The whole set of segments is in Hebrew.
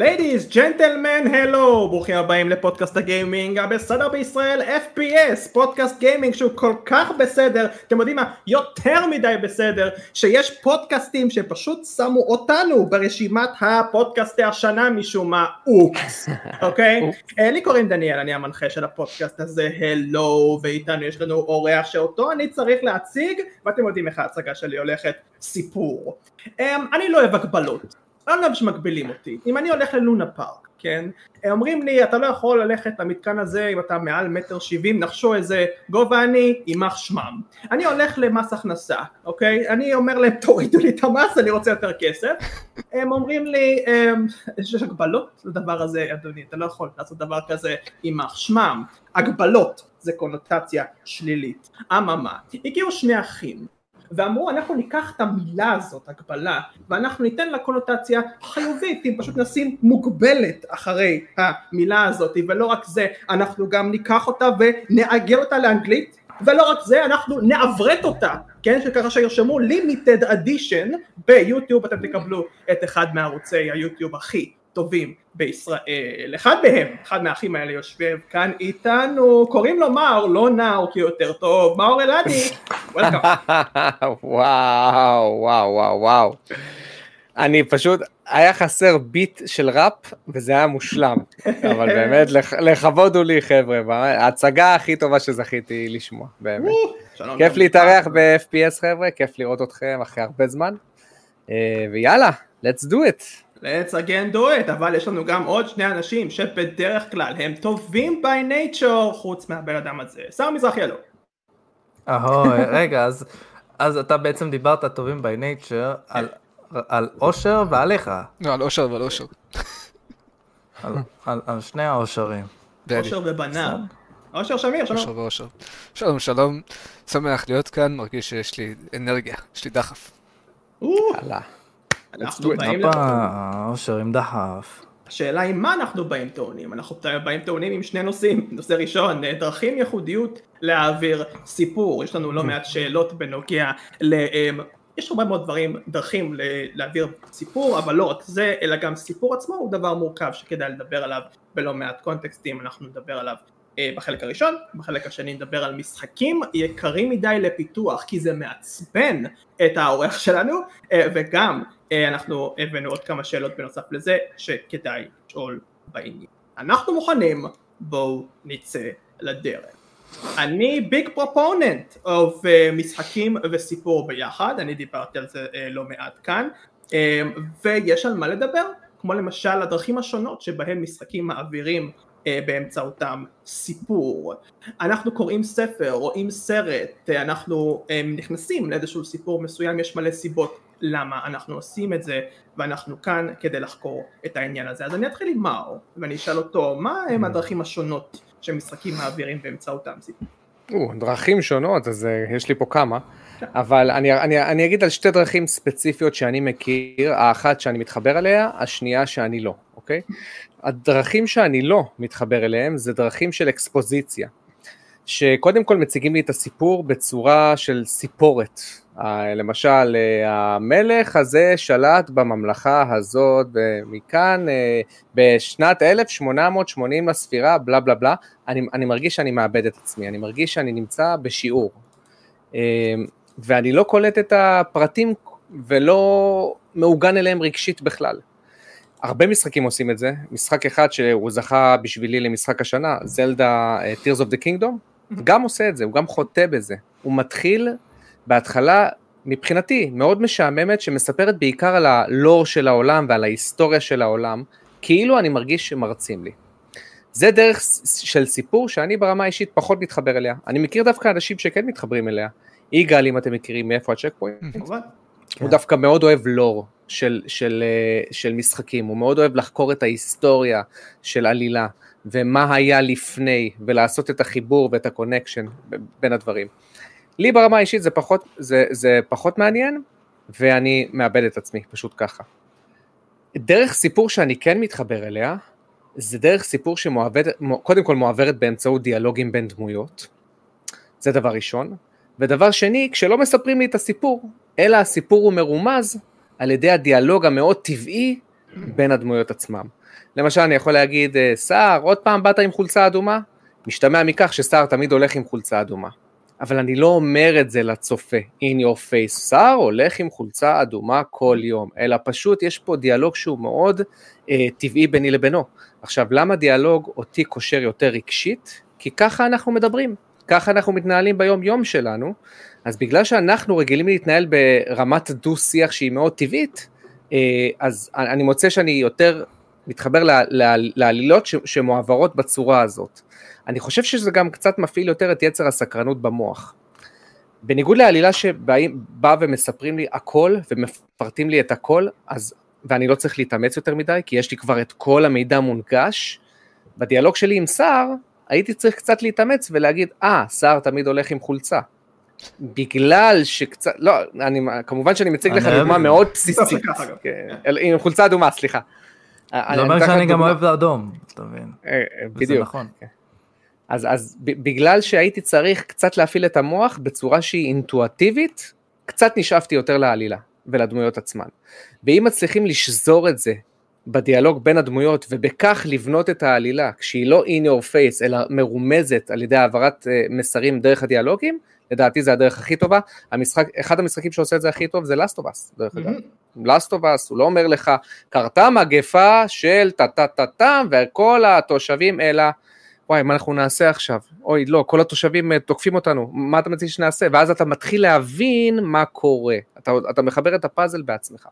Ladies, gentlemen, hello, ברוכים הבאים לפודקאסט הגיימינג הבסדר בישראל, FPS, פודקאסט גיימינג שהוא כל כך בסדר, אתם יודעים מה, יותר מדי בסדר, שיש פודקאסטים שפשוט שמו אותנו ברשימת הפודקאסטי השנה משום מה, אופס, אוקיי? אה, לי קוראים דניאל, אני המנחה של הפודקאסט הזה, הלו, ואיתנו יש לנו אורח שאותו אני צריך להציג, ואתם יודעים איך ההצגה שלי הולכת, סיפור. אה, אני לא אוהב הגבלות. לא יודע שמגבילים אותי, אם אני הולך ללונה פארק, כן, אומרים לי אתה לא יכול ללכת למתקן הזה אם אתה מעל מטר שבעים, נחשו איזה גובה אני, יימח שמם. אני הולך למס הכנסה, אוקיי, אני אומר להם תורידו לי את המס, אני רוצה יותר כסף, הם אומרים לי, אמ, יש הגבלות לדבר הזה אדוני, אתה לא יכול לעשות דבר כזה, יימח שמם, הגבלות זה קונוטציה שלילית, אממה, הגיעו שני אחים ואמרו אנחנו ניקח את המילה הזאת הגבלה ואנחנו ניתן לה קונוטציה חיובית אם פשוט נשים מוגבלת אחרי המילה הזאת ולא רק זה אנחנו גם ניקח אותה ונעגל אותה לאנגלית ולא רק זה אנחנו נעברת אותה. כן שככה שירשמו limited addition ביוטיוב. אתם תקבלו את אחד מערוצי היוטיוב הכי טובים בישראל. אחד מהם, אחד מהאחים האלה יושב כאן איתנו, קוראים לו מאור, לא נאור כי יותר טוב, מאור אלעדי, וואו, וואו, וואו, וואו. אני פשוט, היה חסר ביט של ראפ וזה היה מושלם, אבל באמת לכבוד הוא לי חבר'ה, ההצגה הכי טובה שזכיתי לשמוע, באמת. כיף להתארח ב-FPS חבר'ה, כיף לראות אתכם אחרי הרבה זמן, אה, ויאללה, let's do it. Let's again do it, אבל יש לנו גם עוד שני אנשים שבדרך כלל הם טובים by nature חוץ מהבן אדם הזה, שר מזרחי אלו. אהוי, רגע, אז, אז אתה בעצם דיברת טובים by nature על, על אושר ועליך. לא, על אושר ועל אושר. על, על, על שני האושרים. אושר ובניו. אושר שמיר, שלום. אושר ואושר. שלום, שלום, שמח להיות כאן, מרגיש שיש לי אנרגיה, יש לי דחף. יאללה. אנחנו באים לפה. אושר עם דחף. השאלה היא מה אנחנו באים טעונים, אנחנו באים טעונים עם שני נושאים, נושא ראשון, דרכים ייחודיות להעביר סיפור, יש לנו לא מעט שאלות בנוגע ל... אמ, יש הרבה מאוד דברים, דרכים להעביר סיפור, אבל לא רק זה, אלא גם סיפור עצמו הוא דבר מורכב שכדאי לדבר עליו בלא מעט קונטקסטים, אנחנו נדבר עליו אה, בחלק הראשון, בחלק השני נדבר על משחקים יקרים מדי לפיתוח כי זה מעצבן את העורך שלנו אה, וגם אה, אנחנו הבאנו עוד כמה שאלות בנוסף לזה שכדאי לשאול בעניין. אנחנו מוכנים, בואו נצא לדרך. אני ביג פרופוננט of משחקים וסיפור ביחד, אני דיברתי על זה לא מעט כאן ויש על מה לדבר, כמו למשל הדרכים השונות שבהם משחקים מעבירים אה, באמצעותם סיפור. אנחנו קוראים ספר, רואים סרט, אה, אנחנו אה, נכנסים לאיזשהו סיפור מסוים, יש מלא סיבות למה אנחנו עושים את זה, ואנחנו כאן כדי לחקור את העניין הזה. אז אני אתחיל עם מאור, ואני אשאל אותו, מה הם הדרכים השונות שמשחקים מעבירים באמצעותם סיפור? דרכים שונות, אז יש לי פה כמה, כן. אבל אני, אני, אני אגיד על שתי דרכים ספציפיות שאני מכיר, האחת שאני מתחבר אליה, השנייה שאני לא, אוקיי? הדרכים שאני לא מתחבר אליהם זה דרכים של אקספוזיציה, שקודם כל מציגים לי את הסיפור בצורה של סיפורת. למשל, אה, המלך הזה שלט בממלכה הזאת, ומכאן אה, בשנת 1880 לספירה, בלה בלה בלה, אני, אני מרגיש שאני מאבד את עצמי, אני מרגיש שאני נמצא בשיעור. אה, ואני לא קולט את הפרטים ולא מעוגן אליהם רגשית בכלל. הרבה משחקים עושים את זה, משחק אחד שהוא זכה בשבילי למשחק השנה, זלדה Tears of the Kingdom, גם עושה את זה, הוא גם חוטא בזה, הוא מתחיל בהתחלה מבחינתי מאוד משעממת שמספרת בעיקר על הלור של העולם ועל ההיסטוריה של העולם, כאילו אני מרגיש שמרצים לי. זה דרך של סיפור שאני ברמה האישית פחות מתחבר אליה, אני מכיר דווקא אנשים שכן מתחברים אליה, יגאל אם אתם מכירים מאיפה הצ'ק פוינט, הוא דווקא מאוד אוהב לור של, של, אה, של משחקים, הוא מאוד אוהב לחקור את ההיסטוריה של עלילה ומה היה לפני ולעשות את החיבור ואת ה connection בין הדברים. לי ברמה האישית זה פחות, זה, זה פחות מעניין ואני מאבד את עצמי פשוט ככה. דרך סיפור שאני כן מתחבר אליה זה דרך סיפור שקודם כל מועברת באמצעות דיאלוגים בין דמויות, זה דבר ראשון, ודבר שני כשלא מספרים לי את הסיפור אלא הסיפור הוא מרומז על ידי הדיאלוג המאוד טבעי בין הדמויות עצמם. למשל, אני יכול להגיד, אה, סער, עוד פעם באת עם חולצה אדומה? משתמע מכך שסער תמיד הולך עם חולצה אדומה. אבל אני לא אומר את זה לצופה, in your face, סער הולך עם חולצה אדומה כל יום, אלא פשוט יש פה דיאלוג שהוא מאוד אה, טבעי ביני לבינו. עכשיו, למה דיאלוג אותי קושר יותר רגשית? כי ככה אנחנו מדברים, ככה אנחנו מתנהלים ביום יום שלנו, אז בגלל שאנחנו רגילים להתנהל ברמת דו-שיח שהיא מאוד טבעית, אה, אז אני מוצא שאני יותר מתחבר לעלילות שמועברות בצורה הזאת. אני חושב שזה גם קצת מפעיל יותר את יצר הסקרנות במוח. בניגוד לעלילה שבאה ומספרים לי הכל ומפרטים לי את הכל, אז, ואני לא צריך להתאמץ יותר מדי, כי יש לי כבר את כל המידע מונגש, בדיאלוג שלי עם סער, הייתי צריך קצת להתאמץ ולהגיד, אה, ah, סער תמיד הולך עם חולצה. בגלל שקצת, לא, אני, כמובן שאני מציג לך דוגמה מאוד בסיסית, כן, עם חולצה אדומה, סליחה. זה אומר שאני גם אוהב אדום, אתה מבין? אה, אה, בדיוק. נכון. כן. אז, אז בגלל שהייתי צריך קצת להפעיל את המוח בצורה שהיא אינטואטיבית, קצת נשאפתי יותר לעלילה ולדמויות עצמן. ואם מצליחים לשזור את זה בדיאלוג בין הדמויות ובכך לבנות את העלילה כשהיא לא in your face אלא מרומזת על ידי העברת אה, מסרים דרך הדיאלוגים, לדעתי זה הדרך הכי טובה. המשחק, אחד המשחקים שעושה את זה הכי טוב זה Last of Us, דרך אגב. Last of Us, הוא לא אומר לך, קרתה מגפה של טה טה טה טה וכל התושבים אלא וואי, מה אנחנו נעשה עכשיו? אוי, לא, כל התושבים אה, תוקפים אותנו, מה אתה מציע שנעשה? ואז אתה מתחיל להבין מה קורה, אתה, אתה מחבר את הפאזל בעצמך.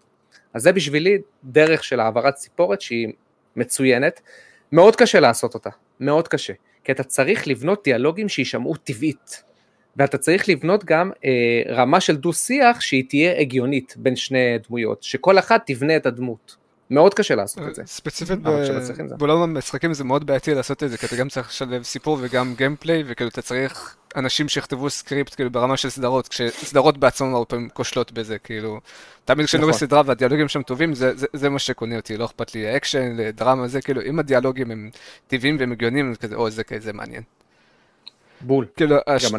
אז זה בשבילי דרך של העברת סיפור שהיא מצוינת, מאוד קשה לעשות אותה, מאוד קשה, כי אתה צריך לבנות דיאלוגים שיישמעו טבעית, ואתה צריך לבנות גם אה, רמה של דו שיח שהיא תהיה הגיונית בין שני דמויות, שכל אחת תבנה את הדמות. מאוד קשה לעשות את זה. ספציפית בעולם המשחקים זה מאוד בעייתי לעשות את זה, כי אתה גם צריך לשלב סיפור וגם gameplay, וכאילו אתה צריך אנשים שיכתבו script כאילו ברמה של סדרות, כשסדרות בעצמם הרבה פעמים כושלות בזה, כאילו, תמיד כשאני רואה נכון. סדרה והדיאלוגים שם טובים, זה, זה, זה מה שקונה אותי, לא אכפת לי אקשן, דרמה, זה כאילו, אם הדיאלוגים הם טבעיים והם הגיוניים, זה כזה, או, זה כזה מעניין. בול. כאילו, השתי,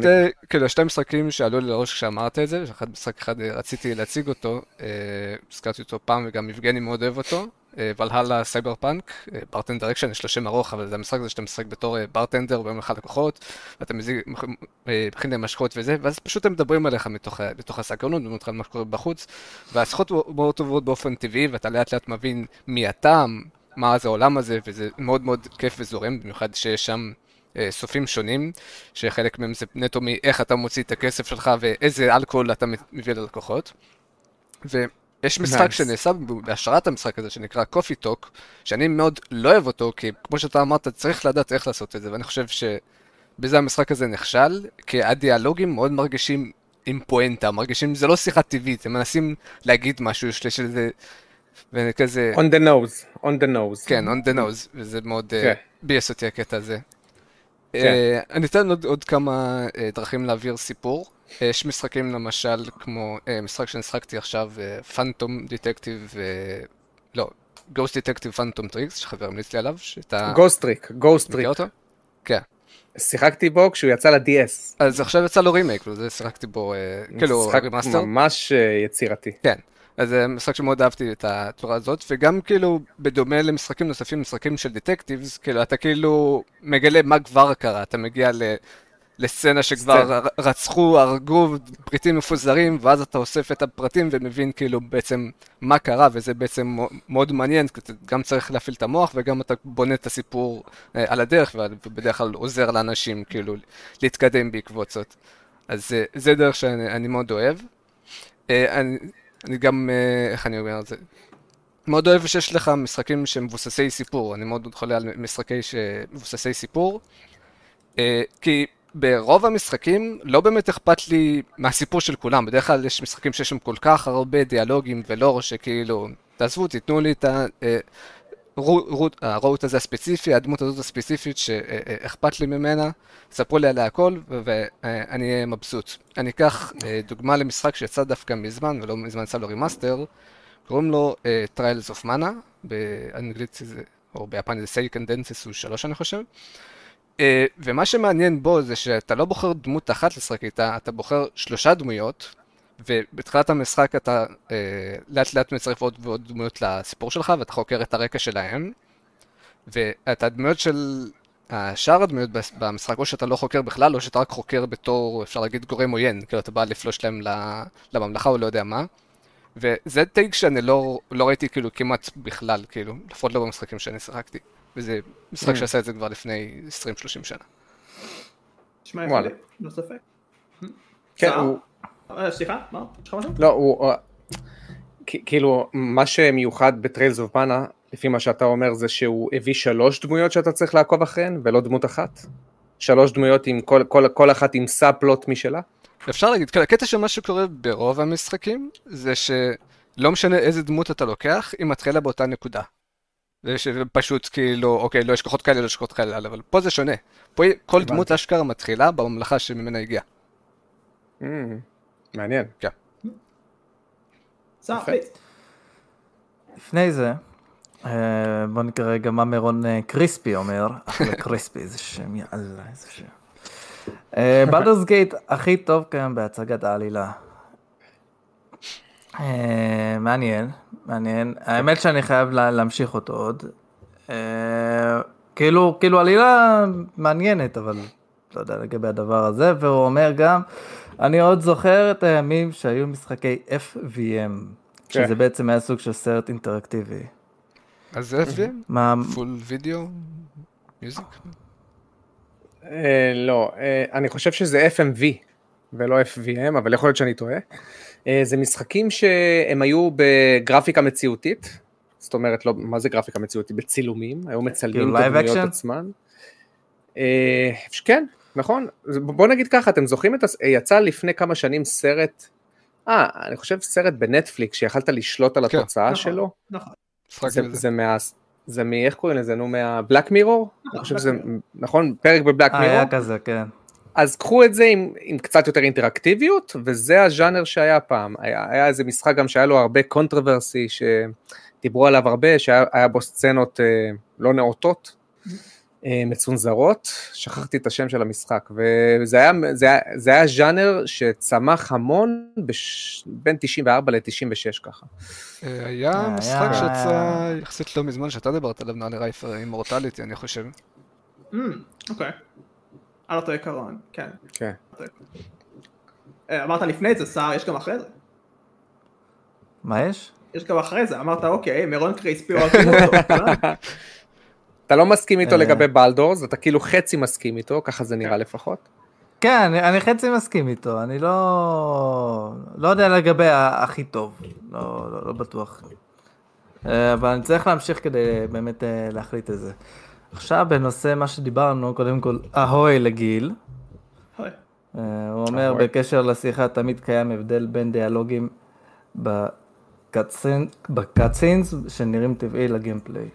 כאילו, השתי משחקים שעלו לי לראש כשאמרת את זה, אחד משחק אחד אה, רציתי להציג אותו, אה, הזכרתי אותו פעם וגם יבגני מאוד אוהב אותו, אה, Valhalla Cyberpunk, Bartender Action, יש לו שם ארוך, אבל זה המשחק הזה שאתה משחק בתור ברטנדר ובאים אליך לקוחות, ואתה מזיג, מכין להם משקות וזה, ואז פשוט הם מדברים אליך מתוך, מתוך הסקרנות, ומתוך מה שקורה בחוץ, והשיחות מאוד טובות באופן טבעי, ואתה לאט לאט מבין מי אתה, מה זה העולם הזה, וזה מאוד מאוד כיף וזורם, במיוחד שיש שם אה, סופים שונים, שחלק מהם זה נטו מאיך אתה מוציא את הכסף שלך ואיזה אלכוהול אתה מביא ללקוחות. ויש משחק nice. שנעשה בהשראת המשחק הזה שנקרא קופי טוק, שאני מאוד לא אוהב אותו, כי כמו שאתה אמרת, צריך לדעת איך לעשות את זה, ואני חושב שבזה המשחק הזה נכשל, כי הדיאלוגים מאוד מרגישים עם פואנטה, מרגישים, זה לא שיחה טבעית, הם מנסים להגיד משהו, יש לזה, וכזה... on the nose, on the nose. כן, on the nose, וזה מאוד okay. כן. אה, ביאס אותי הקטע הזה. כן. אה, אני אתן עוד, עוד כמה אה, דרכים להעביר סיפור. אה, יש משחקים למשל כמו אה, משחק שנשחקתי עכשיו, Phantom Detective, לא, Ghost Detective Phantom Tricks, שחבר המליץ לי עליו, שאתה... Ghost Trick, Ghost Trick. כן. שיחקתי בו כשהוא יצא ל-DS. אז עכשיו יצא לו רימייק, וזה שיחקתי בו, כאילו, משחק ממש יצירתי. כן. אז זה משחק שמאוד אהבתי את הצורה הזאת, וגם כאילו, בדומה למשחקים נוספים, משחקים של דטקטיבס, כאילו, אתה כאילו מגלה מה כבר קרה, אתה מגיע ל... לסצנה שכבר רצחו, הרגו פריטים מפוזרים, ואז אתה אוסף את הפרטים ומבין כאילו בעצם מה קרה, וזה בעצם מאוד מעניין, כי אתה גם צריך להפעיל את המוח, וגם אתה בונה את הסיפור אה, על הדרך, ובדרך כלל עוזר לאנשים כאילו להתקדם בעקבות זאת. אז אה, זה דרך שאני מאוד אוהב. אה, אני, אני גם, אה, איך אני אומר את זה? מאוד אוהב שיש לך משחקים שמבוססי סיפור, אני מאוד חולה על משחקי מבוססי סיפור, אה, כי ברוב המשחקים לא באמת אכפת לי מהסיפור של כולם, בדרך כלל יש משחקים שיש שם כל כך הרבה דיאלוגים ולא שכאילו, תעזבו, תיתנו לי את ה... אה, ה route הזה הספציפי, הדמות הזאת הספציפית שאכפת לי ממנה, ספרו לי עליה הכל ואני אהיה מבסוט. אני אקח אה, דוגמה למשחק שיצא דווקא מזמן, ולא מזמן יצא לו remaster, קוראים לו אה, Trials of Mana, באנגלית זה, או ביפן זה Seiken Densetsu שלוש אני חושב. אה, ומה שמעניין בו זה שאתה לא בוחר דמות אחת לשחק איתה, אתה בוחר שלושה דמויות, ובתחילת המשחק אתה אה, לאט לאט מצרף עוד ועוד דמויות לסיפור שלך, ואתה חוקר את הרקע שלהם, ואת הדמויות של שאר הדמויות במשחק, או שאתה לא חוקר בכלל, או שאתה רק חוקר בתור, אפשר להגיד, גורם עוין, כאילו אתה בא לפלוש להם לממלכה או לא יודע מה. וזה טייק שאני לא, לא ראיתי כאילו כמעט בכלל, כאילו, לפחות לא במשחקים שאני שיחקתי. וזה משחק Mm. שעשה את זה כבר לפני 20-30 שנה. נשמע. יפה, לא ספק. כן, סער? הוא... אה, סליחה, מה? יש לך משהו? לא, הוא... כ- כאילו, מה שמיוחד ב Trials of Mana, לפי מה שאתה אומר, זה שהוא הביא שלוש דמויות שאתה צריך לעקוב אחריהן, ולא דמות אחת? שלוש דמויות עם כל, כל, כל אחת עם sub plot משלה? אפשר להגיד, כן, הקטע של מה שקורה ברוב המשחקים, זה שלא משנה איזה דמות אתה לוקח, היא מתחילה באותה נקודה. ושפשוט כאילו, אוקיי, לו יש כוחות כאלה, לו יש כוחות כאלה, אבל פה זה שונה. פה כל. דמות אשכרה מתחילה בממלכה שממנה הגיעה. מעניין. פליץ. לפני זה, אה, בוא נקרא רגע מה מירון אה, קריספי אומר. אחלה קריספי, איזה שם, יאללה, איזה שם. בלדרס גייט הכי טוב כיום בהצגת העלילה. אה, מעניין, מעניין. האמת שאני חייב לה- להמשיך אותו עוד. אה, כאילו, כאילו עלילה מעניינת, אבל לא יודע לגבי הדבר הזה, והוא אומר גם, אני עוד זוכר את הימים שהיו משחקי FVM, כן. שזה בעצם היה סוג של סרט אינטראקטיבי. אז זה FVM? מה, פול וידאו? מיוזיק? לא, אה, אני חושב שזה FMV ולא FVM, אבל יכול להיות שאני טועה. אה, זה משחקים שהם היו בגרפיקה מציאותית, זאת אומרת, לא, מה זה גרפיקה מציאותית? בצילומים, היו מצלמים את live הדמויות action? עצמן. אה, כן, נכון. בוא נגיד ככה, אתם זוכרים את, הס- יצא לפני כמה שנים סרט, אה, אני חושב סרט בנטפליקס, שיכלת לשלוט על כן, התוצאה נכון. שלו. נכון. זה. זה מה... זה מ... איך קוראים לזה? נו, מה Black Mirror? אני חושב שזה. נכון? פרק ב Black אה, Mirror? היה כזה, כן. אז קחו את זה עם, עם קצת יותר אינטראקטיביות, וזה הז'אנר שהיה פעם. היה, היה איזה משחק גם שהיה לו הרבה controversy, שדיברו עליו הרבה, שהיה היה בו סצנות אה, לא נאותות, מצונזרות, שכחתי את השם של המשחק, וזה היה, זה היה, זה היה ז'אנר שצמח המון בש, בין 94 ל-96 ככה. אה, היה היה- משחק שיצא יחסית לא מזמן, שאתה דיברת עליו, נראה לי רייפר, אימורטליטי, אני חושב. Mm, אוקיי. על אותו עיקרון, כן. כן. אה, אמרת לפני זה, סער, יש גם אחרי זה. מה יש? יש גם אחרי זה, אמרת אוקיי, מירון קריספי אוהבים אותו. אתה לא מסכים איתו אה. לגבי בלדורס, אתה כאילו חצי מסכים איתו, ככה זה נראה לפחות. כן, אני, אני חצי מסכים איתו, אני לא... לא יודע לגבי הכי טוב, לא, לא, לא בטוח. אה, אבל אני צריך להמשיך כדי באמת אה, להחליט את זה. עכשיו בנושא מה שדיברנו, קודם כל, אהוי לגיל. הוא אומר, אהוי. בקשר לשיחה תמיד קיים הבדל בין דיאלוגים בקאטסינס שנראים טבעי לגיימפליי.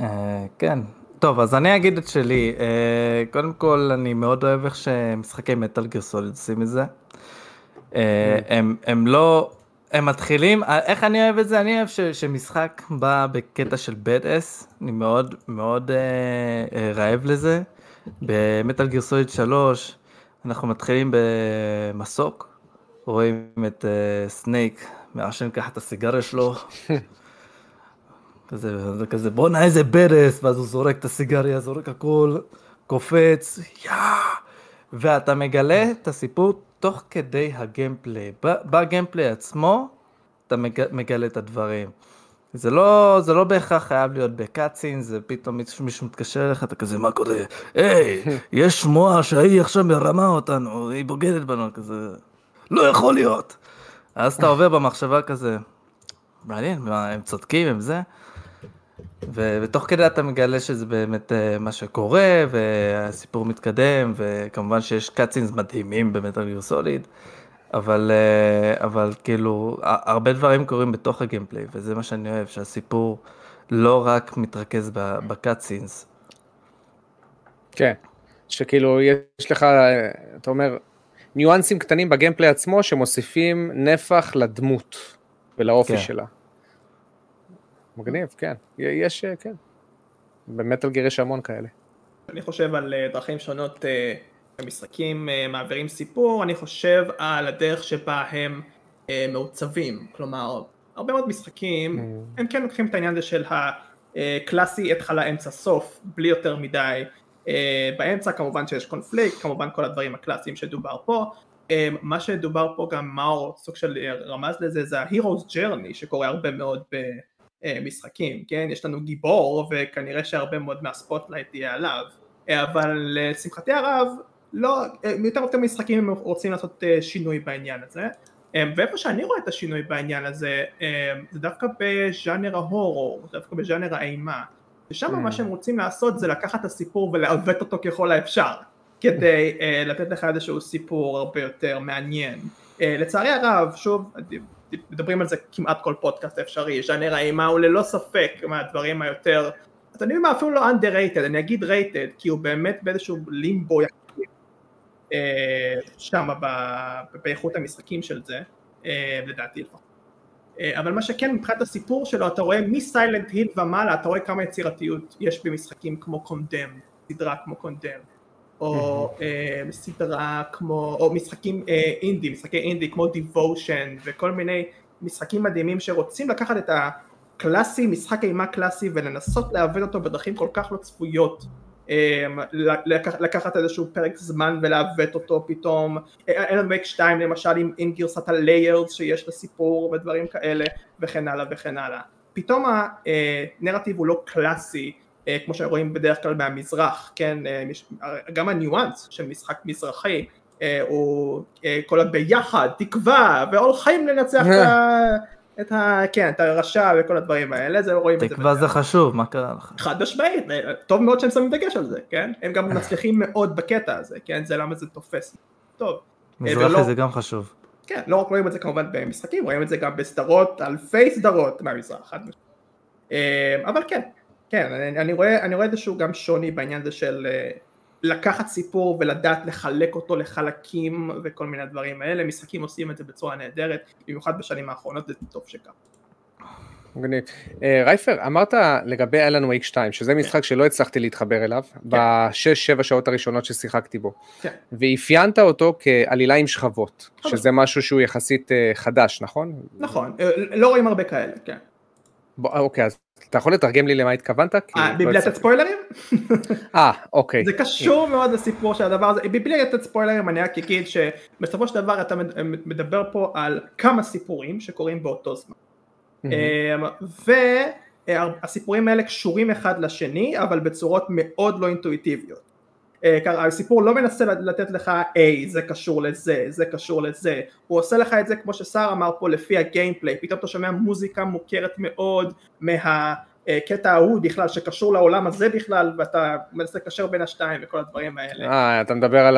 אה, כן. טוב, אז אני אגיד את שלי. אה, קודם כל, אני מאוד אוהב איך שמשחקי מטאל גיר סוליד עושים את זה. אה, הם, הם לא... הם מתחילים, איך אני אוהב את זה? אני אוהב ש, שמשחק בא בקטע של bad ass, אני מאוד מאוד אה, אה, רעב לזה. ב Metal Gear Solid 3 אנחנו מתחילים במסוק, רואים את אה, Snake מעשן ככה את הסיגריה שלו. כזה, זה כזה בואנה איזה badass, ואז הוא זורק את הסיגריה, זורק הכל, קופץ, יא! ואתה מגלה את הסיפור תוך כדי ה gameplay. ב gameplay עצמו, אתה מג, מגלה את הדברים. זה לא, זה לא בהכרח חייב להיות בקאצין, זה פתאום מישהו מתקשר אליך, אתה כזה, מה קורה? היי, יש שמועה שהיא עכשיו מרמה אותנו, היא בוגדת בנו, כזה, לא יכול להיות. אז אתה עובר במחשבה כזה, מעניין, מה, הם צודקים, הם זה. ו- ותוך כדי אתה מגלה שזה באמת אה, מה שקורה, והסיפור מתקדם, וכמובן שיש קאצינס מדהימים במטאל גיר סוליד, אבל, אה, אבל כאילו, הרבה דברים קורים בתוך הגיימפליי, וזה מה שאני אוהב, שהסיפור לא רק מתרכז בקאצינס. כן, שכאילו יש לך, אתה אומר, ניואנסים קטנים בגיימפליי עצמו שמוסיפים נפח לדמות ולאופי כן. שלה. מגניב, כן. יש, אה, כן. במטל גיר יש המון כאלה. אני חושב על אה, דרכים שונות אה, המשחקים אה, מעבירים סיפור, אני חושב על הדרך שבה הם מעוצבים, כלומר, הרבה מאוד משחקים, Mm. הם כן לוקחים את העניין הזה של הקלאסי התחלה אמצע סוף, בלי יותר מדי, באמצע כמובן שיש קונפליקט, כמובן כל הדברים הקלאסיים שדובר פה, מה שדובר פה גם מאור סוג של רמז לזה זה ה-Hero's Journey שקורה הרבה מאוד במשחקים, כן? יש לנו גיבור וכנראה שהרבה מאוד מה spotlight יהיה עליו, אה, אבל לשמחתי הרב, לא, אה, יותר ויותר משחקים הם רוצים לעשות אה, שינוי בעניין הזה, אה, ואיפה שאני רואה את השינוי בעניין הזה, אה, זה דווקא בז'אנר ההורור, דווקא בז'אנר האימה, ושם Mm. מה שהם רוצים לעשות זה לקחת את הסיפור ולעוות אותו ככל האפשר, כדי לתת לך איזשהו סיפור הרבה יותר מעניין. לצערי הרב, שוב, מדברים על זה כמעט כל פודקאסט אפשרי, ז'אנר האימה הוא ללא ספק מהדברים היותר, אתם יודעים מה, אפילו לא underrated, אני אגיד rated, כי הוא באמת באיזשהו לימבו uh, שם באיכות המשחקים של זה, uh, לדעתי לפחות. אה, אבל מה שכן מבחינת הסיפור שלו אתה רואה מסיילנט היל ומעלה אתה רואה כמה יצירתיות יש במשחקים כמו קונדם, סדרה כמו קונדם או אה, סדרה כמו, או משחקים אה, אינדי, משחקי אינדי כמו דיבושן וכל מיני משחקים מדהימים שרוצים לקחת את הקלאסי, משחק אימה קלאסי ולנסות לעבד אותו בדרכים כל כך לא צפויות. אה, לקח, לקחת איזשהו פרק זמן ולעוות אותו פתאום, אלן וייק 2 למשל עם, עם גרסת הליירס שיש לסיפור ודברים כאלה וכן הלאה וכן הלאה. פתאום הנרטיב הוא לא קלאסי כמו שרואים בדרך כלל מהמזרח, כן, אה, מש- גם הניואנס של משחק מזרחי אה, הוא אה, כל הביחד, תקווה והולכים לנצח את ה... את ה... כן, את הרשע וכל הדברים האלה, זה רואים את זה. תקווה זה חשוב, מה קרה לך? חד משמעית, אה, טוב מאוד שהם שמים דגש על זה, כן? הם גם מצליחים מאוד בקטע הזה, כן? זה למה זה תופס. טוב. מזרחי ולא- זה גם חשוב. כן, לא רק רואים את זה כמובן במשחקים, רואים את זה גם בסדרות, אלפי סדרות מהמזרח. אה, אבל כן, כן, אני, אני, רואה, אני רואה איזשהו גם שוני בעניין הזה של אה, לקחת סיפור ולדעת לחלק אותו לחלקים וכל מיני דברים האלה, משחקים עושים את זה בצורה נהדרת, במיוחד בשנים האחרונות, זה טוב שכך. מגניב. אה, רייפר, אמרת לגבי אלן וייק 2, שזה משחק שלא הצלחתי להתחבר אליו, בשש שבע שעות הראשונות ששיחקתי בו, כן. ואפיינת אותו כעלילה עם שכבות. שזה משהו שהוא יחסית אה, חדש, נכון? נכון, לא רואים הרבה כאלה, כן. בוא, אוקיי, אז אתה יכול לתרגם לי למה התכוונת? כי אה, לא ביבליית הצלחתי. ספוילרים? אה, אוקיי. זה קשור מאוד לסיפור של הדבר הזה, לתת ספוילרים אני רק אגיד שבסופו של דבר אתה מד- מדבר פה על כמה סיפורים שקורים באותו זמן. מהמם. והסיפורים האלה קשורים אחד לשני אבל בצורות מאוד לא אינטואיטיביות. אה, הסיפור לא מנסה לתת לך היי זה קשור לזה זה קשור לזה. הוא עושה לך את זה כמו שסער אמר פה לפי הגיימפליי. פתאום אתה שומע מוזיקה מוכרת מאוד מהקטע ההוא בכלל שקשור לעולם הזה בכלל ואתה מנסה לקשר בין השתיים וכל הדברים האלה. אה, אתה מדבר על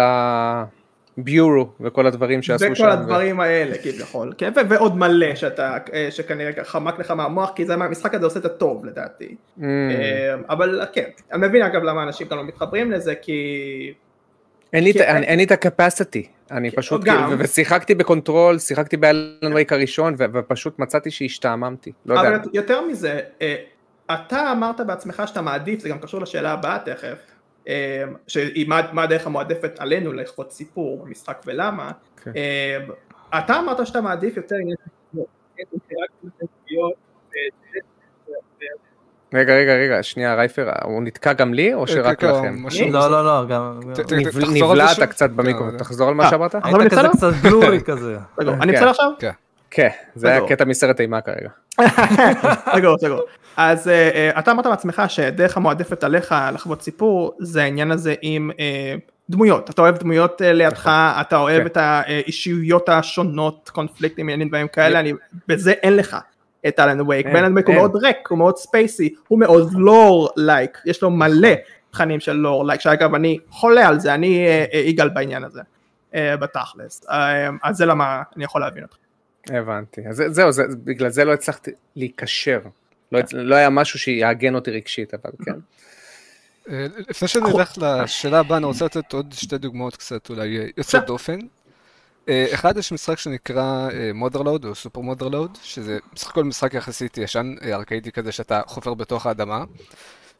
ה Bureau וכל הדברים שעשו שם. וכל הדברים האלה כביכול, כן? ו- ועוד מלא שאתה, אה, שכנראה חמק לך מהמוח, כי זה, המשחק הזה עושה את הטוב לדעתי. Mm, אה, אבל כן, אני מבין אגב למה אנשים כאן לא מתחברים לזה, כי... אין לי כי- אין אין לי את ה capacity, אני כן, פשוט, גם. כאילו, ושיחקתי ב Control, שיחקתי ב Alan Wake הראשון, ו- ופשוט מצאתי שהשתעממתי, לא יודע. אבל יותר מזה, אה, אתה אמרת בעצמך שאתה מעדיף, זה גם קשור לשאלה הבאה תכף, אה, שהיא מה, מה הדרך המועדפת עלינו לכפות סיפור במשחק ולמה, כן. אה, אתה אמרת שאתה מעדיף יותר עניין כן, רגע, רגע, רגע, שנייה, רייפר, הוא נתקע גם לי, או שרק כן, לכם? משהו- לא, לא, לא, גם... נבלעת. קצת במיקרופון, זה- תחזור על מה אה, שאמרת? אני היית כזה בסדר? קצת בלורי כזה. רגע, אני. בסדר עכשיו? כן, זה היה. קטע מסרט אימה כרגע. סגור, סגור. אז אה, אה, אתה אמרת בעצמך שדרך המועדפת עליך לחוות סיפור זה העניין הזה עם אה, דמויות, אתה אוהב דמויות לידך, אתה אוהב כן. את האישיויות השונות, קונפליקטים, עניינים דברים כאלה, אני- בזה אין לך את Alan Wake, ו Alan Wake הוא. מאוד ריק, הוא מאוד spacey, הוא מאוד lore like, יש לו מלא נכון. תכנים של lore like, שאגב אני חולה על זה, אני יגאל בעניין הזה, בתכלס, אז זה למה אני יכול להבין אותך. הבנתי. אז זה- זהו, זה- בגלל זה לא הצלחתי להיקשר. לא לא היה משהו שיעגן אותי רגשית, אבל כן. אה, לפני שאני אלך לשאלה הבאה, אני רוצה לתת עוד שתי דוגמאות קצת אולי אה, יוצאות דופן. אה, אחד, יש משחק שנקרא מודרלוד או סופר מודרלוד, שזה בסך הכל משחק יחסית ישן, ארקאידי כזה שאתה חופר בתוך האדמה.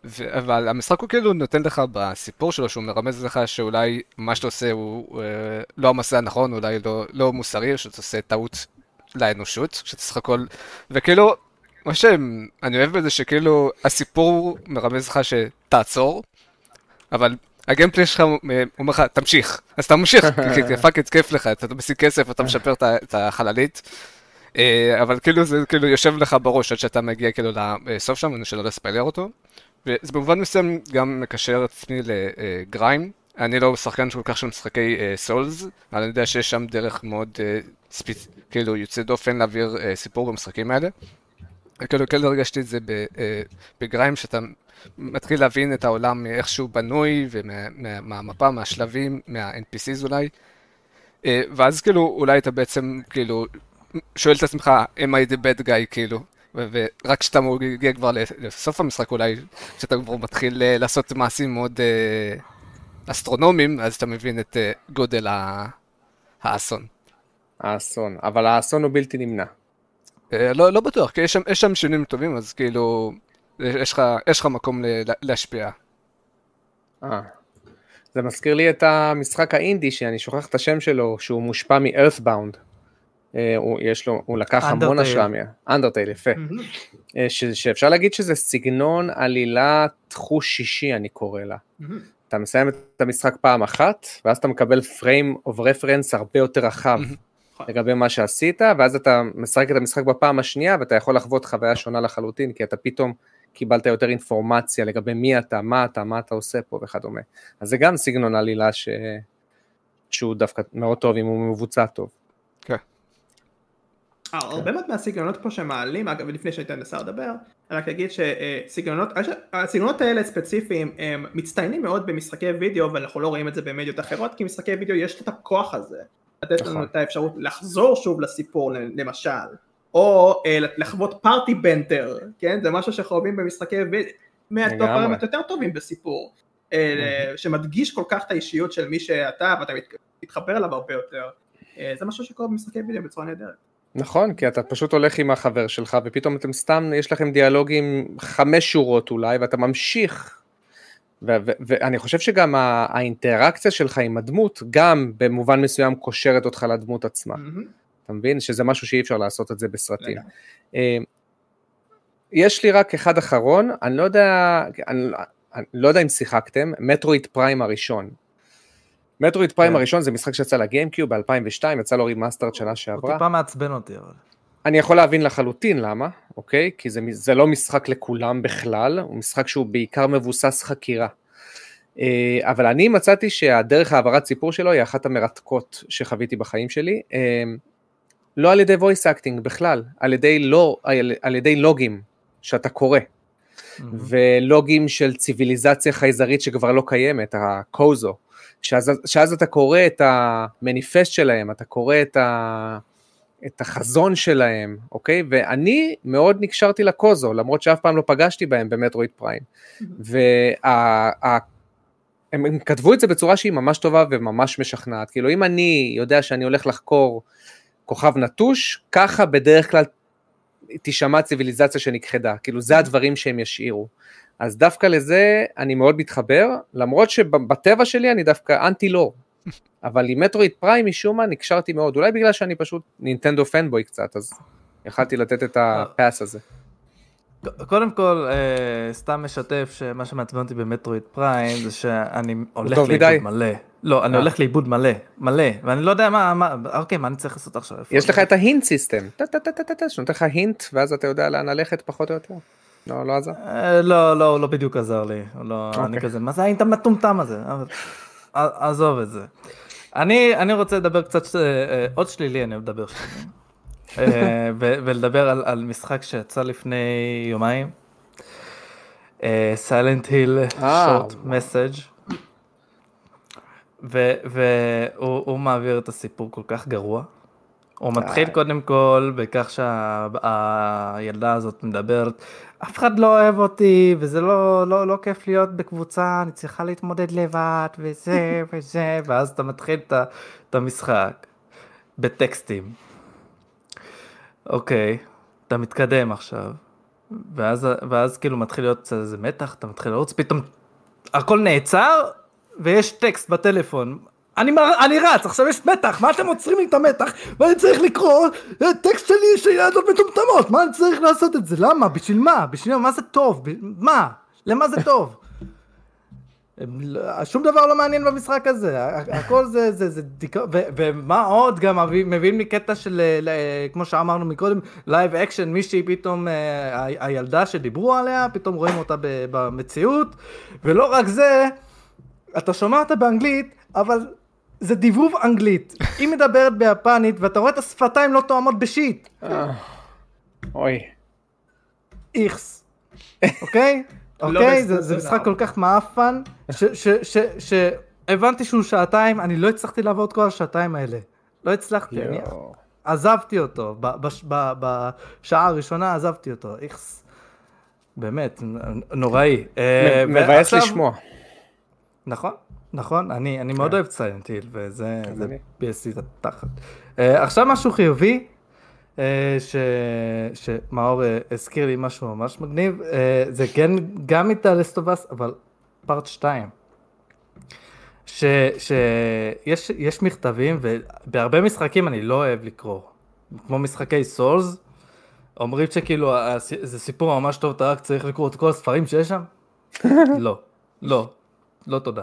ו- אבל המשחק הוא כאילו נותן לך בסיפור שלו, שהוא מרמז לך שאולי מה שאתה עושה הוא אה, לא המסע הנכון, אולי לא, לא מוסרי, או שאתה עושה טעות לאנושות, שאתה סך הכל, וכאילו, מה שאני אוהב בזה שכאילו הסיפור מרמז לך שתעצור, אבל ה gameplay שלך אומר לך תמשיך, אז אתה ממשיך, כי fuck את כיף לך, אתה משיג כסף, אתה משפר את החללית. אה, אבל כאילו זה כאילו יושב לך בראש עד שאתה מגיע כאילו לסוף שם, אני שלא לספיילר אותו. וזה במובן מסוים גם מקשר את עצמי לגריים. אני לא שחקן כל כך של משחקי סולס, אבל אני יודע שיש שם דרך מאוד אה. כאילו יוצא דופן להעביר אה, סיפור במשחקים האלה. כאילו כן הרגשתי את זה אה, בגריים, שאתה מתחיל להבין את העולם מאיך שהוא בנוי, ומהמפה, מהשלבים, מה-NPCs אולי. אה, ואז כאילו אולי אתה בעצם כאילו שואל את עצמך, am I the bad guy כאילו, ורק כשאתה מגיע כבר לסוף המשחק אולי, כשאתה כבר מתחיל אה, לעשות מעשים מאוד אה, אסטרונומיים, אז אתה מבין את אה, גודל האסון. האסון, אבל האסון הוא בלתי נמנע. אה, לא, לא בטוח, כי יש שם, יש שם שינויים טובים, אז כאילו, יש לך, יש לך מקום ל- להשפיע. אה. זה מזכיר לי את המשחק האינדי שאני שוכח את השם שלו, שהוא מושפע מ-Earthbound. אה, הוא, יש לו, הוא לקח המון Undertale. השראה מה... אנדרטייל, יפה. אה, ש, שאפשר להגיד שזה סגנון עלילת חוש שישי, אני קורא לה. אתה מסיים את המשחק פעם אחת, ואז אתה מקבל frame of reference הרבה יותר רחב לגבי מה שעשית, ואז אתה משחק את המשחק בפעם השנייה, ואתה יכול לחוות חוויה שונה לחלוטין, כי אתה פתאום קיבלת יותר אינפורמציה לגבי מי אתה, מה אתה, מה אתה עושה פה וכדומה. אז זה גם סגנון עלילה ש... שהוא דווקא מאוד טוב אם הוא מבוצע טוב. כן. אה, הרבה מאוד מהסגנונות פה שמעלים, אגב לפני שהייתי מנסה לדבר, אני רק אגיד שסגנונות, הסגנונות האלה ספציפיים הם מצטיינים מאוד במשחקי וידאו ואנחנו לא רואים את זה במדיות אחרות כי משחקי וידאו יש את הכוח הזה, לתת לנו נכון. את האפשרות לחזור שוב לסיפור למשל, או אה, לחוות פארטי בנטר, כן, זה משהו שחווים במשחקי מהדברים. היותר טובים בסיפור, אה, שמדגיש כל כך את האישיות של מי שאתה ואתה מת- מתחבר אליו הרבה יותר, אה, זה משהו שקורה במשחקי וידאו בצורה נהדרת. נכון, כי אתה פשוט הולך עם החבר שלך, ופתאום אתם סתם, יש לכם דיאלוגים חמש שורות אולי, ואתה ממשיך. ואני חושב שגם האינטראקציה שלך עם הדמות, גם במובן מסוים קושרת אותך לדמות עצמה. אתה מבין? שזה משהו שאי אפשר לעשות את זה בסרטים. אה, יש לי רק אחד אחרון, אני לא יודע, אני, אני לא יודע אם שיחקתם, Metroid Prime הראשון. Metroid Prime כן. הראשון זה משחק שיצא ל GameCube ב-2002, יצא לו remastered שנה הוא שעברה. טיפה מעצבן אותי, אבל. אני יכול להבין לחלוטין למה, אוקיי? כי זה, זה לא משחק לכולם בכלל, הוא משחק שהוא בעיקר מבוסס חקירה. אה, אבל אני מצאתי שהדרך העברת סיפור שלו היא אחת המרתקות שחוויתי בחיים שלי. אה, לא על ידי voice acting בכלל, על ידי, לא, על, על ידי לוגים שאתה קורא, ולוגים של ציוויליזציה חייזרית שכבר לא קיימת, הקוזו, שאז, שאז אתה קורא את המניפסט שלהם, אתה קורא את, ה, את החזון שלהם, אוקיי? ואני מאוד נקשרתי לקוזו, למרות שאף פעם לא פגשתי בהם במטרואיד פריים. וה, ה, הם, הם כתבו את זה בצורה שהיא ממש טובה וממש משכנעת. כאילו אם אני יודע שאני הולך לחקור כוכב נטוש, ככה בדרך כלל תישמע ציוויליזציה שנכחדה, כאילו זה הדברים שהם ישאירו. אז דווקא לזה אני מאוד מתחבר, למרות שבטבע שלי אני דווקא אנטי לור. אבל עם מטרואיד פריים משום מה נקשרתי מאוד, אולי בגלל שאני פשוט נינטנדו פנבוי קצת, אז יכלתי לתת את הפאס הזה. קודם כל, אה, סתם משתף שמה שמעצבן אותי במטרואיד פריים זה שאני הולך לאיבוד מדי. מלא. לא, אני אה. הולך לאיבוד מלא, מלא, ואני לא יודע מה, מה, אוקיי, מה אני צריך לעשות עכשיו? יש? לך את ההינט סיסטם, טה-טה-טה-טה, שנותן לך הינט, ואז אתה יודע לאן ללכת פחות או יותר. לא, לא עזר. אה, לא, לא, לא בדיוק עזר לי. לא, אני אוקיי. כזה, מה זה האינט המטומטם הזה? עזוב את זה. אני, אני רוצה לדבר קצת, אה, אה, עוד שלילי אני מדבר שלילי. אה, ולדבר על, על משחק שיצא לפני יומיים. סיילנט היל שורט. מסאג' והוא הוא מעביר את הסיפור כל כך גרוע. הוא מתחיל אה. קודם כל בכך שהילדה הזאת מדברת, אף אחד לא אוהב אותי וזה לא, לא, לא כיף להיות בקבוצה, אני צריכה להתמודד לבד וזה וזה, ואז אתה מתחיל את המשחק בטקסטים. אוקיי, אתה מתקדם עכשיו, ואז, ואז כאילו מתחיל להיות איזה מתח, אתה מתחיל לרוץ, פתאום הכל נעצר, ויש טקסט בטלפון. אני, מר... אני רץ, עכשיו יש מתח, מה אתם עוצרים לי את המתח? ואני צריך לקרוא אה, טקסט שלי של ילדות מטומטמות, מה אני צריך לעשות את זה? למה? בשביל מה? בשביל מה? מה זה טוב? ב... מה? למה זה טוב? שום דבר לא מעניין במשחק הזה, הכל זה, זה, זה דיכאון, ומה עוד גם מביאים לי קטע של, כמו שאמרנו מקודם, live action, מישהי פתאום, אה, הילדה שדיברו עליה, פתאום רואים אותה במציאות, ולא רק זה, אתה שומע אותה באנגלית, אבל זה דיבוב אנגלית, היא מדברת ביפנית, ואתה רואה את השפתיים לא תואמות ב shit. אה, אוי. איכס, אוקיי? לא אוקיי? זה משחק כל כך מעפן, שהבנתי שהוא שעתיים, אני לא הצלחתי לעבור את כל השעתיים האלה. לא הצלחתי, עזבתי אותו, בשעה הראשונה עזבתי אותו, איכס. באמת, נוראי. אה, מבאס לשמוע. נכון, נכון, אני מאוד כן. אוהב ציינטיל, וזה פייס לי את התחת. אה, עכשיו משהו חיובי, אה, ש... שמאור אה, הזכיר לי משהו ממש מגניב, אה, זה כן גם איתה לסטובס, אבל פארט 2. שיש יש מכתבים, ובהרבה משחקים אני לא אוהב לקרוא, כמו משחקי סולס, אומרים שכאילו זה סיפור ממש טוב, אתה רק צריך לקרוא את כל הספרים שיש שם? לא, לא, לא תודה.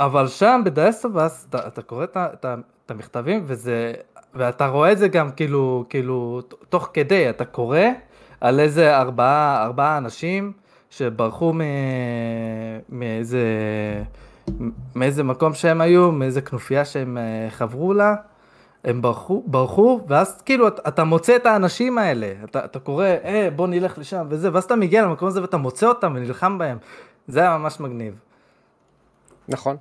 אבל שם בדאסטובס אתה, אתה קורא את, את, את המכתבים וזה ואתה רואה את זה גם כאילו, כאילו, תוך כדי, אתה קורא על איזה ארבעה, ארבעה אנשים שברחו מ... מאיזה, מאיזה מקום שהם היו, מאיזה כנופיה שהם אה, חברו לה, הם ברחו, ברחו, ואז כאילו אתה, אתה מוצא את האנשים האלה, אתה, אתה קורא, אה, בוא נלך לשם וזה, ואז אתה מגיע למקום הזה ואתה מוצא אותם ונלחם בהם, זה היה ממש מגניב. נכון,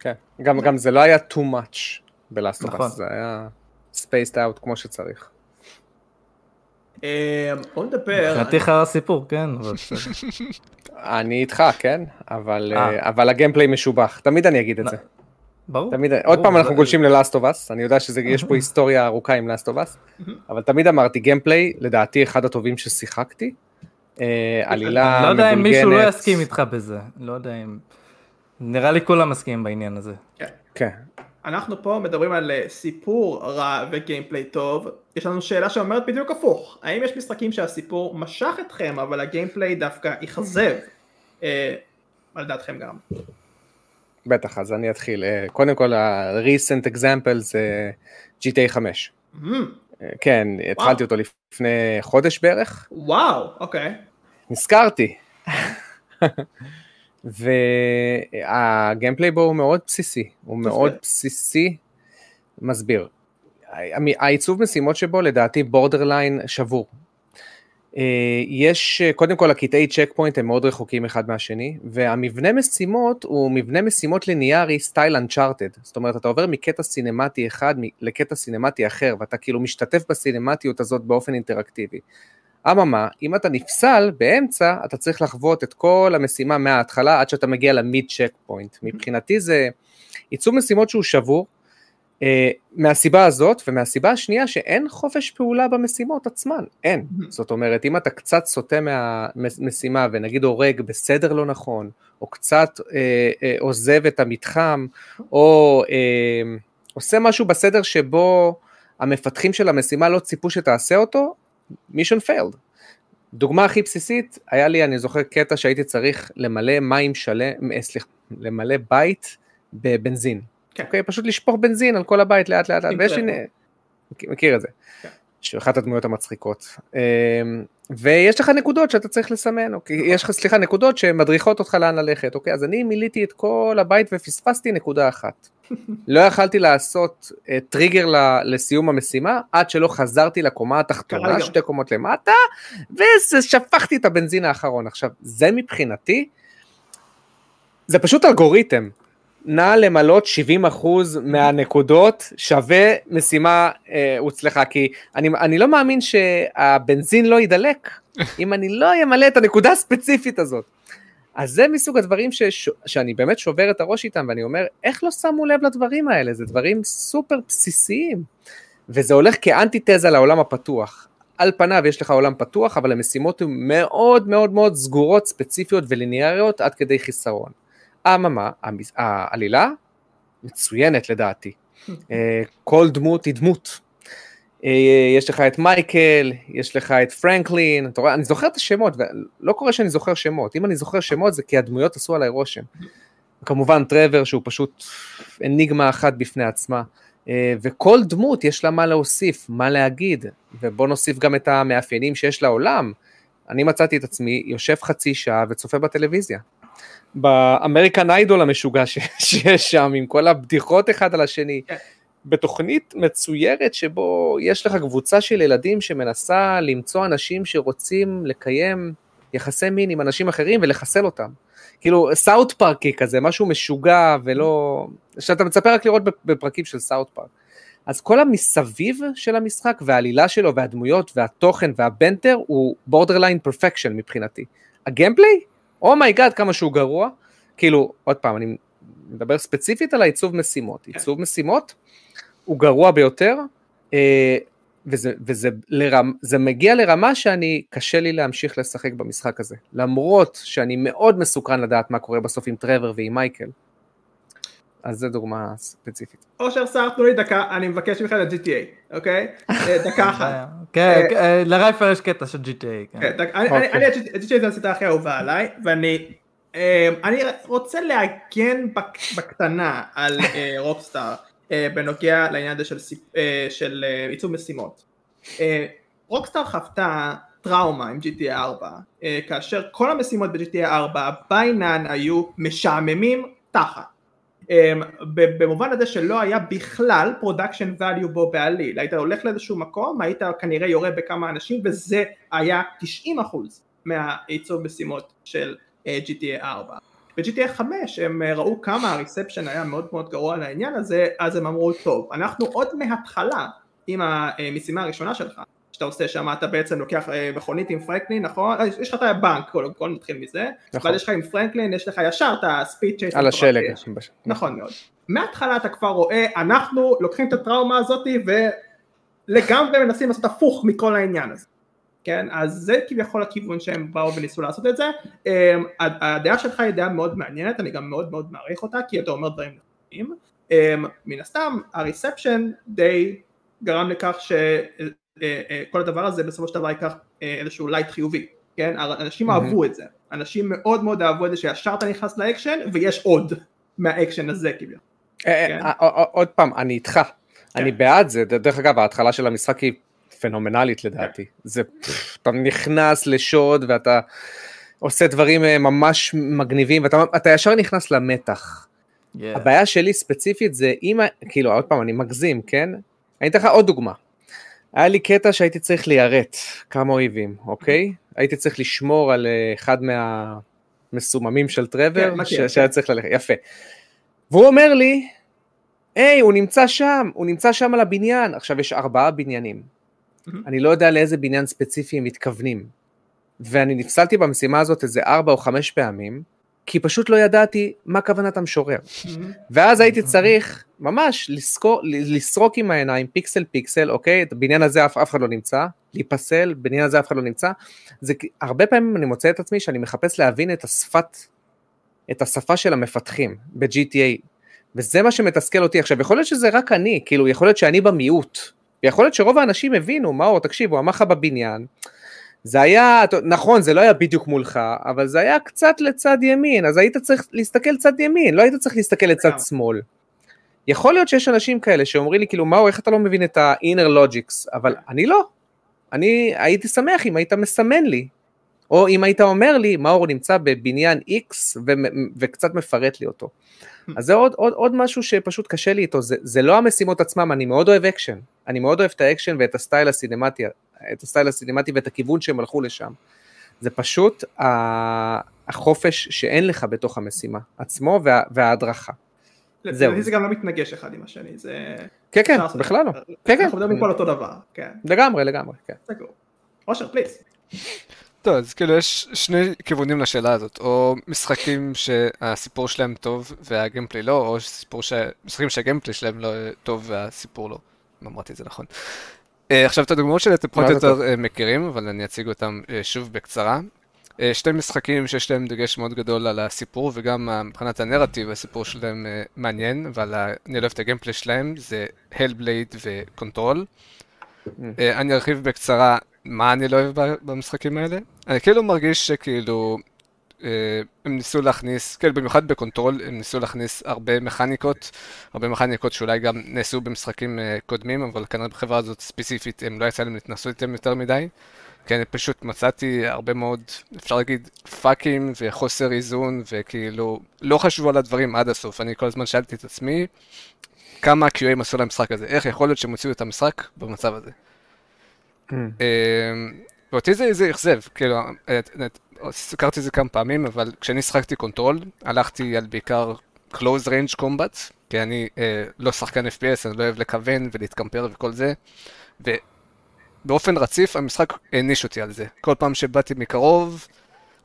כן, גם, גם זה לא היה too much בלאסטופס, נכון. זה היה... spaced out כמו שצריך. אה, בוא נדבר. מבחינתי לך הסיפור, כן. אני איתך, כן? אבל אה. ה gameplay משובח, תמיד אני אגיד את זה. ברור. תמיד, עוד פעם אנחנו גולשים ל Last of Us, אני יודע שיש פה היסטוריה ארוכה עם Last of Us, אבל תמיד אמרתי gameplay, לדעתי אחד הטובים ששיחקתי, אה, עלילה מבולגנת. לא יודע אם מישהו לא יסכים איתך בזה, לא יודע אם... נראה לי כולם מסכימים בעניין הזה. כן. אנחנו פה מדברים על אה, סיפור רע ו gameplay טוב, יש לנו שאלה שאומרת בדיוק הפוך, האם יש משחקים שהסיפור משך אתכם אבל הגיימפליי דווקא אכזב? אה, על דעתכם גם. בטח, אז אני אתחיל. אה, קודם כל, ה-recent example זה GTA 5. Mm. כן, וואו. התחלתי אותו לפני חודש בערך. וואו, אוקיי. נזכרתי. והגיימפליי בו הוא מאוד בסיסי, הוא מאוד בסיסי, מסביר. העיצוב משימות שבו לדעתי borderline שבור. אה, יש, קודם כל הקטעי checkpoint הם מאוד רחוקים אחד מהשני, והמבנה משימות הוא מבנה משימות ליניארי style Uncharted, זאת אומרת אתה עובר מקטע סינמטי אחד לקטע סינמטי אחר, ואתה כאילו משתתף בסינמטיות הזאת באופן אינטראקטיבי. אממה, אם אתה נפסל באמצע, אתה צריך לחוות את כל המשימה מההתחלה עד שאתה מגיע ל mid checkpoint. מבחינתי זה עיצוב משימות שהוא שבור, אה, מהסיבה הזאת, ומהסיבה השנייה שאין חופש פעולה במשימות עצמן, אין. זאת אומרת, אם אתה קצת סוטה מהמשימה ונגיד הורג בסדר לא נכון, או קצת אה, אה, עוזב את המתחם, או אה, עושה משהו בסדר שבו המפתחים של המשימה לא ציפו שתעשה אותו, מישון פיילד. דוגמה הכי בסיסית, היה לי, אני זוכר קטע שהייתי צריך למלא מים שלם, אה, סליחה, למלא בית בבנזין. כן. אוקיי, פשוט לשפוך בנזין על כל הבית לאט לאט לאט, ויש לי, מכיר את זה. כן. אחת הדמויות המצחיקות. אמ, ויש לך נקודות שאתה צריך לסמן, אוקיי? יש לך, סליחה, נקודות שמדריכות אותך לאן ללכת, אוקיי? אז אני מילאתי את כל הבית ופספסתי נקודה אחת. לא יכלתי לעשות uh, טריגר לסיום המשימה עד שלא חזרתי לקומה התחתונה, שתי קומות למטה, ושפכתי את הבנזין האחרון. עכשיו, זה מבחינתי, זה פשוט אלגוריתם. נא למלות 70% מהנקודות שווה משימה אה, הוצלחה כי אני, אני לא מאמין שהבנזין לא יידלק אם אני לא אמלא את הנקודה הספציפית הזאת. אז זה מסוג הדברים שש, שאני באמת שובר את הראש איתם ואני אומר איך לא שמו לב לדברים האלה זה דברים סופר בסיסיים וזה הולך כאנטיתזה לעולם הפתוח. על פניו יש לך עולם פתוח, אבל המשימות הן מאוד מאוד מאוד סגורות, ספציפיות וליניאריות עד כדי חיסרון. אממה, העלילה מצוינת לדעתי. אה, כל דמות היא דמות. אה, יש לך את מייקל, יש לך את פרנקלין, אתה רואה, אני זוכר את השמות, ולא קורה שאני זוכר שמות, אם אני זוכר שמות זה כי הדמויות עשו עליי רושם. כמובן טרוור שהוא פשוט אניגמה אחת בפני עצמה, אה, וכל דמות יש לה מה להוסיף, מה להגיד, ובוא נוסיף גם את המאפיינים שיש לעולם. אני מצאתי את עצמי יושב חצי שעה וצופה בטלוויזיה. ב American Idol המשוגע ש- שיש שם, עם כל הבדיחות אחד על השני. כן. בתוכנית מצוירת שבו יש לך קבוצה של ילדים שמנסה למצוא אנשים שרוצים לקיים יחסי מין עם אנשים אחרים ולחסל אותם. כאילו סאוט פארקי כזה, משהו משוגע ולא... שאתה מצפה רק לראות בפרקים של South Park. אז כל המסביב של המשחק והעלילה שלו והדמויות והתוכן וה banter הוא borderline perfection מבחינתי. ה gameplay? oh my god כמה שהוא גרוע. כאילו, עוד פעם, אני מדבר ספציפית על העיצוב משימות. עיצוב משימות הוא גרוע ביותר, אה, וזה, וזה לרמ, זה מגיע לרמה שאני, קשה לי להמשיך לשחק במשחק הזה. למרות שאני מאוד מסוקרן לדעת מה קורה בסוף עם Trevor ועם Michael. אז זו דוגמה ספציפית. אושר סער, תנו לי דקה, אני מבקש ממך את ה-GTA, אוקיי? אה, דקה אחת. כן, כן, לרייפר יש קטע של GTA. כן. כן, אני- אוקיי. אני- אני את GTA זה הסדרה הכי אהובה עליי, ואני אה, אני רוצה להגן בק- בקטנה על אה, Rockstar אה, בנוגע לעניין הזה של סיפ- אה, של אה, עיצוב משימות. אה, Rockstar חוותה טראומה עם GTA 4, אה, כאשר כל המשימות ב-GTA 4 ביינן היו משעממים תחת. Um, במובן הזה שלא היה בכלל production value בו בעליל, היית הולך לאיזשהו מקום, היית כנראה יורה בכמה אנשים וזה היה 90% מהעיצוב משימות של uh, GTA 4. ב-GTA 5 הם uh, ראו כמה הריספשן היה מאוד מאוד גרוע לעניין הזה, אז הם אמרו טוב, אנחנו עוד מההתחלה עם המשימה הראשונה שלך, שאתה עושה שם אתה בעצם לוקח אה, מכונית עם פרנקלין נכון? אה, יש לך את הבנק קודם כל נתחיל מזה, נכון. ואז יש לך עם פרנקלין יש לך ישר את הספיד צ'ייס על השלג. נכון מאוד. מההתחלה אתה כבר רואה, אנחנו לוקחים את הטראומה הזאת ולגמרי מנסים לעשות הפוך מכל העניין הזה. כן, אז זה כביכול הכיוון שהם באו וניסו לעשות את זה. אמ, הדעה שלך היא דעה מאוד מעניינת, אני גם מאוד מאוד מעריך אותה, כי אתה אומר דברים נכונים. אמ, מן הסתם, ה reception די גרם לכך שכל הדבר הזה בסופו של דבר ייקח אה, איזשהו light חיובי. כן, אנשים מהמם. אהבו את זה, אנשים מאוד מאוד אהבו את זה שישר אתה נכנס לאקשן ויש עוד מהאקשן הזה כביכול. אה, כן. אה, אה, עוד פעם, אני איתך, אני בעד זה, דרך אגב, ההתחלה של המשחק היא פנומנלית לדעתי, זה, פפ, אתה נכנס לשוד ואתה עושה דברים אה, ממש מגניבים, ואתה אתה ישר נכנס למתח. Yeah. הבעיה שלי ספציפית זה אם, כאילו, עוד פעם, אני מגזים, כן? אני אתן לך עוד דוגמה. היה לי קטע שהייתי צריך ליירט כמה אויבים, אוקיי? הייתי צריך לשמור על אה, אחד מהמסוממים של טרוור, כן, ש-. שהיה צריך ללכת, יפה. והוא אומר לי, היי, הוא נמצא שם, הוא נמצא שם על הבניין. עכשיו יש ארבעה בניינים. אני לא יודע לאיזה בניין ספציפי הם מתכוונים. ואני נפסלתי במשימה הזאת איזה ארבע או חמש פעמים, כי פשוט לא ידעתי מה כוונת המשורר. ואז הייתי צריך ממש לסקור, לסרוק עם העיניים פיקסל פיקסל, אוקיי? את הבניין הזה אף, אף אחד לא נמצא, להיפסל, בניין הזה אף אחד לא נמצא. זה הרבה פעמים אני מוצא את עצמי שאני מחפש להבין את השפת, את השפה של המפתחים ב-GTA, וזה מה שמתסכל אותי עכשיו. יכול להיות שזה רק אני, כאילו, יכול להיות שאני במיעוט. ויכול להיות שרוב האנשים הבינו, מאור, תקשיב, הוא אמר לך בבניין, זה היה, נכון, זה לא היה בדיוק מולך, אבל זה היה קצת לצד ימין, אז היית צריך להסתכל צד ימין, לא היית צריך להסתכל לצד. שמאל. יכול להיות שיש אנשים כאלה שאומרים לי, כאילו, מאור, איך אתה לא מבין את ה-inner logics, אבל אני לא. אני הייתי שמח אם היית מסמן לי, או אם היית אומר לי, מאור נמצא בבניין X ו- וקצת מפרט לי אותו. אז זה עוד, עוד, עוד משהו שפשוט קשה לי איתו, זה, זה לא המשימות עצמם, אני מאוד אוהב אקשן, אני מאוד אוהב את האקשן ואת הסטייל הסינמטי, את הסטייל הסינמטי ואת הכיוון שהם הלכו לשם. זה פשוט החופש שאין לך בתוך המשימה עצמו וה, וההדרכה. זהו. זה גם לא מתנגש אחד עם השני, זה... כן, כן. בכלל לא. כן, כן. אנחנו מדברים פה על אותו דבר, כן, לגמרי, לגמרי, כן. סגור. אושר, פליז. טוב, אז כאילו יש שני כיוונים לשאלה הזאת, או משחקים שהסיפור שלהם טוב והגיימפליי לא, או סיפור ש... משחקים שהגיימפליי שלהם לא טוב והסיפור לא, אם אמרתי את זה נכון. אה, עכשיו את הדוגמאות שלי אתם פחות או יותר אה, מכירים, אבל אני אציג אותם אה, שוב בקצרה. אה, שתי משחקים שיש להם דגש מאוד גדול על הסיפור, וגם מבחינת הנרטיב הסיפור שלהם אה, מעניין, ואני אוהב את הגיימפלי שלהם, זה Hellblade ו Control. אה, אני ארחיב בקצרה מה אני לא אוהב במשחקים האלה. אני כאילו מרגיש שכאילו הם ניסו להכניס, כאילו במיוחד ב Control, הם ניסו להכניס הרבה מכניקות, הרבה מכניקות שאולי גם נעשו במשחקים קודמים, אבל כנראה בחברה הזאת ספציפית הם לא יצא להם להתנסות איתם יותר מדי. כי אני פשוט מצאתי הרבה מאוד, אפשר להגיד, פאקים וחוסר איזון, וכאילו, לא חשבו על הדברים עד הסוף. אני כל הזמן שאלתי את עצמי, כמה ה-QAים עשו למשחק הזה, איך יכול להיות שהם הוציאו את המשחק במצב הזה. אה, ואותי זה, זה אכזב, כאילו, אה, אה, סקרתי את זה כמה פעמים, אבל כשאני שחקתי Control, הלכתי על בעיקר close range combat, כי אני אה, לא שחקן FPS, אני לא אוהב לכוון ולהתקמפר וכל זה, ובאופן רציף המשחק העניש אותי על זה. כל פעם שבאתי מקרוב,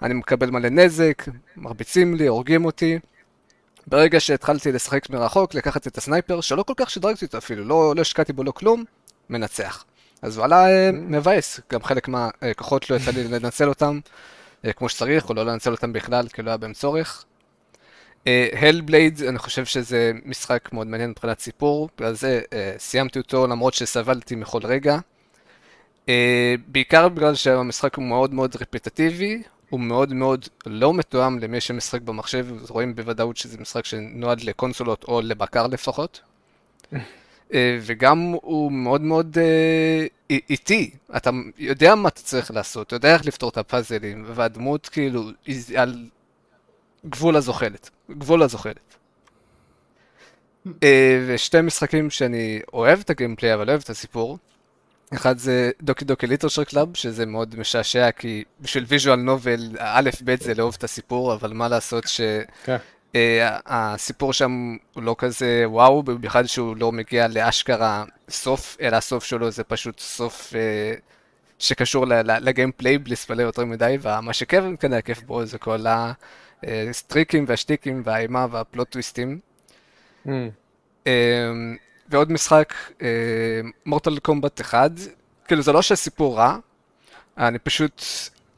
אני מקבל מלא נזק, מרביצים לי, הורגים אותי. ברגע שהתחלתי לשחק מרחוק, לקחת את הסנייפר, שלא כל כך שדרגתי אותו אפילו, לא, לא השקעתי בו לא כלום, מנצח. אז וואלה, אה, מבאס, גם חלק מהכוחות לא יצא לי לנצל אותם אה, כמו שצריך, או לא לנצל אותם בכלל, כי לא היה בהם צורך. הלבלייד, אני חושב שזה משחק מאוד מעניין מבחינת סיפור, בגלל זה אה, סיימתי אותו למרות שסבלתי מכל רגע. אה, בעיקר בגלל שהמשחק הוא מאוד מאוד רפטטיבי, הוא מאוד מאוד לא מתואם למי שמשחק במחשב, רואים בוודאות שזה משחק שנועד לקונסולות או לבקר לפחות. אה, וגם הוא מאוד מאוד א- איטי, אתה יודע מה אתה צריך לעשות, אתה יודע איך לפתור את הפאזלים, והדמות כאילו היא על גבול הזוחלת, גבול הזוחלת. אה, ושתי משחקים שאני אוהב את הגיימפליי אבל אוהב את הסיפור. אחד זה Doki Doki Literature Club, שזה מאוד משעשע, כי בשביל visual novel, האלף בית זה לאהוב את הסיפור, אבל מה לעשות ש... כן. אה, הסיפור שם הוא לא כזה וואו, במיוחד שהוא לא מגיע לאשכרה סוף, אלא הסוף שלו זה פשוט סוף אה, שקשור ל gameplay בלי ספלר יותר מדי, ומה שכן כנראה כיף בו זה כל הטריקים והשטיקים והאימה וה plot twist ים. Mm. אה, ועוד משחק, מורטל קומבט 1, כאילו זה לא שהסיפור רע, אני פשוט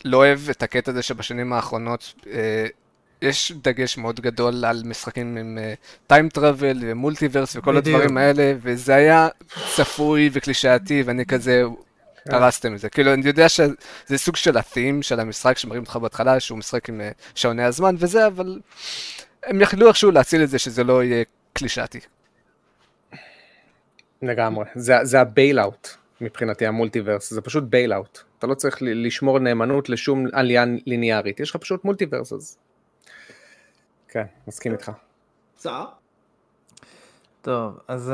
לא אוהב את הקטע הזה שבשנים האחרונות אה, יש דגש מאוד גדול על משחקים עם טיים טראבל ומולטיברס וכל בדיוק. הדברים האלה, וזה היה צפוי וקלישאתי, ואני כזה, הרסתם את זה. כאילו, אני יודע שזה סוג של ה-theme של המשחק שמראים אותך בהתחלה, שהוא משחק עם אה, שעוני הזמן וזה, אבל הם יכלו איכשהו להציל את זה שזה לא יהיה קלישאתי. לגמרי, זה, זה ה bail-out מבחינתי ה multiverse, זה פשוט bail-out. אתה לא צריך ל- לשמור נאמנות לשום עלילה ליניארית, יש לך פשוט multiverse אז. כן, מסכים איתך. סער? טוב, אז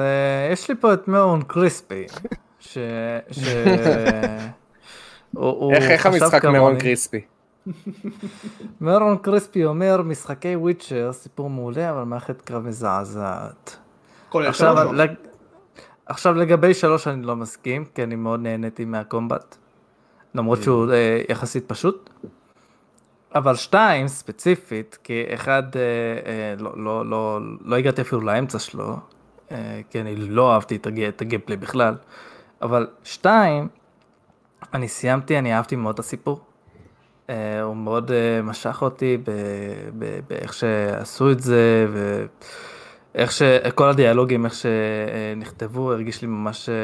uh, יש לי פה את מאון קריספי, ש... ש... הוא- איך, איך המשחק. מרון קריספי? מרון קריספי אומר, משחקי וויצ'ר, סיפור מעולה, אבל מערכת קרב מזעזעת. כולל עכשיו, שלוש? עכשיו לגבי שלוש אני לא מסכים, כי אני מאוד נהניתי מהקומבט, למרות שהוא אה, יחסית פשוט. אבל שתיים ספציפית, כי אחד אה, אה, לא, לא, לא, לא הגעתי אפילו לאמצע שלו, אה, כי אני לא אהבתי את, הג... את הגיימפלי בכלל, אבל שתיים, אני סיימתי, אני אהבתי מאוד את הסיפור. אה, הוא מאוד אה, משך אותי באיך שעשו את זה, ואיך שכל הדיאלוגים, איך שנכתבו, הרגיש לי ממש, אה,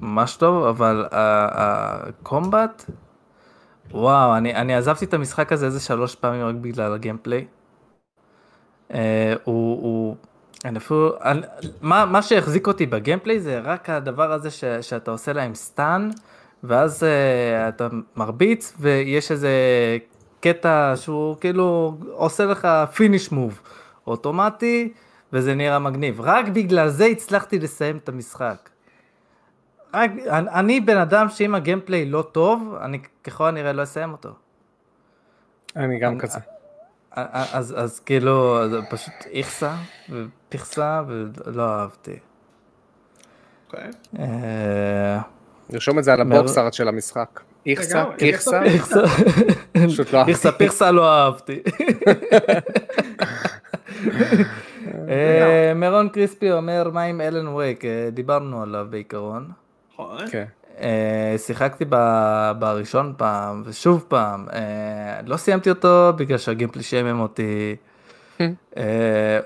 ממש טוב, אבל הקומבט, וואו, אני, אני עזבתי את המשחק הזה איזה שלוש פעמים רק בגלל הגיימפליי. אה, הוא, הוא, אני אפילו, אני, מה, מה שהחזיק אותי בגיימפליי זה רק הדבר הזה ש, שאתה עושה להם סטן, ואז uh, אתה מרביץ, ויש איזה קטע שהוא כאילו עושה לך finish move אוטומטי, וזה נראה מגניב. רק בגלל זה הצלחתי לסיים את המשחק. רק, אני, אני בן אדם שאם ה gameplay לא טוב, אני ככל הנראה לא אסיים אותו. אני גם כזה. אז, אז כאילו, זה פשוט איכסה ופיכסה ולא אהבתי. אוקיי. אה, נרשום את זה על מר- הבוקס ארט של המשחק. איכסה, פיכסה, איכסה, לא. איכסה פיכסה לא אהבתי. אה, מרון קריספי אומר מה עם אלן וייק, אה, דיברנו עליו בעיקרון. נכון. כן. אה, שיחקתי ב- בראשון פעם, ושוב פעם, לא סיימתי אותו בגלל שהגיימפלי שיימם אותי. אה,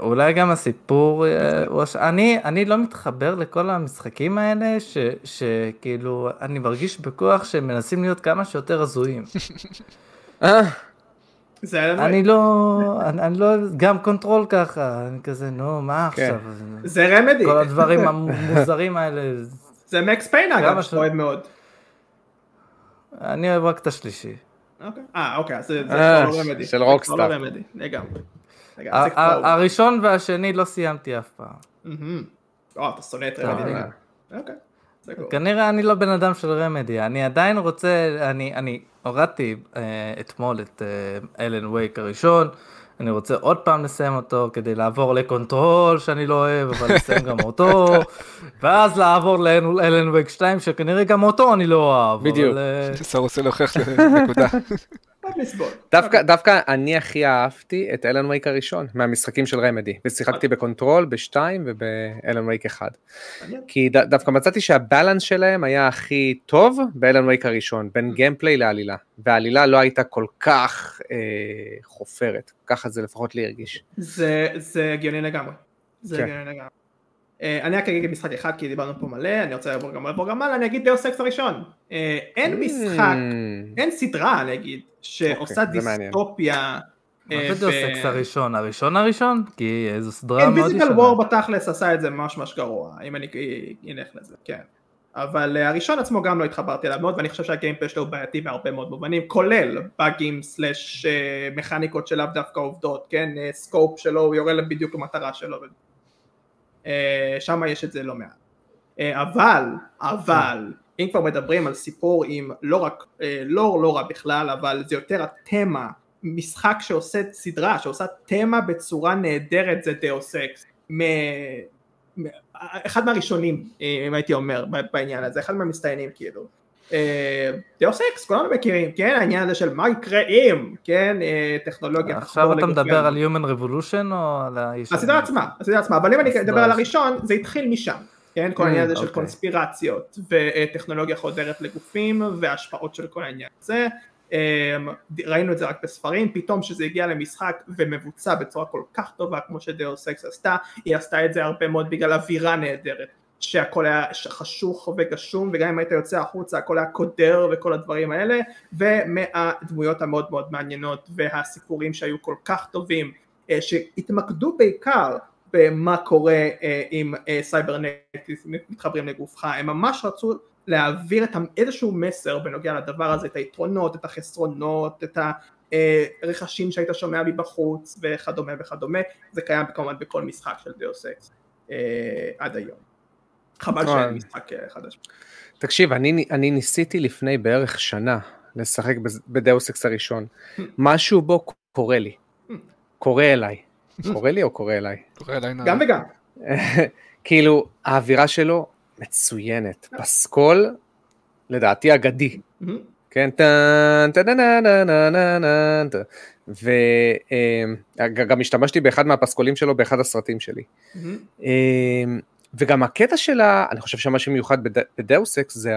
אולי גם הסיפור, אני, אני לא מתחבר לכל המשחקים האלה, ש- שכאילו, אני מרגיש בכוח שהם מנסים להיות כמה שיותר הזויים. זה היה לנו- אני לא, אני, אני לא, גם Control ככה, אני כזה, נו, מה כן. עכשיו? זה Remedy. כל הדברים המוזרים האלה, זה Max Payne אגב, שאתה אוהב מאוד. אני אוהב רק את השלישי. אוקיי. אה, אוקיי, אז זה אה, כבר לא Remedy. של זה Rockstar. כבר לא Remedy, לגמרי. הראשון והשני לא סיימתי אף פעם. אה, אתה שונא את Remedy. אוקיי. כנראה אני לא בן אדם של Remedy, אני עדיין רוצה, אני, אני הורדתי אה, אתמול את אה, Alan Wake הראשון, אני רוצה עוד פעם לסיים אותו כדי לעבור ל Control שאני לא אוהב, אבל לסיים גם אותו, ואז לעבור ל Alan Wake 2 שכנראה גם אותו אני לא אוהב. בדיוק. אבל, אה, אושר רוצה להוכיח לנקודה. לסבול. דווקא, דווקא אני הכי אהבתי את Alan Wake הראשון מהמשחקים של Remedy ושיחקתי ב Control בשתיים וב Alan Wake אחד. כי ד, דווקא מצאתי שה balance שלהם היה הכי טוב ב Alan Wake הראשון בין gameplay לעלילה והעלילה לא הייתה כל כך אה, חופרת ככה זה לפחות לי הרגיש. זה זה הגיוני לגמרי. זה כן. הגיוני לגמרי. אה, אני רק אגיד משחק אחד כי דיברנו פה מלא, אני רוצה לעבור גם לעבור גם הלאה, אני אגיד Deus Ex הראשון. אה, אין משחק, Mm, אין סדרה אני אגיד, שעושה אוקיי, זה. דיסטופיה. מה אה, זה ו- Deus Ex הראשון? הראשון הראשון? כי זו סדרה מאוד Invisible ישנה. War בתכלס עשה את זה ממש ממש גרוע, אם אני אלך לזה, כן. אבל הראשון עצמו גם לא התחברתי אליו מאוד, ואני חושב שה gameplay שלו בעייתי בהרבה מאוד מובנים, כולל באגים slash מכניקות שלאו דווקא עובדות, כן? scope שלו, הוא יורה בדיוק למטרה שלו. אה, שם יש את זה לא מעט. אה, אבל, אבל, אם כבר מדברים על סיפור עם לא רק, אה, לור לא רע בכלל, אבל זה יותר התמה, משחק שעושה סדרה, שעושה תמה בצורה נהדרת זה Deus Ex. מ... אחד מהראשונים, אם הייתי אומר, בעניין הזה, אחד מהמצטיינים כאילו. Deus Ex, כולנו מכירים, כן, העניין הזה של מה יקרה אם, כן, אה, טכנולוגיה עכשיו אתה מדבר. על Human Revolution או על הישנים? הסדרה עצמה, הסדרה עצמה, אבל אם אני אדבר על עצמה. הראשון, זה התחיל משם, כן, כל העניין הזה של אוקיי. קונספירציות וטכנולוגיה חודרת לגופים וההשפעות של כל העניין הזה, ראינו את זה רק בספרים, פתאום שזה הגיע למשחק ומבוצע בצורה כל כך טובה כמו שדאוס אקס עשתה, היא עשתה את זה הרבה מאוד בגלל אווירה נהדרת, שהכל היה חשוך וגשום וגם אם היית יוצא החוצה הכל היה קודר וכל הדברים האלה ומהדמויות המאוד מאוד מעניינות והסיפורים שהיו כל כך טובים אה, שהתמקדו בעיקר במה קורה אה, אם אה, cybernetics מתחברים לגופך, הם ממש רצו להעביר את ה- איזשהו מסר בנוגע לדבר הזה, את היתרונות, את החסרונות, את הרחשים שהיית שומע מבחוץ וכדומה וכדומה, זה קיים כמובן בכל משחק של Deus Ex אה, עד היום. חבל. שאין משחק אה, חדש. תקשיב אני, אני ניסיתי לפני בערך שנה לשחק ב Deus Ex הראשון משהו בו קורה לי קורה אליי קורה לי או קורה אליי קורא אליי נער. גם וגם. כאילו האווירה שלו מצוינת פסקול לדעתי אגדי. כן טן טן טן טן טן טן טן וגם השתמשתי באחד מהפסקולים שלו באחד הסרטים שלי וגם הקטע שלה אני חושב שמה שמיוחד בד- ב Deus Ex זה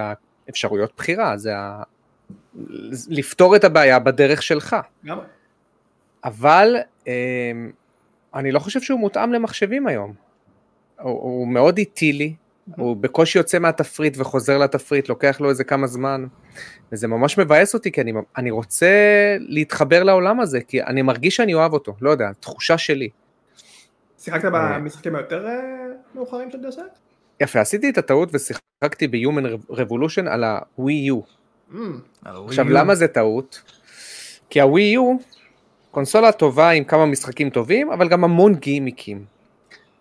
האפשרויות בחירה זה ה... לפתור את הבעיה בדרך שלך גם. אבל אמ, אני לא חושב שהוא מותאם למחשבים היום. הוא, הוא מאוד איטי לי, הוא בקושי יוצא מהתפריט וחוזר לתפריט, לוקח לו איזה כמה זמן, וזה ממש מבאס אותי כי אני, אני רוצה להתחבר לעולם הזה, כי אני מרגיש שאני אוהב אותו, לא יודע, תחושה שלי. שיחקת במשחקים היותר אה, מאוחרים של אקס? יפה, עשיתי את הטעות ושיחקתי ב-Human Revolution על ה-Wii U. מהמם. עכשיו למה זה טעות? כי הווי יו קונסולה טובה עם כמה משחקים טובים אבל גם המון גימיקים.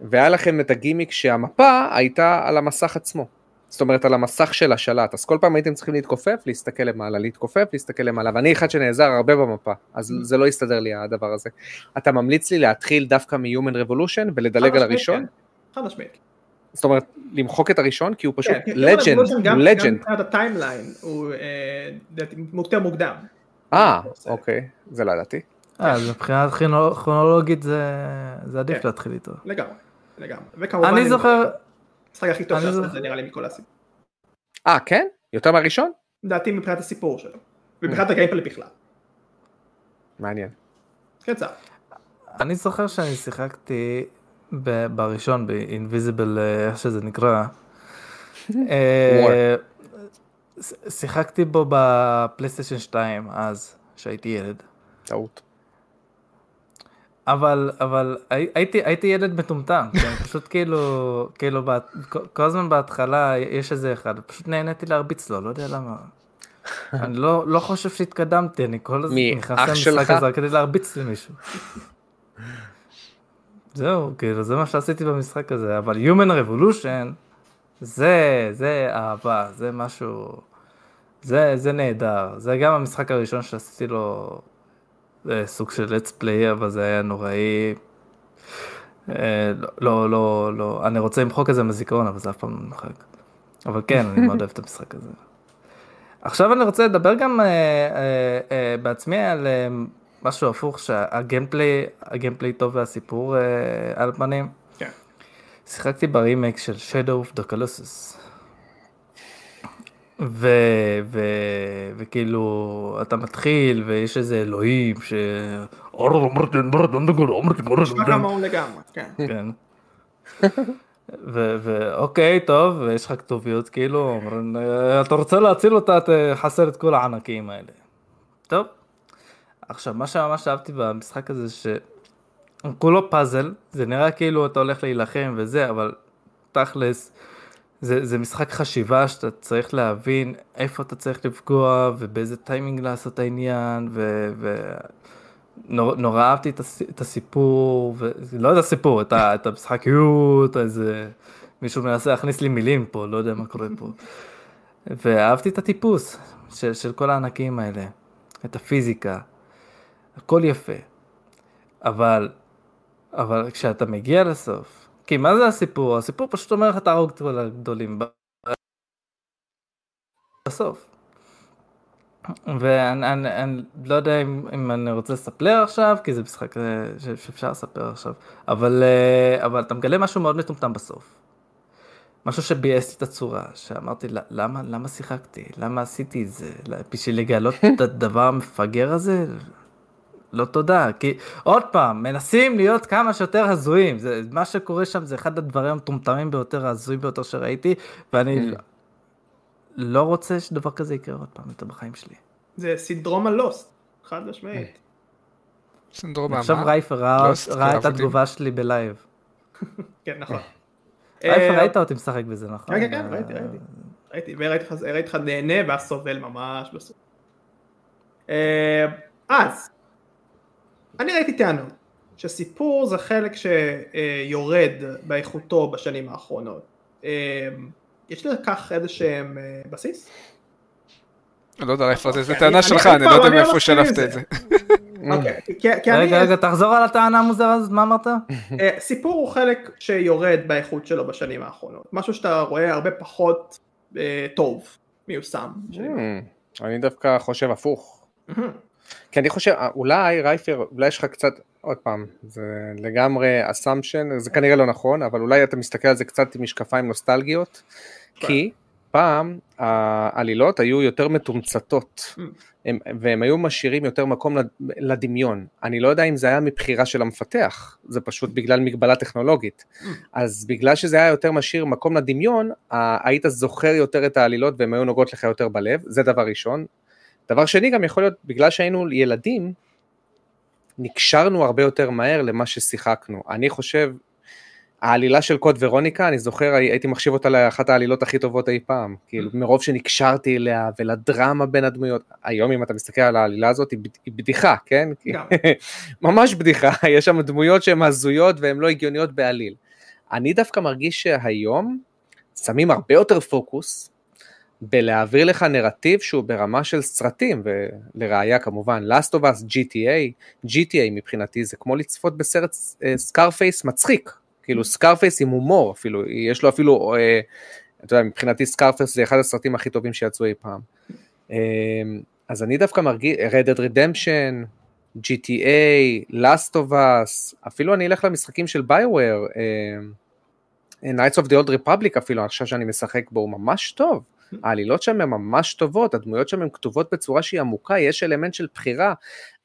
והיה לכם את הגימיק שהמפה הייתה על המסך עצמו. זאת אומרת על המסך של השלט אז כל פעם הייתם צריכים להתכופף להסתכל למעלה להתכופף להסתכל למעלה ואני אחד שנעזר הרבה במפה אז זה לא הסתדר לי הדבר הזה. אתה ממליץ לי להתחיל דווקא מ-Human Revolution ולדלג על הראשון? כן. חד משמעית. זאת אומרת למחוק את הראשון כי הוא פשוט כן, כן, legend, הוא גם- גם legend. מבחינת ה timeline הוא יותר מוקדם. אה אוקיי זה לא ידעתי. אה, אז מבחינה כרונו- כרונולוגית זה זה עדיף כן. להתחיל איתו. לגמרי, לגמרי. וכמובן, אני זוכר, המשחק הכי טוב שעשה זה נראה לי מכל הסיפור. אה, כן? יותר מהראשון? לדעתי מבחינת הסיפור שלו. ומבחינת הגיימפלי בכלל. מעניין. קצר. אני זוכר שאני שיחקתי בראשון, ב-Invisible, אה, איך שזה נקרא. אה, שיחקתי בו בפלייסטיישן 2 אז, כשהייתי ילד. טעות. אבל, אבל הי- הייתי, הייתי ילד מטומטם, כן? פשוט כאילו, כאילו, כל- הזמן בהתחלה יש איזה אחד, פשוט נהניתי להרביץ לו, לא יודע למה. אני לא, לא חושב שהתקדמתי, אני כל הזמן נכנס למשחק? הזה כדי להרביץ למישהו. זהו, כאילו, זה מה שעשיתי במשחק הזה, אבל Human Revolution, זה, זה אהבה, זה משהו, זה, זה נהדר, זה גם המשחק הראשון שעשיתי לו אה, סוג של let's play, אבל זה היה נוראי. אה, לא, לא, לא, אני רוצה למחוק את זה מהזיכרון, אבל זה אף פעם לא נמחק. אבל כן, אני מאוד אוהב את המשחק הזה. עכשיו אני רוצה לדבר גם אה, אה, אה, בעצמי על אה, משהו הפוך, שהגיימפליי, הגיימפליי טוב והסיפור אה, על פנים. כן. שיחקתי ברימייק של Shadow of the Colossus. ו, ו, וכאילו אתה מתחיל ויש איזה אלוהים ש... נשמע כמוהו לגמרי, כן. ואוקיי, טוב, ויש לך כתוביות, כאילו, "אה, אתה רוצה להציל אותה, תחסל את כל הענקים האלה. טוב. עכשיו, מה שממש אהבתי במשחק הזה, שכולו פאזל, זה נראה כאילו אתה הולך להילחם וזה, אבל תכלס, זה, זה משחק חשיבה שאתה צריך להבין איפה אתה צריך לפגוע ובאיזה טיימינג לעשות העניין ו... ו... אהבתי את, הס, את הסיפור, ו... לא את הסיפור, את, ה, את המשחקיות, איזה... מישהו מנסה להכניס לי מילים פה, לא יודע מה קורה פה. ואהבתי את הטיפוס של, של כל הענקים האלה, את הפיזיקה, הכל יפה. אבל, אבל כשאתה מגיע לסוף, כי מה זה הסיפור? הסיפור פשוט אומר לך תהרוג את כל הגדולים בסוף. ואני אני, אני לא יודע אם, אם אני רוצה לספר עכשיו, כי זה משחק אה, שאפשר לספר עכשיו, אבל, אה, אבל אתה מגלה משהו מאוד מטומטם בסוף. משהו שביאס לי את הצורה, שאמרתי, "ל- למה, למה שיחקתי? למה עשיתי את זה? בשביל לגלות את הדבר המפגר הזה? לא תודה, כי עוד פעם, מנסים להיות כמה שיותר הזויים, זה, מה שקורה שם זה אחד הדברים המטומטמים ביותר, ההזויים ביותר שראיתי, ואני Mm. לא רוצה שדבר כזה יקרה עוד פעם יותר בחיים שלי. זה סינדרום ה Lost, חד משמעית. סינדרום עכשיו מה? רייפר ראה, Lost, ראה את. התגובה שלי ב live. כן, נכון. רייפר אה, ראית אותי משחק בזה, נכון? כן, כן, כן, ראיתי, ראיתי. ראיתי, וראיתי לך נהנה ואז סובל ממש בסוף. אה, אז, אני ראיתי טענות, שסיפור זה חלק שיורד באיכותו בשנים האחרונות. אה, יש לכך איזה שהם אה, בסיס? לא יודע איפה זה, זה אני- טענה אני- שלך, אני אני לא יודע אני מאיפה שלפת זה. את זה. אוקיי, אני... רגע, רגע, תחזור על הטענה המוזרה הזאת, מה אמרת? אה, סיפור הוא חלק שיורד באיכות שלו בשנים האחרונות. משהו שאתה רואה הרבה פחות אה, טוב מיושם. Hmm, אני דווקא חושב הפוך. כי אני חושב, אה, אולי רייפר, אולי יש לך קצת, עוד פעם, זה לגמרי אסמפשן, זה כנראה לא נכון, אבל אולי אתה מסתכל על זה קצת עם משקפיים נוסטלגיות, כי פעם העלילות היו יותר מתומצתות, Mm. הם, והם היו משאירים יותר מקום לד- לדמיון. אני לא יודע אם זה היה מבחירה של המפתח, זה פשוט בגלל מגבלה טכנולוגית. Mm. אז בגלל שזה היה יותר משאיר מקום לדמיון, היית זוכר יותר את העלילות והן היו נוגעות לך יותר בלב, זה דבר ראשון. דבר שני גם יכול להיות, בגלל שהיינו ילדים, נקשרנו הרבה יותר מהר למה ששיחקנו. אני חושב, העלילה של קוד ורוניקה, אני זוכר, הייתי מחשיב אותה לאחת העלילות הכי טובות אי פעם. כאילו, מרוב שנקשרתי אליה ולדרמה בין הדמויות. היום אם אתה מסתכל על העלילה הזאת, היא, בד- היא בדיחה, כן? ממש בדיחה, יש שם דמויות שהן הזויות והן לא הגיוניות בעליל. אני דווקא מרגיש שהיום שמים הרבה יותר פוקוס בלהעביר לך נרטיב שהוא ברמה של סרטים, ולראיה כמובן, Last of Us, GTA, GTA מבחינתי זה כמו לצפות בסרט Scarface מצחיק, כאילו Scarface עם הומור אפילו, יש לו אפילו, אה, אתה יודע, מבחינתי Scarface זה אחד הסרטים הכי טובים שיצאו אי פעם. אה, אז אני דווקא מרגיש, Red Dead Redemption, GTA, Last of Us, אפילו אני אלך למשחקים של BioWare, Knights of the Old Republic אפילו, חושב שאני משחק בו, הוא ממש טוב. העלילות שם הן ממש טובות, הדמויות שם הן כתובות בצורה שהיא עמוקה, יש אלמנט של בחירה,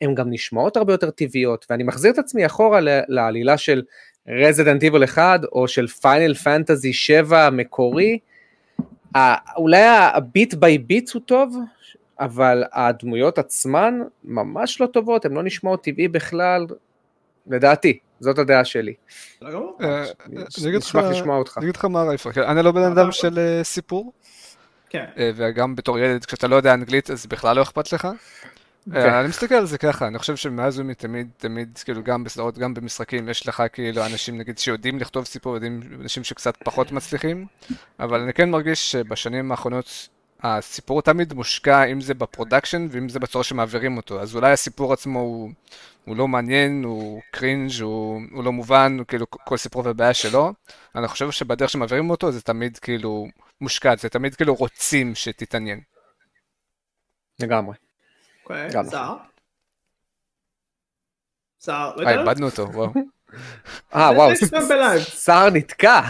הן גם נשמעות הרבה יותר טבעיות, ואני מחזיר את עצמי אחורה לעלילה של Resident Evil 1, או של Final Fantasy 7 המקורי, אולי ה beat by beat הוא טוב, אבל הדמויות עצמן ממש לא טובות, הן לא נשמעות טבעי בכלל, לדעתי, זאת הדעה שלי. אה, אני אגיד לך מה רייפר, אני לא בן אדם של אה, סיפור, כן. אה, וגם בתור ילד, כשאתה לא יודע אנגלית, אז בכלל לא אכפת לך. כן. אני מסתכל על זה ככה, אני חושב שמאז ומתמיד, תמיד, כאילו גם בסדרות, גם במשחקים, יש לך כאילו אנשים נגיד שיודעים לכתוב סיפור, יודעים אנשים שקצת פחות מצליחים, אבל אני כן מרגיש שבשנים האחרונות הסיפור תמיד מושקע, אם זה ב production ואם זה בצורה שמעבירים אותו, אז אולי הסיפור עצמו הוא, הוא לא מעניין, הוא cringe, הוא, הוא לא מובן, הוא כאילו כל סיפור והבעיה שלו, אני חושב שבדרך שמעבירים אותו זה תמיד כאילו מושקע, זה תמיד כאילו רוצים שתתעניין. לגמרי. אוקיי, שר? שר, לא יודע. איבדנו אותו, וואו. אה וואו, שר נתקע.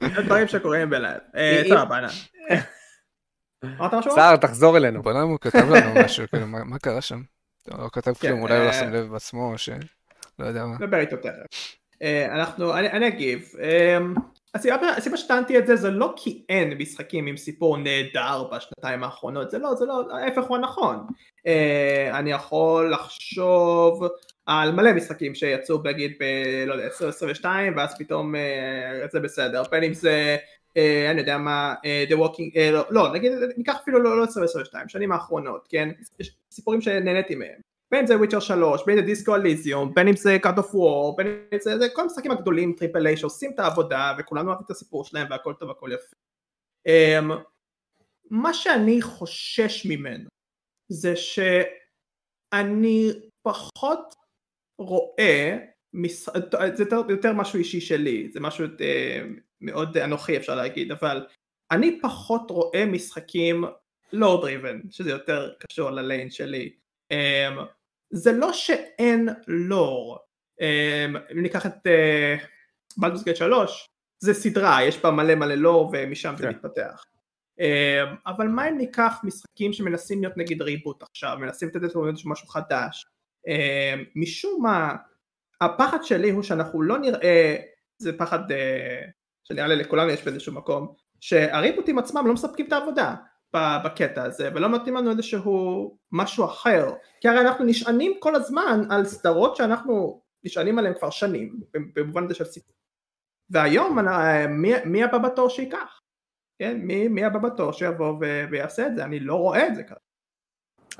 כן, דברים שקורים ב live. אה, סבבה, משהו? שר, תחזור אלינו. בוא נראה הוא כתב לנו משהו, כאילו, מה קרה שם? לא כתב כלום, אולי הוא לא שם לב בעצמו, או ש... לא יודע מה. נדבר איתו תכף. אה, אנחנו, אני אגיב. אמ, הסיבה שטענתי את זה זה לא כי אין משחקים עם סיפור נהדר בשנתיים האחרונות, זה לא, זה לא, ההפך הוא הנכון. אה, אני יכול לחשוב על מלא משחקים שיצאו בגיד ב... לא יודע, 2022 ואז פתאום אה, זה בסדר, בין אם זה אה, אני יודע מה, אה, The Walking, אה, לא, לא, נגיד, ניקח אפילו לא, לא 2022, שנים האחרונות, כן, יש סיפורים שנהניתי מהם, בין אם זה Witcher 3, בין אם זה Disco Elysium, בין אם זה God of War, בין אם זה, זה כל המשחקים הגדולים, triple A, שעושים את העבודה, וכולנו אוהבים את הסיפור שלהם, והכל טוב, הכל יפה. Um, מה שאני חושש ממנו, זה שאני פחות רואה, מש... זה יותר, יותר משהו אישי שלי, זה משהו מאוד אנוכי אפשר להגיד, אבל אני פחות רואה משחקים לא דריבן, שזה יותר קשור לליין שלי. Um, זה לא שאין לור, um, אם ניקח את בלדוס גט 3, זה סדרה, יש בה מלא מלא לור ומשם זה כן. מתפתח. Um, אבל מה אם ניקח משחקים שמנסים להיות נגיד ריבוט עכשיו, מנסים לתת את משהו חדש, um, משום מה, הפחד שלי הוא שאנחנו לא נראה, זה פחד uh, שנראה לי לכולנו יש באיזשהו מקום, שהריבוטים עצמם לא מספקים את העבודה בקטע הזה ולא נותנים לנו איזשהו משהו אחר כי הרי אנחנו נשענים כל הזמן על סדרות שאנחנו נשענים עליהן כבר שנים במובן הזה של סיפור והיום מי, מי הבא בתור שייקח כן מי, מי הבא בתור שיבוא ויעשה את זה אני לא רואה את זה ככה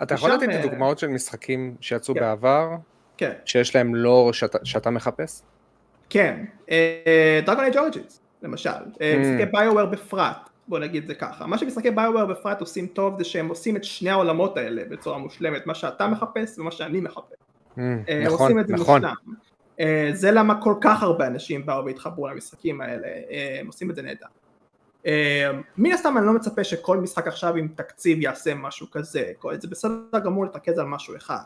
אתה יכול לתת לי אה, דוגמאות של משחקים שיצאו כן. בעבר כן. שיש להם לור שאתה, שאתה מחפש? כן, דרגון אייג' אוריג'ינס למשל, אה, mm. משחקי ביואוור בפרט, בוא נגיד זה ככה, מה שמשחקי ביואוור בפרט עושים טוב זה שהם עושים את שני העולמות האלה בצורה מושלמת, מה שאתה מחפש ומה שאני מחפש, mm, אה, נכון, עושים את זה נכון. מושלם, אה, זה למה כל כך הרבה אנשים באו והתחברו למשחקים האלה, הם עושים את זה נהדר. מן הסתם אני לא מצפה שכל משחק עכשיו עם תקציב יעשה משהו כזה, זה בסדר גמור לתרכז על משהו אחד.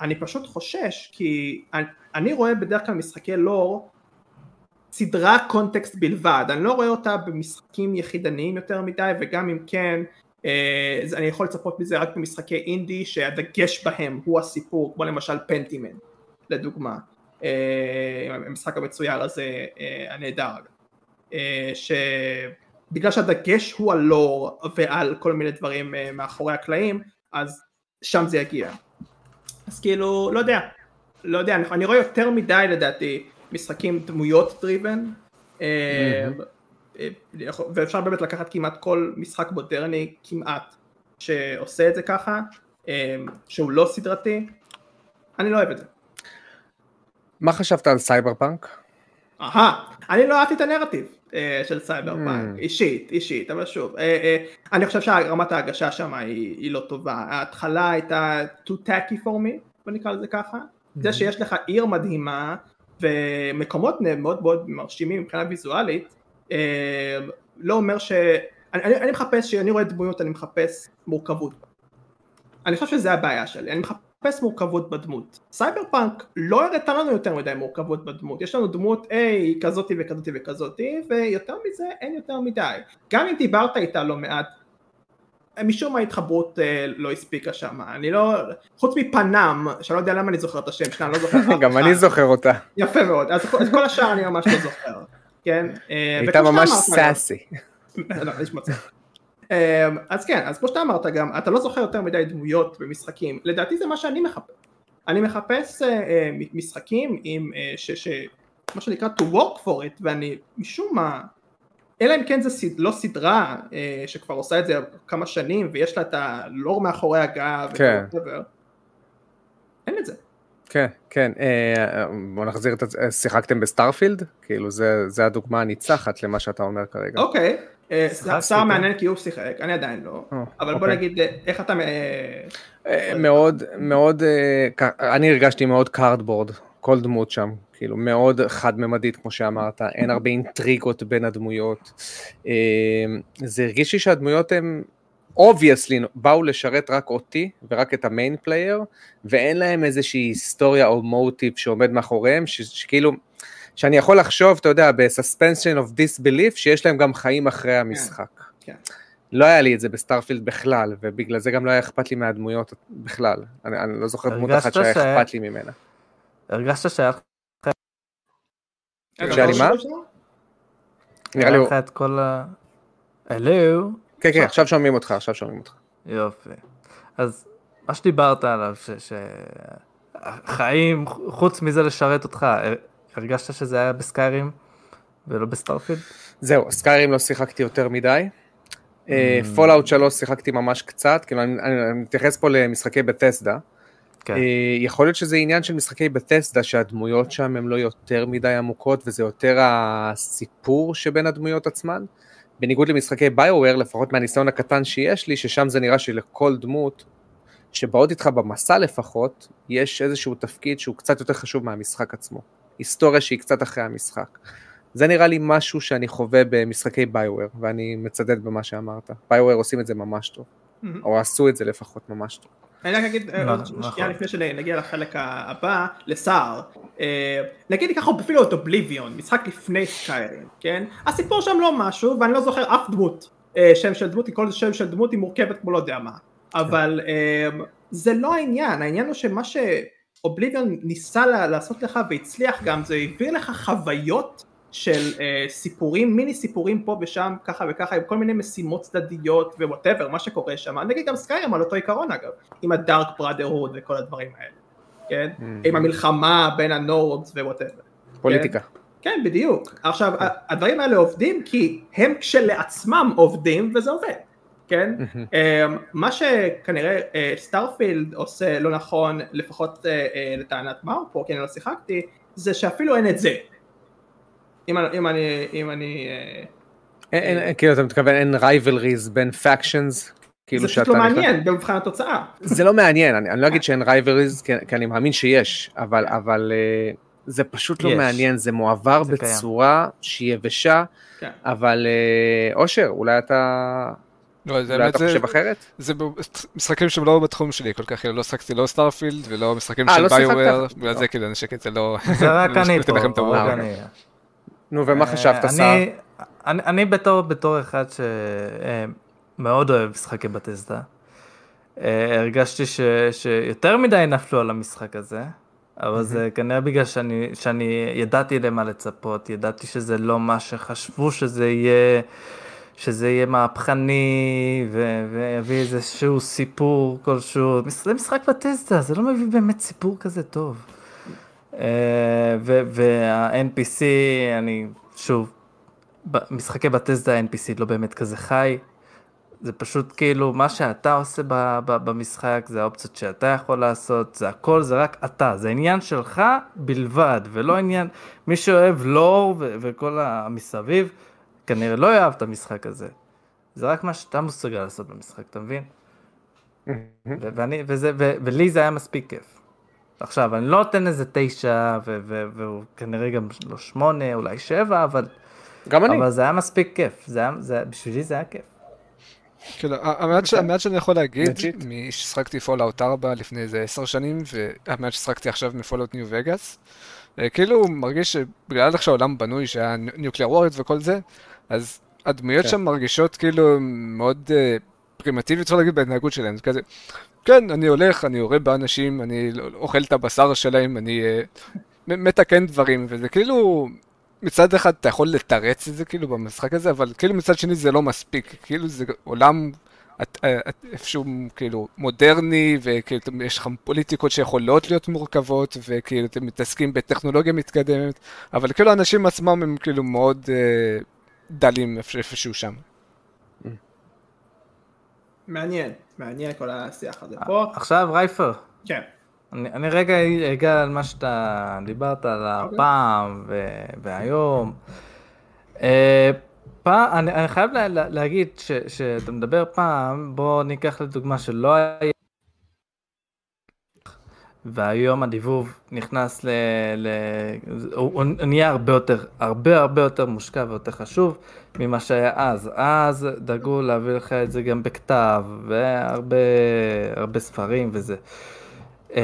אני פשוט חושש כי אני, אני רואה בדרך כלל משחקי לור סדרה קונטקסט בלבד, אני לא רואה אותה במשחקים יחידניים יותר מדי וגם אם כן אה, אני יכול לצפות מזה רק במשחקי אינדי שהדגש בהם הוא הסיפור כמו למשל פנטימן לדוגמה. אה, המשחק המצויר הזה אה, הנהדר אה, שבגלל שהדגש הוא על לור ועל כל מיני דברים אה, מאחורי הקלעים אז שם זה יגיע. אז כאילו לא יודע. לא יודע אני, רואה יותר מדי לדעתי משחקים דמויות דריבן אה, ואפשר באמת לקחת כמעט כל משחק מודרני כמעט שעושה את זה ככה אה, שהוא לא סדרתי. אני לא אוהב את זה. מה חשבת על סייבר פאנק? אהה, אני לא אהבתי את הנרטיב אה, של סייבר פאנק, אישית, אישית, אבל שוב, אני חושב שרמת ההגשה שם היא לא טובה, ההתחלה הייתה too tacky for me, בוא נקרא לזה ככה, זה שיש לך עיר מדהימה ומקומות מאוד מאוד מרשימים מבחינה ויזואלית אה, לא אומר ש... אני, אני מחפש, כשאני רואה דמויות אני מחפש מורכבות אני חושב שזה הבעיה שלי, אני מחפש מורכבות בדמות. סייברפאנק לא הראתה לנו יותר מדי מורכבות בדמות, יש לנו דמות כזאתי וכזאתי וכזאתי, ויותר מזה אין יותר מדי. גם אם דיברת איתה לא מעט, משום מה ההתחברות אה, לא הספיקה שם, אני לא, חוץ מפנם, שאני לא יודע למה אני זוכר את השם שלה, אני לא זוכר. אף גם אני. זוכר אותה. יפה מאוד, אז כל השאר אני ממש לא זוכר, כן? אה, הייתה ממש סאסי. לא, יש מצב. אז כן, אז כמו שאתה אמרת גם, אתה לא זוכר יותר מדי דמויות במשחקים, לדעתי זה מה שאני מחפש. אני מחפש אה, אה, משחקים עם, אה, מה שנקרא to work for it, ואני משום מה, אלא אם כן זה סד, לא סדרה אה, שכבר עושה את זה כמה שנים, ויש לה את הלור מאחורי הגב, כן. אין את זה. כן, כן. אה, בוא נחזיר את זה. שיחקתם בסטארפילד? כאילו זה זה הדוגמה הניצחת למה שאתה אומר כרגע. אוקיי, אה, sure. מעניין כי הוא שיחק, אני עדיין לא, אה, אבל בוא אוקיי. נגיד, אה, איך אתה, אה, אה, מאוד מאוד אה, אני הרגשתי מאוד cardboard כל דמות שם כאילו מאוד חד ממדית כמו שאמרת אין הרבה אינטריגות בין הדמויות אה, זה הרגיש לי שהדמויות הם obviously באו לשרת רק אותי ורק את ה main player ואין להם איזושהי היסטוריה או מוטיב שעומד מאחוריהם שכאילו שאני יכול לחשוב אתה יודע of disbelief שיש להם גם חיים אחרי המשחק. כן. לא היה לי את זה בסטארפילד בכלל, ובגלל זה גם לא היה אכפת לי מהדמויות בכלל. אני, אני לא זוכר דמות אחת שהיה אכפת לי ממנה. הרגשת שהיה לך שהיה לי מה? נראה לי, היה לך את כל ה... הלו? כן, כן, עכשיו שומעים אותך, עכשיו שומעים אותך. יופי. אז מה שדיברת עליו, שהחיים, חוץ מזה לשרת אותך, הר- הרגשת שזה היה בסקיירים ולא בסטארפילד? זהו, סקיירים לא שיחקתי יותר מדי. Mm. פולאאוט 3 שיחקתי ממש קצת, כאילו אני מתייחס פה למשחקי בטסדה. כן. אה, יכול להיות שזה עניין של משחקי בטסדה שהדמויות שם הן לא יותר מדי עמוקות וזה יותר הסיפור שבין הדמויות עצמן. בניגוד למשחקי ביואר לפחות מהניסיון הקטן שיש לי ששם זה נראה שלכל דמות שבאות איתך במסע לפחות יש איזשהו תפקיד שהוא קצת יותר חשוב מהמשחק עצמו. היסטוריה שהיא קצת אחרי המשחק. זה נראה לי משהו שאני חווה במשחקי ביואר ואני מצדד במה שאמרת. ביואר עושים את זה ממש טוב. או עשו את זה לפחות ממש טוב. אני רק אגיד אה, עוד נכון. שנייה לפני שנגיע לחלק הבא, לסער, אה, נגיד ניקח אפילו את אובליביון, משחק לפני סקיירים, כן? הסיפור שם לא משהו, ואני לא זוכר אף דמות, אה, שם של דמות, כל שם של דמות היא מורכבת כמו לא יודע מה, אבל אה, זה לא העניין, העניין הוא שמה שאובליביון ניסה לעשות לך והצליח גם, זה העביר לך חוויות של אה, סיפורים, מיני סיפורים פה ושם, ככה וככה, עם כל מיני משימות צדדיות ו whatever, מה שקורה שם, נגיד גם סקיירים על אותו עיקרון אגב, עם ה Dark Brotherhood וכל הדברים האלה, כן? Mm. עם המלחמה בין ה Nords ו whatever. פוליטיקה. כן, בדיוק. עכשיו, הדברים האלה עובדים כי הם כשלעצמם עובדים וזה עובד, כן? אמ, מה שכנראה אה, סטארפילד עושה לא נכון, לפחות אה, אה, לטענת מאור פה, כי אני לא שיחקתי, זה שאפילו אין את זה. אם אני, אם אני, אם אני, אה, אין, אין, כאילו אתה מתכוון אין rivalries בין factions כאילו זה פשוט שאתה לא נכנס- מעניין במבחן התוצאה. זה לא מעניין אני, אני לא אגיד שאין רייבלריז כי, כי אני מאמין שיש אבל אבל אה, זה פשוט לא יש. מעניין זה מועבר זה קיים. בצורה שהיא יבשה כן. אבל אה, אושר אולי אתה לא, זה האמת אתה זה, חושב אחרת זה משחקים שהם לא בתחום שלי כל כך, כאילו לא שחקתי לא סטארפילד ולא משחקים אה, של לא? ביואר, בגלל לא. זה כאילו נשק את זה לא... זה רק לא אני פה, נו ומה אה, חשבת אני- סער אני, אני בתור, בתור אחד שמאוד אוהב משחקי בטסדה, אה, הרגשתי ש, שיותר מדי נפלו על המשחק הזה, אבל זה כנראה בגלל שאני, שאני ידעתי למה לצפות, ידעתי שזה לא מה שחשבו שזה יהיה, שזה יהיה מהפכני ו- ויביא איזשהו סיפור כלשהו. זה משחק בטסדה, זה לא מביא באמת סיפור כזה טוב. אה, וה-NPC, אני שוב, במשחקי בטסדה ה-NPC לא באמת כזה חי. זה פשוט כאילו מה שאתה עושה ב- ב- במשחק, זה האופציות שאתה יכול לעשות, זה הכל, זה רק אתה, זה עניין שלך בלבד, ולא עניין, מי שאוהב לור ו- וכל המסביב, כנראה לא יאהב את המשחק הזה. זה רק מה שאתה מסוגל לעשות במשחק, אתה מבין? ו- ואני, וזה, ו- ולי זה היה מספיק כיף. עכשיו, אני לא נותן איזה תשע, והוא כנראה גם לא שמונה, אולי שבע, אבל, גם אני אבל זה היה מספיק כיף. זה היה, זה, בשבילי זה היה כיף. כאילו, המעט ש- המעט שאני יכול להגיד, Legit. מששחקתי פולאאוט 4 לפני איזה עשר שנים, והמעט ששחקתי עכשיו מפולאאוט ניו וגאס, כאילו מרגיש שבגלל איך שהעולם בנוי, שהיה nuclear war וכל זה, אז הדמויות כן. שם מרגישות כאילו מאוד אה, פרימטיביות, אפשר להגיד, בהתנהגות שלהם, זה כזה, כן, אני הולך, אני יורה באנשים, אני אוכל את הבשר שלהם, אני אה, מ- מתקן דברים, וזה כאילו... מצד אחד אתה יכול לתרץ את זה כאילו במשחק הזה, אבל כאילו מצד שני זה לא מספיק, כאילו זה עולם את, איפשהו כאילו מודרני, וכאילו יש לך פוליטיקות שיכולות להיות מורכבות, וכאילו אתם מתעסקים בטכנולוגיה מתקדמת, אבל כאילו האנשים עצמם הם כאילו מאוד אה, דלים איפש- איפשהו שם. מעניין, מעניין כל השיח הזה פה. עכשיו רייפר, כן. אני, אני רגע אגע על מה שאתה דיברת על הפעם ו, והיום. אה, פעם, אני, אני חייב לה, לה, להגיד ש, שאתה מדבר פעם, בוא ניקח לדוגמה שלא היה... והיום הדיבוב נכנס ל... ל הוא, הוא נהיה הרבה יותר, הרבה הרבה יותר מושקע ויותר חשוב ממה שהיה אז. אז דאגו להביא לך את זה גם בכתב, והרבה הרבה ספרים וזה. Uh,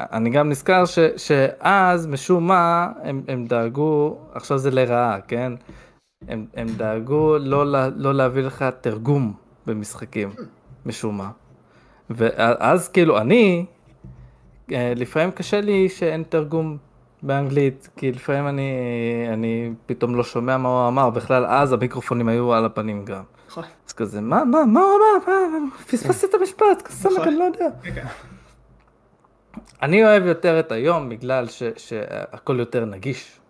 אני גם נזכר ש, שאז משום מה הם, הם דאגו, עכשיו זה לרעה, כן? הם, הם דאגו לא, לא להביא לך תרגום במשחקים, משום מה. ואז כאילו אני, לפעמים קשה לי שאין תרגום באנגלית, כי לפעמים אני, אני פתאום לא שומע מה הוא אמר, בכלל אז המיקרופונים היו על הפנים גם. נכון. אז כזה, מה, מה, מה הוא אמר? פספסתי את המשפט, סמק, אני לא יודע. אני אוהב יותר את היום בגלל ש, שהכל יותר נגיש.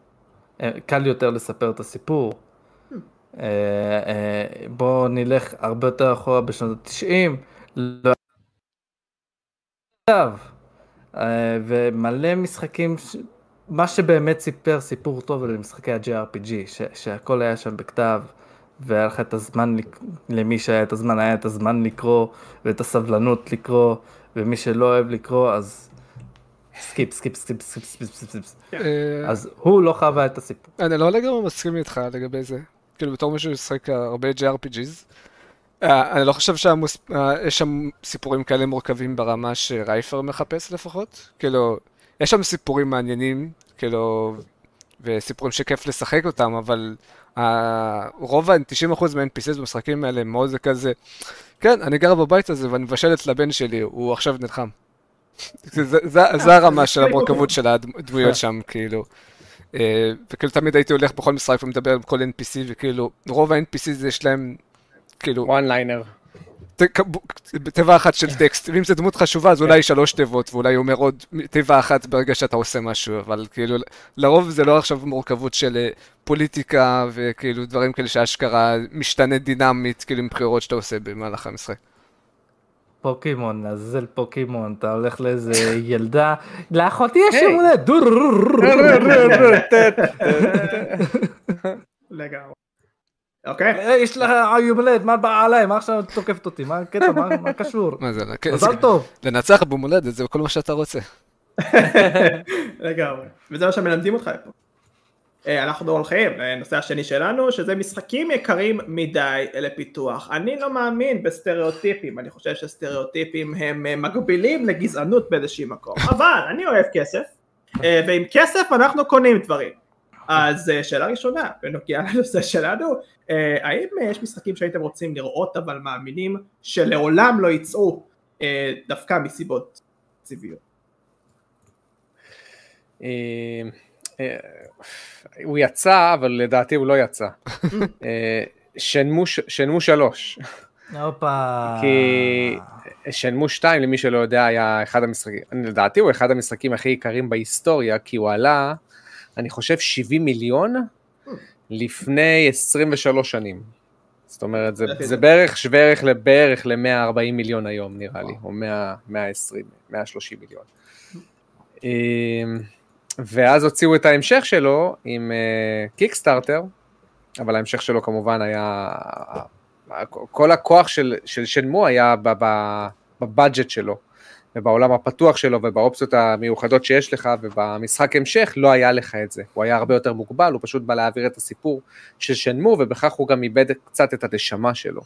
אה, קל יותר לספר את הסיפור. אה, אה, בואו נלך הרבה יותר אחורה בשנות ה-90. לא... אה, ומלא משחקים, ש... מה שבאמת סיפר סיפור טוב אלה משחקי ה-JRPG, ש... שהכל היה שם בכתב, והיה לך את הזמן, לק- למי שהיה את הזמן, היה את הזמן לקרוא, ואת הסבלנות לקרוא, ומי שלא אוהב לקרוא, אז skip, skip, skip, skip, skip, skip, skip. אה, אז הוא לא חווה את הסיפור. אני לא לגמרי מסכים איתך לגבי זה. כאילו בתור מישהו ששחק הרבה JRPGs, אני לא חושב שיש שם סיפורים כאלה מורכבים ברמה שרייפר מחפש לפחות. כאילו, יש שם סיפורים מעניינים, כאילו, וסיפורים שכיף לשחק אותם, אבל אה, רוב ה-90% מה-NPCs במשחקים האלה הם מאוד זה כזה, כן, אני גר בבית הזה ואני מבשלת לבן שלי, הוא עכשיו נלחם. זה, הרמה של המורכבות של הדמויות שם, כאילו. אה, וכאילו תמיד הייתי הולך בכל משחק ומדבר עם כל NPC, וכאילו, רוב ה-NPCs יש להם, כאילו, one liner. ת- תיבה אחת של טקסט, ואם זו דמות חשובה אז אולי שלוש תיבות, ואולי הוא אומר עוד תיבה אחת ברגע שאתה עושה משהו, אבל כאילו, לרוב זה לא עכשיו מורכבות של אה, פוליטיקה, וכאילו דברים כאלה שאשכרה משתנה דינמית, כאילו עם בחירות שאתה עושה במהלך המשחק. פוקימון, לעזאזל פוקימון, אתה הולך לאיזה ילדה, לאחותי יש. יום הולדת, דור, לגמרי. אוקיי. אה, יש לך יום הולדת, מה בא עליי, מה עכשיו את תוקפת אותי, מה הקטע, מה קשור? מה זה, מזל זה- טוב. לנצח ביום הולדת זה כל מה שאתה רוצה. לגמרי. וזה מה שמלמדים אותך פה. אה, אנחנו הולכים לנושא השני שלנו, שזה משחקים יקרים מדי לפיתוח. אני לא מאמין בסטריאוטיפים, אני חושב שסטריאוטיפים הם אה, מגבילים לגזענות באיזשהו מקום. אבל אני אוהב כסף, ועם כסף אנחנו קונים דברים. אז אה, שאלה ראשונה, בנוגע לנושא שלנו, אה, האם אה, יש משחקים שהייתם רוצים לראות אבל מאמינים שלעולם לא יצאו דווקא מסיבות אה, הוא יצא, אבל לדעתי הוא לא יצא. שנמו שלוש. הופה. כי שנמו 2 למי שלא יודע היה אחד המשחקים, לדעתי הוא אחד המשחקים הכי יקרים בהיסטוריה כי הוא עלה אני חושב 70 מיליון לפני 23 שנים. זאת אומרת זה, זה בערך שווה ערך לבערך ל-140 מיליון היום נראה לי, או 100, 120, 130 מיליון. אמ, ואז הוציאו את ההמשך שלו עם קיקסטארטר, אבל ההמשך שלו כמובן היה כל הכוח של, של שנמו היה בבאג'ט שלו, ובעולם הפתוח שלו, ובאופציות המיוחדות שיש לך, ובמשחק המשך לא היה לך את זה. הוא היה הרבה יותר מוגבל, הוא פשוט בא להעביר את הסיפור של שנמו, ובכך הוא גם איבד קצת את הנשמה שלו.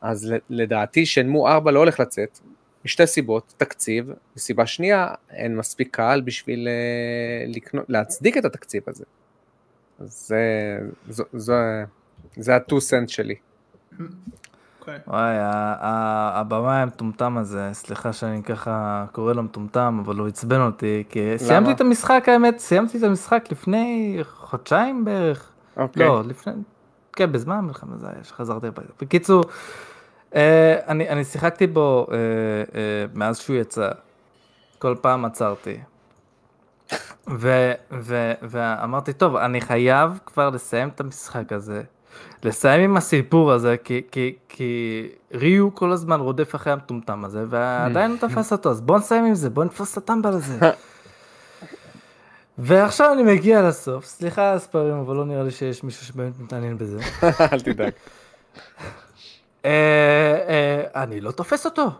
אז לדעתי שנמו 4 לא הולך לצאת, משתי סיבות, תקציב, וסיבה שנייה, אין מספיק קהל בשביל uh, לקנות, להצדיק את התקציב הזה. זה, זה, זה, זה ה-2 סנט שלי. אוקיי. וואי, הבמאי המטומטם הזה, סליחה שאני ככה קורא לו מטומטם, אבל הוא עצבן אותי, כי סיימתי את המשחק, האמת, סיימתי את המשחק לפני חודשיים בערך. אוקיי. לא, לפני, כן, בזמן המלחמה זה היה שחזרתי הביתה. בקיצור, אה, אני שיחקתי בו אה, אה, מאז שהוא יצא. כל פעם עצרתי. ואמרתי, טוב, אני חייב כבר לסיים את המשחק הזה. לסיים עם הסיפור הזה, כי, כי, כי ריו כל הזמן רודף אחרי המטומטם הזה, ועדיין לא תפס אותו, אז בוא נסיים עם זה, בוא נתפוס את הטמבל הזה. ועכשיו אני מגיע לסוף, סליחה על הספרים, אבל לא נראה לי שיש מישהו שבאמת מתעניין בזה. אל תדאג. אה, אה, אני לא תופס אותו.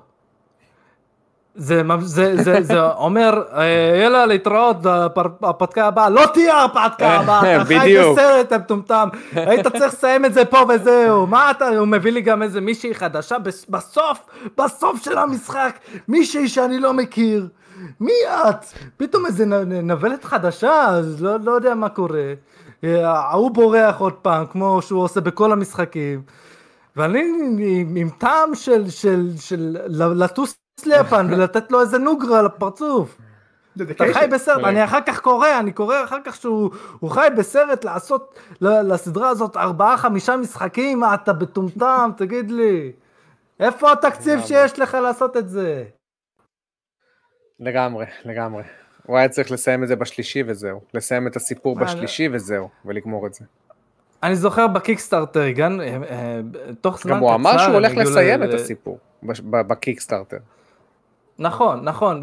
זה, זה, זה, זה אומר, אה, יאללה, להתראות בפתקה הבאה, לא תהיה הפתקה הבאה, אתה חי בסרט, מטומטם, היית צריך לסיים את זה פה וזהו, מה אתה, הוא מביא לי גם איזה מישהי חדשה בסוף, בסוף של המשחק, מישהי שאני לא מכיר, מי את? פתאום איזה נבלת חדשה, אז לא, לא יודע מה קורה, ההוא בורח עוד פעם, כמו שהוא עושה בכל המשחקים. ואני עם טעם של, של, של לטוס ליפן ולתת לו איזה נוגרה לפרצוף. אתה חי בסרט, אני אחר כך קורא, אני קורא אחר כך שהוא חי בסרט לעשות לסדרה הזאת ארבעה חמישה משחקים, אתה מטומטם, תגיד לי. איפה התקציב שיש לך לעשות את זה? לגמרי, לגמרי. הוא היה צריך לסיים את זה בשלישי וזהו. לסיים את הסיפור בשלישי וזהו, ולגמור את זה. אני זוכר בקיקסטארטר, גם אה, אה, תוך זמן קצר... גם הוא אמר שהוא הולך לסיים את הסיפור בקיקסטארטר. נכון, נכון,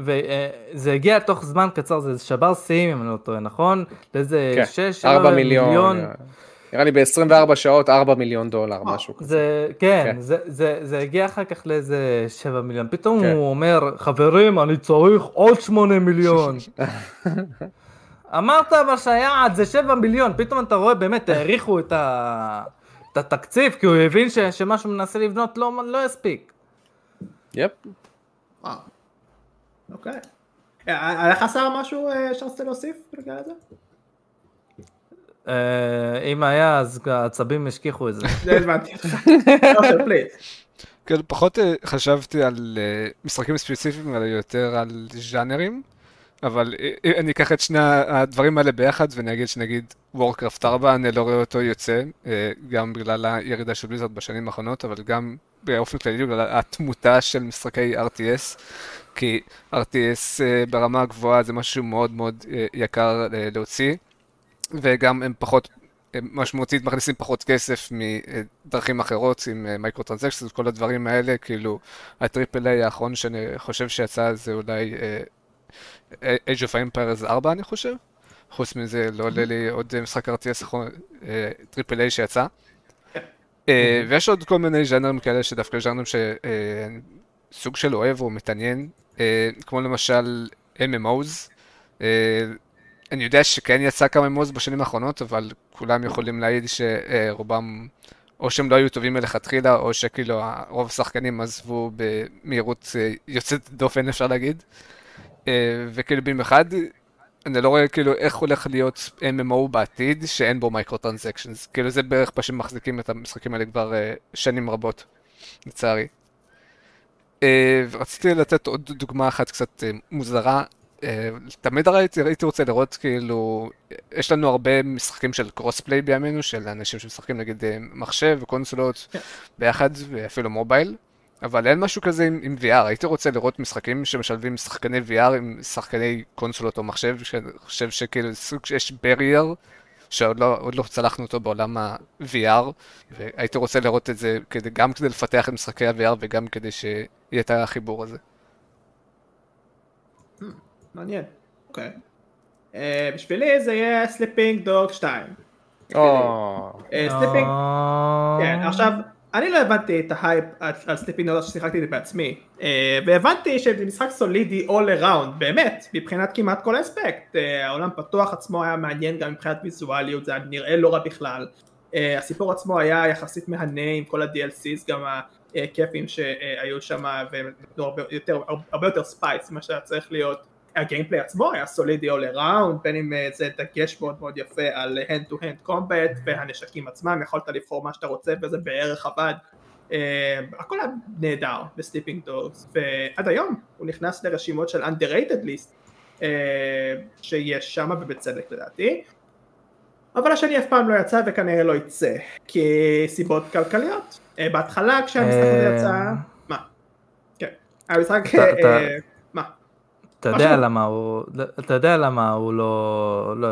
וזה אה, הגיע תוך זמן קצר, זה שבר שיאים אם אני לא טועה, נכון? לאיזה 6 כן, מיליון. נראה לי ב-24 שעות 4 מיליון דולר, משהו כזה. כן, כן. זה, זה, זה הגיע אחר כך לאיזה 7 מיליון. פתאום כן. הוא אומר, חברים, אני צריך עוד 8 מיליון. אמרת אבל שהיעד זה 7 מיליון, פתאום אתה רואה באמת, העריכו את, ה... את התקציב, כי הוא הבין ש... שמה שהוא מנסה לבנות לא, לא יספיק. יפ. וואו. אוקיי. היה לך שר משהו אה, שרצית להוסיף בגלל זה? אה, אם היה, אז העצבים השכיחו את זה. זה הבנתי אותך. כן, פחות אה, חשבתי על משחקים ספציפיים, אלא יותר על ז'אנרים. אבל אה, אה, אני אקח את שני הדברים האלה ביחד ואני אגיד שנגיד וורקראפט 4 אני לא רואה אותו יוצא אה, גם בגלל הירידה של בליזרד בשנים האחרונות אבל גם באופן כללי בגלל התמותה של משחקי RTS כי RTS ברמה הגבוהה זה משהו מאוד מאוד יקר להוציא וגם הם פחות משמעותית מכניסים פחות כסף מדרכים אחרות עם מייקרו טרנזקציות וכל הדברים האלה כאילו הטריפל איי האחרון שאני חושב שיצא זה אולי Age of Empires 4 אני חושב. חוץ מזה לא עולה לי עוד משחק RTS triple A שיצא. אה, ויש עוד כל מיני ז'אנרים כאלה שדווקא ז'אנרים שסוג של אוהב או מתעניין, אה, כמו למשל MMOs. אה, אני יודע שכן יצא כמה MMOs בשנים האחרונות, אבל כולם יכולים להעיד שרובם או שהם לא היו טובים מלכתחילה, או שכאילו רוב השחקנים עזבו במהירות יוצאת דופן אפשר להגיד. אה, וכאילו במיוחד, אני לא רואה כאילו איך הולך להיות MMO בעתיד שאין בו microtransactions. כאילו זה בערך מה שמחזיקים את המשחקים האלה כבר uh, שנים רבות, לצערי. Uh, רציתי לתת עוד דוגמה אחת קצת uh, מוזרה. Uh, תמיד הייתי, הייתי רוצה לראות כאילו, יש לנו הרבה משחקים של crossplay בימינו, של אנשים שמשחקים נגיד מחשב וקונסולות yeah. כן. ביחד, ואפילו מובייל. אבל אין משהו כזה עם, עם VR, הייתי רוצה לראות משחקים שמשלבים שחקני VR עם שחקני קונסולות או מחשב, שאני חושב שכאילו סוג שיש barrier, שעוד לא, לא צלחנו אותו בעולם ה-VR, והייתי רוצה לראות את זה כדי, גם כדי לפתח את משחקי ה-VR וגם כדי שיהיה את החיבור הזה. Hmm, מעניין, אוקיי. Uh, בשבילי זה יהיה Sleeping Dogs 2. Sleeping, כן, עכשיו אני לא הבנתי את ההייפ על Sleeping Dogs עד ששיחקתי את זה בעצמי אה, והבנתי שזה משחק סולידי all around באמת מבחינת כמעט כל אספקט אה, העולם פתוח עצמו היה מעניין גם מבחינת ויזואליות זה נראה לא רע בכלל אה, הסיפור עצמו היה יחסית מהנה עם כל ה-DLCs, גם הכיפים שהיו שם, הרבה יותר, הרבה יותר spice ממה שהיה צריך להיות. ה gameplay עצמו היה סולידי all around, בין אם אה, זה דגש מאוד מאוד יפה על hand to hand combat והנשקים עצמם, יכולת לבחור מה שאתה רוצה וזה בערך עבד. Uh, הכל היה נהדר ב Sleeping Dogs, ועד היום הוא נכנס לרשימות של underrated list uh, שיש שם ובצדק לדעתי. אבל השני אף פעם לא יצא וכנראה לא יצא, כסיבות כלכליות. Uh, בהתחלה כשהמשחק הזה יצא, מה? כן, המשחק? אתה יודע למה הוא, אתה יודע למה הוא לא, לא,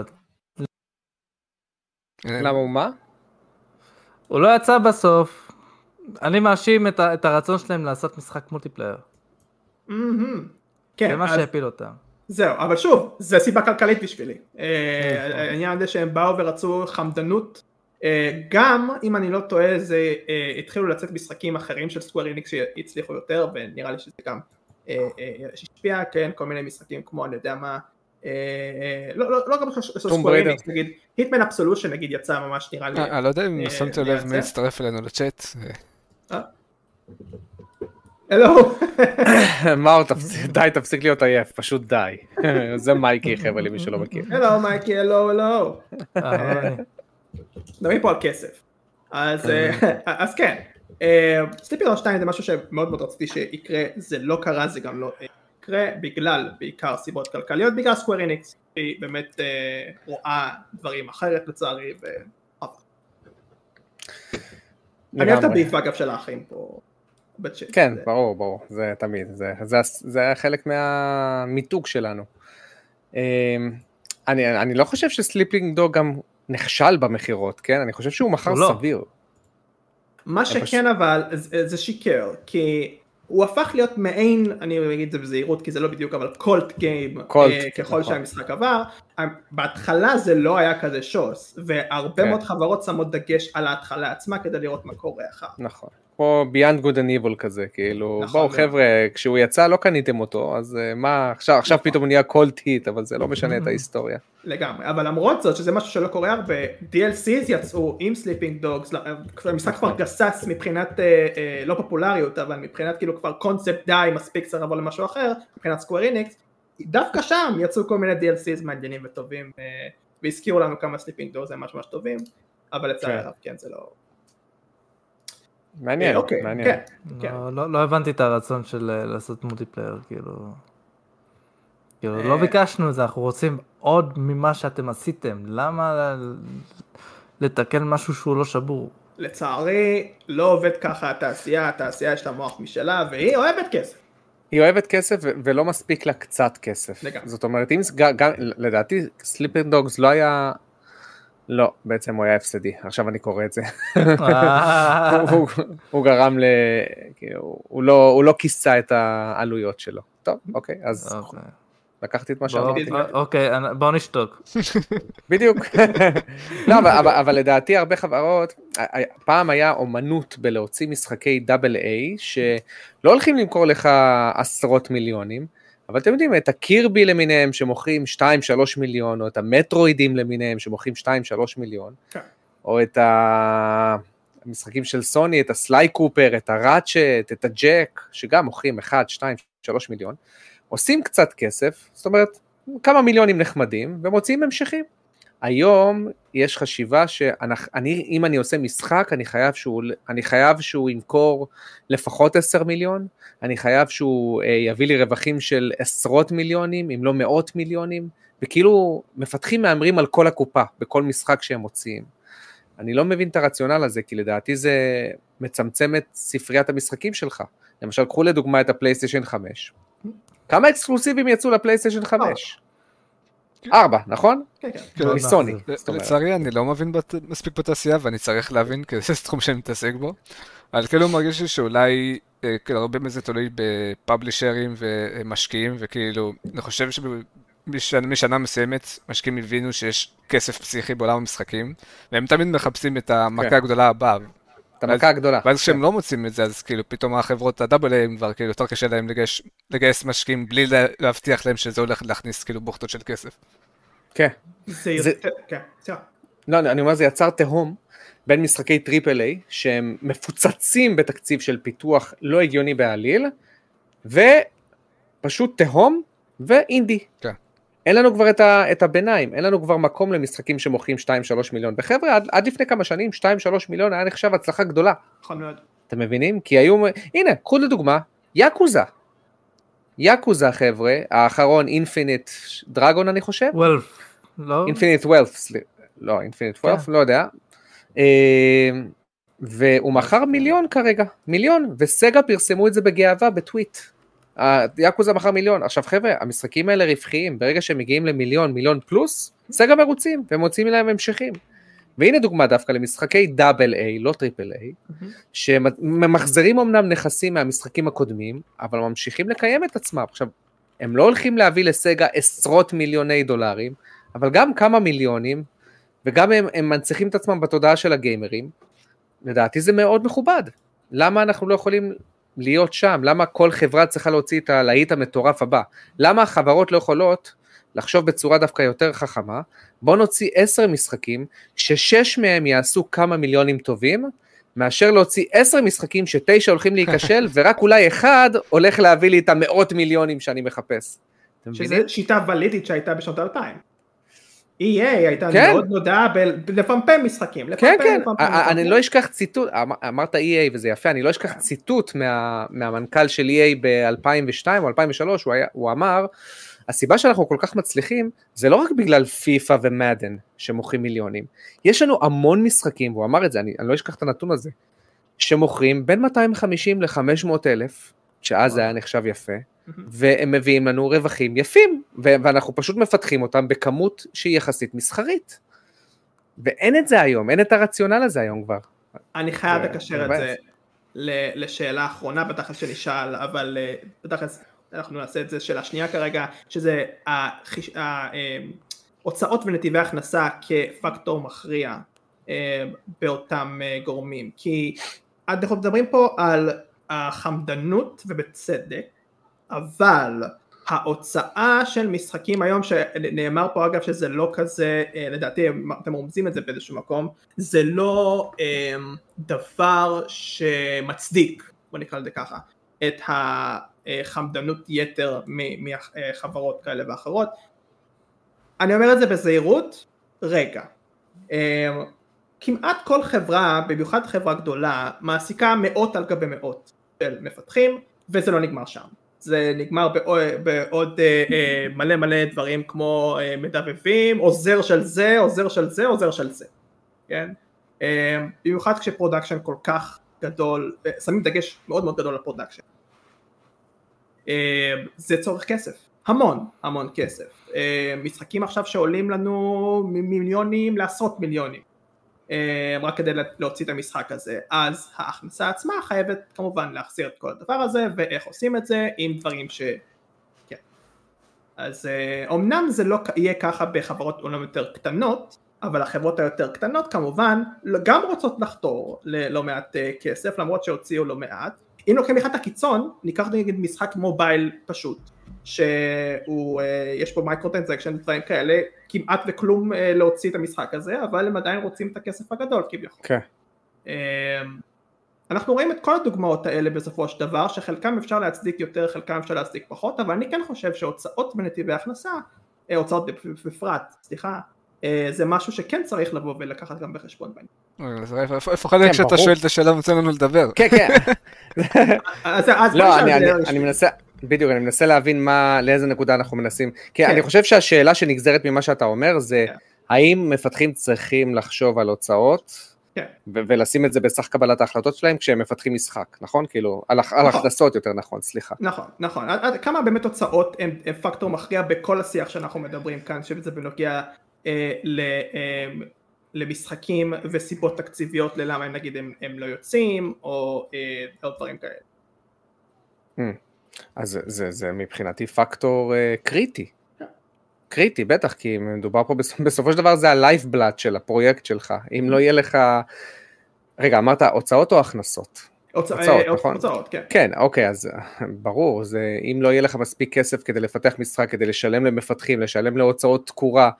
למה הוא מה? הוא לא יצא בסוף. אני מאשים את, ה, את הרצון שלהם לעשות משחק מולטיפלייר. כן, זה מה אז- שהפיל אותם. זהו, אבל שוב, זה סיבה כלכלית בשבילי. אה, העניין הזה שהם באו ורצו חמדנות, אה, גם אם אני לא טועה זה אה, התחילו לצאת משחקים אחרים של סקוואר איניקס שהצליחו יותר ונראה לי שזה גם השפיע, כן, כל מיני משחקים כמו אני יודע מה, אה, אה, לא לא- לא גם סקוואר Raider. איניקס, נגיד היטמן אבסולושן נגיד יצא ממש נראה לי, אה, אני לא יודע אם אה, שמת לב. מי הצטרף אלינו לצ'אט. אה, הלו, מאור, תפסיק- די, תפסיק להיות עייף, פשוט די. זה מייקי, חבר'ה, למי שלא מכיר. הלו מייקי, הלו הלו. אה, מדברים פה על כסף. אה, אז כן, סליפר 2 זה משהו שמאוד מאוד רציתי שיקרה, זה לא קרה, זה גם לא אה, יקרה, בגלל בעיקר סיבות כלכליות, בגלל סקוואר איניקס, היא באמת אה, רואה דברים אחרת לצערי, ו... אני אוהב את. ה beef אגב של האחים פה. בצ'אט. כן, זה- ברור, ברור, זה תמיד, זה, זה, זה היה חלק מהמיתוג שלנו. אמ, אני, אני לא חושב ש Sleeping Dogs גם נכשל במכירות, כן? אני חושב שהוא מכר לא. סביר. מה פשוט- שכן אבל זה זה שיקר כי הוא הפך להיות מעין אני אגיד את זה בזהירות כי זה לא בדיוק אבל cult game cult, אה, ככל נכון. שהמשחק עבר אה, בהתחלה זה לא היה כזה שוס והרבה כן. מאוד חברות שמות דגש על ההתחלה עצמה כדי לראות מה קורה אחר נכון. כמו Good and Evil כזה, כאילו, נכון בואו מאוד. חבר'ה, כשהוא יצא לא קניתם אותו, אז אה, מה, עכשיו, עכשיו נכון. פתאום הוא נהיה cult hit, אבל זה לא משנה את ההיסטוריה. לגמרי אבל למרות זאת שזה משהו שלא קורה הרבה DLCs יצאו עם Sleeping Dogs המשחק כבר גסס מבחינת אה, אה, לא פופולריות אבל מבחינת כאילו כבר קונספט די מספיק צריך לבוא למשהו אחר מבחינת Square Enix דווקא שם יצאו כל מיני DLCs מעניינים וטובים אה, והזכירו לנו כמה Sleeping Dogs הם ממש ממש טובים אבל לצערי כן. הרב כן זה לא מעניין, אה, אוקיי, מעניין. כן, כן. לא, לא, לא הבנתי את הרצון של אה, לעשות multiplayer, כאילו... כאילו, אה. לא ביקשנו את זה, אנחנו רוצים עוד ממה שאתם עשיתם. למה לתקן משהו שהוא לא שבור? לצערי לא עובד ככה התעשייה התעשייה יש לה מוח משלה והיא אוהבת כסף היא אוהבת כסף ו- ולא מספיק לה קצת כסף. לגמרי. זאת אומרת, אם גם, לדעתי Sleeping Dogs לא היה, לא, בעצם הוא היה הפסדי, עכשיו אני קורא את זה. אה, הוא- גרם ל... כאילו, הוא לא- הוא לא כיסה את העלויות שלו. טוב, אוקיי, אז אוקיי. לקחתי את מה בוא- שאמרתי. אוקיי, אני- בואו נשתוק. בדיוק. לא, אבל, לדעתי הרבה חברות, פעם היה אומנות בלהוציא משחקי דאבל איי, שלא הולכים למכור לך עשרות מיליונים, אבל אתם יודעים, את הקירבי למיניהם שמוכרים 2-3 מיליון, או את המטרואידים למיניהם שמוכרים 2-3 מיליון, כן. או את המשחקים של סוני, את הסליי קופר, את הראצ'ט, את הג'ק, שגם מוכרים 1, 2, 3 מיליון, עושים קצת כסף, זאת אומרת, כמה מיליונים נחמדים, ומוציאים המשכים. היום יש חשיבה שאני, אם אני עושה משחק, אני חייב שהוא, אני חייב שהוא ימכור לפחות 10 מיליון, אני חייב שהוא אה, יביא לי רווחים של עשרות מיליונים, אם לא מאות מיליונים, וכאילו מפתחים מהמרים על כל הקופה, בכל משחק שהם מוציאים. אני לא מבין את הרציונל הזה, כי לדעתי זה מצמצם את ספריית המשחקים שלך. למשל, קחו לדוגמה את הפלייסטיישן 5. כמה אקסקלוסיבים יצאו לפלייסטיישן 5? ארבע, נכון? כן כן מאוד מסוני. מאכזב. זאת אומרת. לצערי אני לא מבין מספיק בתעשייה ואני צריך להבין כי זה תחום שאני מתעסק בו. אבל כאילו מרגיש לי שאולי אה, כאילו הרבה מזה תלוי בפאבלישרים ומשקיעים וכאילו אני חושב שמשנה מסוימת משקיעים הבינו שיש כסף פסיכי בעולם המשחקים והם תמיד מחפשים את המכה כן. הגדולה הבאה. את המכה הגדולה. ואז כשהם לא מוצאים את זה אז כאילו פתאום החברות ה double A הם כבר כאילו יותר קשה להם לגייס, לגייס משקיעים בלי לה- להבטיח להם שזה הולך להכניס כאילו בוכטות של כסף. כן. זה יותר כן סליחה. לא, אני אומר, זה יצר תהום, בין משחקי triple A, שהם מפוצצים בתקציב של פיתוח לא הגיוני בעליל, ופשוט תהום ואינדי. כן. אין לנו כבר את, ה, את הביניים, אין לנו כבר מקום למשחקים שמוכרים 2-3 מיליון. וחבר'ה, עד, עד לפני כמה שנים 2-3 מיליון היה נחשב הצלחה גדולה. נכון מאוד. אתם מבינים? כי היו, הנה, קחו לדוגמה, יאקוזה. יאקוזה חבר'ה, האחרון Infinite Dragon אני חושב? וולף, לא? Infinite וולף, לא, Infinite כן. וולף, לא יודע. אה, והוא מכר מיליון כרגע, מיליון, וסגה פרסמו את זה בגאווה בטוויט. יאקוזה מכר מיליון. עכשיו חבר'ה, המשחקים האלה רווחיים, ברגע שהם מגיעים למיליון, מיליון פלוס, סגה מרוצים, והם מוצאים להם המשכים. והנה דוגמה דווקא למשחקי double A, לא triple A, שממחזרים אמנם נכסים מהמשחקים הקודמים, אבל ממשיכים לקיים את עצמם. עכשיו, הם לא הולכים להביא לסגה עשרות מיליוני דולרים, אבל גם כמה מיליונים, וגם הם, הם מנציחים את עצמם בתודעה של הגיימרים. לדעתי זה מאוד מכובד. למה אנחנו לא יכולים להיות שם? למה כל חברה צריכה להוציא את הלהיט המטורף הבא? למה החברות לא יכולות לחשוב בצורה דווקא יותר חכמה? בוא נוציא עשר משחקים, ששש מהם יעשו כמה מיליונים טובים, מאשר להוציא עשר משחקים שתשע הולכים להיכשל, ורק אולי אחד הולך להביא לי את המאות מיליונים שאני מחפש. שזה שיטה ולידית שהייתה בשנות 2000. EA הייתה כן. מאוד נודעה ב- לפמפם משחקים. כן, לפמפם, כן, לפמפם, א- אני לפמפם. לא אשכח ציטוט, אמ- אמרת EA וזה יפה, אני לא אשכח ציטוט מה- מהמנכ"ל של EA ב-2002 או 2003, הוא היה- הוא אמר, הסיבה שאנחנו כל כך מצליחים זה לא רק בגלל פיפא ומאדן שמוכרים מיליונים, יש לנו המון משחקים, והוא אמר את זה, אני, אני לא אשכח את הנתון הזה, שמוכרים בין 250 ל-500 אלף, שאז זה היה נחשב יפה, והם מביאים לנו רווחים יפים, ואנחנו פשוט מפתחים אותם בכמות שהיא יחסית מסחרית. ואין את זה היום, אין את הרציונל הזה היום כבר. אני חייב לקשר את. זה לשאלה האחרונה בתכלס שנשאל, אבל אה, בתכלס אנחנו נעשה את זה שאלה שנייה כרגע, שזה החיש- ההוצאות ונתיבי הכנסה כפקטור מכריע אה, באותם אה, גורמים. כי אנחנו מדברים פה על החמדנות ובצדק, אבל ההוצאה של משחקים היום שנאמר פה אגב שזה לא כזה אה, לדעתי אתם רומזים את זה באיזשהו מקום זה לא אה, דבר שמצדיק בוא נקרא לזה ככה את החמדנות יתר מחברות כאלה ואחרות. אני אומר את זה בזהירות רגע. אה, כמעט כל חברה במיוחד חברה גדולה מעסיקה מאות על גבי מאות של מפתחים וזה לא נגמר שם זה נגמר בעוד, בעוד אה, אה, מלא מלא דברים כמו אה, מדבבים, עוזר של זה, עוזר של זה, עוזר של זה, כן? אה, במיוחד כש production כל כך גדול, אה, שמים דגש מאוד מאוד גדול על production. אה, זה צורך כסף, המון המון כסף. אה, משחקים עכשיו שעולים לנו ממיליונים לעשרות מיליונים. אה, רק כדי להוציא את המשחק הזה. אז ההכנסה עצמה חייבת כמובן להחזיר את כל הדבר הזה ואיך עושים את זה עם דברים ש... כן. אז אה, אמנם זה לא יהיה ככה בחברות עולם יותר קטנות אבל החברות היותר קטנות כמובן גם רוצות לחתור ללא מעט אה, כסף למרות שהוציאו לא מעט. אם לוקחים אחד הקיצון ניקח נגיד משחק mobile פשוט שהוא, אה, יש פה micro transaction ודברים כאלה, כמעט וכלום אה, להוציא את המשחק הזה, אבל הם עדיין רוצים את הכסף הגדול כביכול. כן. אה, אנחנו רואים את כל הדוגמאות האלה בסופו של דבר, שחלקם אפשר להצדיק יותר, חלקם אפשר להצדיק פחות, אבל אני כן חושב שהוצאות בנתיבי הכנסה, אה, הוצאות בפרט, סליחה, אה, זה משהו שכן צריך לבוא ולקחת גם בחשבון בעניין. אז איפה- חלק כן, כשאתה ברור. שואל את השאלה ונותן לנו לדבר? כן, כן. לא. אני מנסה, בדיוק, אני מנסה להבין מה, לאיזה נקודה אנחנו מנסים. כי כן. אני חושב שהשאלה שנגזרת ממה שאתה אומר זה, כן. האם מפתחים צריכים לחשוב על הוצאות, כן. ו- ולשים את זה בסך קבלת ההחלטות שלהם כשהם מפתחים משחק, נכון? כאילו, על, הח- על נכון. הכנסות יותר נכון, סליחה. נכון, נכון. עד, כמה באמת תוצאות הם, הם פקטור מכריע בכל השיח שאנחנו מדברים כאן, שזה בנוגע אה, ל, אה, למשחקים וסיבות תקציביות ללמה הם נגיד הם, הם לא יוצאים, או אה, דברים כאלה. אז זה, זה, זה מבחינתי פקטור uh, קריטי. קריטי, בטח, כי מדובר פה, בסופ- בסופו של דבר זה ה-life blood של הפרויקט שלך. אם לא יהיה לך... רגע, אמרת הוצאות או הכנסות? הוצא, הוצאות, אה, נכון? הוצאות, כן. כן, אוקיי, אז אה, ברור, זה, אם לא יהיה לך מספיק כסף כדי לפתח משחק, כדי לשלם למפתחים, לשלם להוצאות תקורה,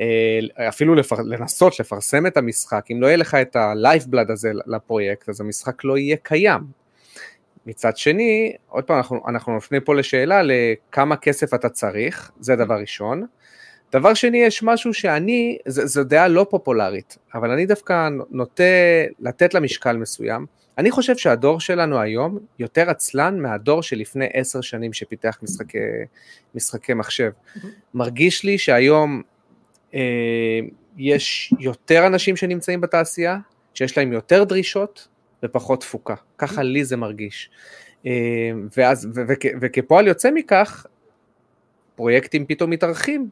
אה, אפילו לפר, לנסות לפרסם את המשחק, אם לא יהיה לך את ה-lifeblood הזה לפרויקט, אז המשחק לא יהיה קיים. מצד שני, עוד פעם, אנחנו, אנחנו נופנים פה לשאלה לכמה כסף אתה צריך, זה דבר ראשון. דבר שני, יש משהו שאני, זו דעה לא פופולרית, אבל אני דווקא נוטה לתת לה משקל מסוים. אני חושב שהדור שלנו היום יותר עצלן מהדור שלפני עשר שנים שפיתח משחקי, משחקי מחשב. מרגיש לי שהיום אה, יש יותר אנשים שנמצאים בתעשייה, שיש להם יותר דרישות ופחות תפוקה. ככה לי זה מרגיש. אה, ואז, וכפועל יוצא מכך, פרויקטים פתאום מתארחים.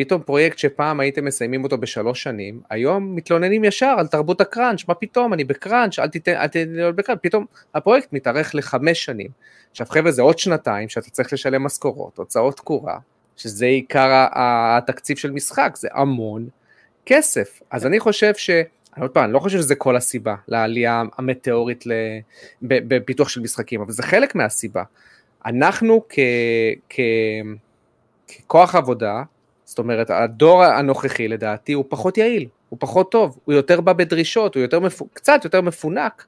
פתאום פרויקט שפעם הייתם מסיימים אותו בשלוש שנים, היום מתלוננים ישר על תרבות הקראנץ', מה פתאום, אני בקראנץ', אל תיתן, אל תיתן להיות בקראנץ', פתאום הפרויקט מתארך לחמש שנים. עכשיו חבר'ה זה עוד שנתיים שאתה צריך לשלם משכורות, הוצאות תקורה, שזה עיקר התקציב של משחק, זה המון כסף. אז אני חושב ש... עוד פעם, אני לא חושב שזה כל הסיבה לעלייה המטאורית בפיתוח של משחקים, אבל זה חלק מהסיבה. אנחנו. ככוח עבודה, זאת אומרת, הדור הנוכחי לדעתי הוא פחות יעיל, הוא פחות טוב, הוא יותר בא בדרישות, הוא יותר מפ... קצת יותר מפונק,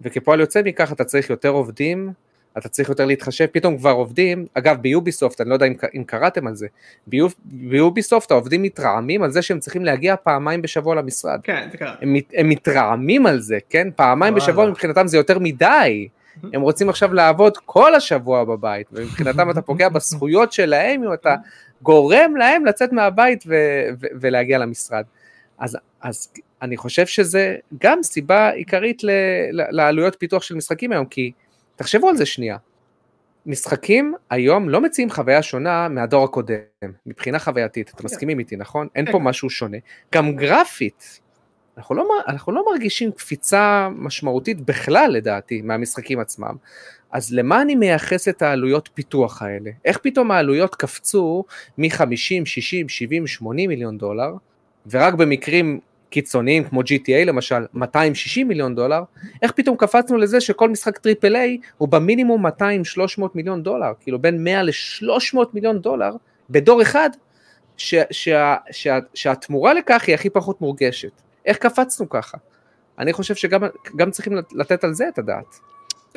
וכפועל יוצא מכך אתה צריך יותר עובדים, אתה צריך יותר להתחשב, פתאום כבר עובדים, אגב ביוביסופט, אני לא יודע אם, אם קראתם על זה, ביוב, ביוביסופט העובדים מתרעמים על זה שהם צריכים להגיע פעמיים בשבוע למשרד. כן, זה קרה. הם, הם מתרעמים על זה, כן? פעמיים וואלה. בשבוע מבחינתם זה יותר מדי. הם רוצים עכשיו לעבוד כל השבוע בבית, ומבחינתם אתה פוגע בזכויות שלהם, אם אתה גורם להם לצאת מהבית ו- ו- ולהגיע למשרד. אז, אז אני חושב שזה גם סיבה עיקרית ל- לעלויות פיתוח של משחקים היום, כי תחשבו על זה שנייה. משחקים היום לא מציעים חוויה שונה מהדור הקודם, מבחינה חווייתית, אתם מסכימים איתי, נכון? אין פה משהו שונה. גם גרפית, אנחנו לא, אנחנו לא מרגישים קפיצה משמעותית בכלל לדעתי מהמשחקים עצמם. אז למה אני מייחס את העלויות פיתוח האלה? איך פתאום העלויות קפצו מ-50, 60, 70, 80 מיליון דולר, ורק במקרים קיצוניים כמו GTA למשל 260 מיליון דולר, איך פתאום קפצנו לזה שכל משחק triple A הוא במינימום 200-300 מיליון דולר, כאילו בין 100 ל-300 מיליון דולר בדור אחד, ש- שה- שה- שהתמורה לכך היא הכי פחות מורגשת. איך קפצנו ככה? אני חושב שגם צריכים לתת על זה את הדעת.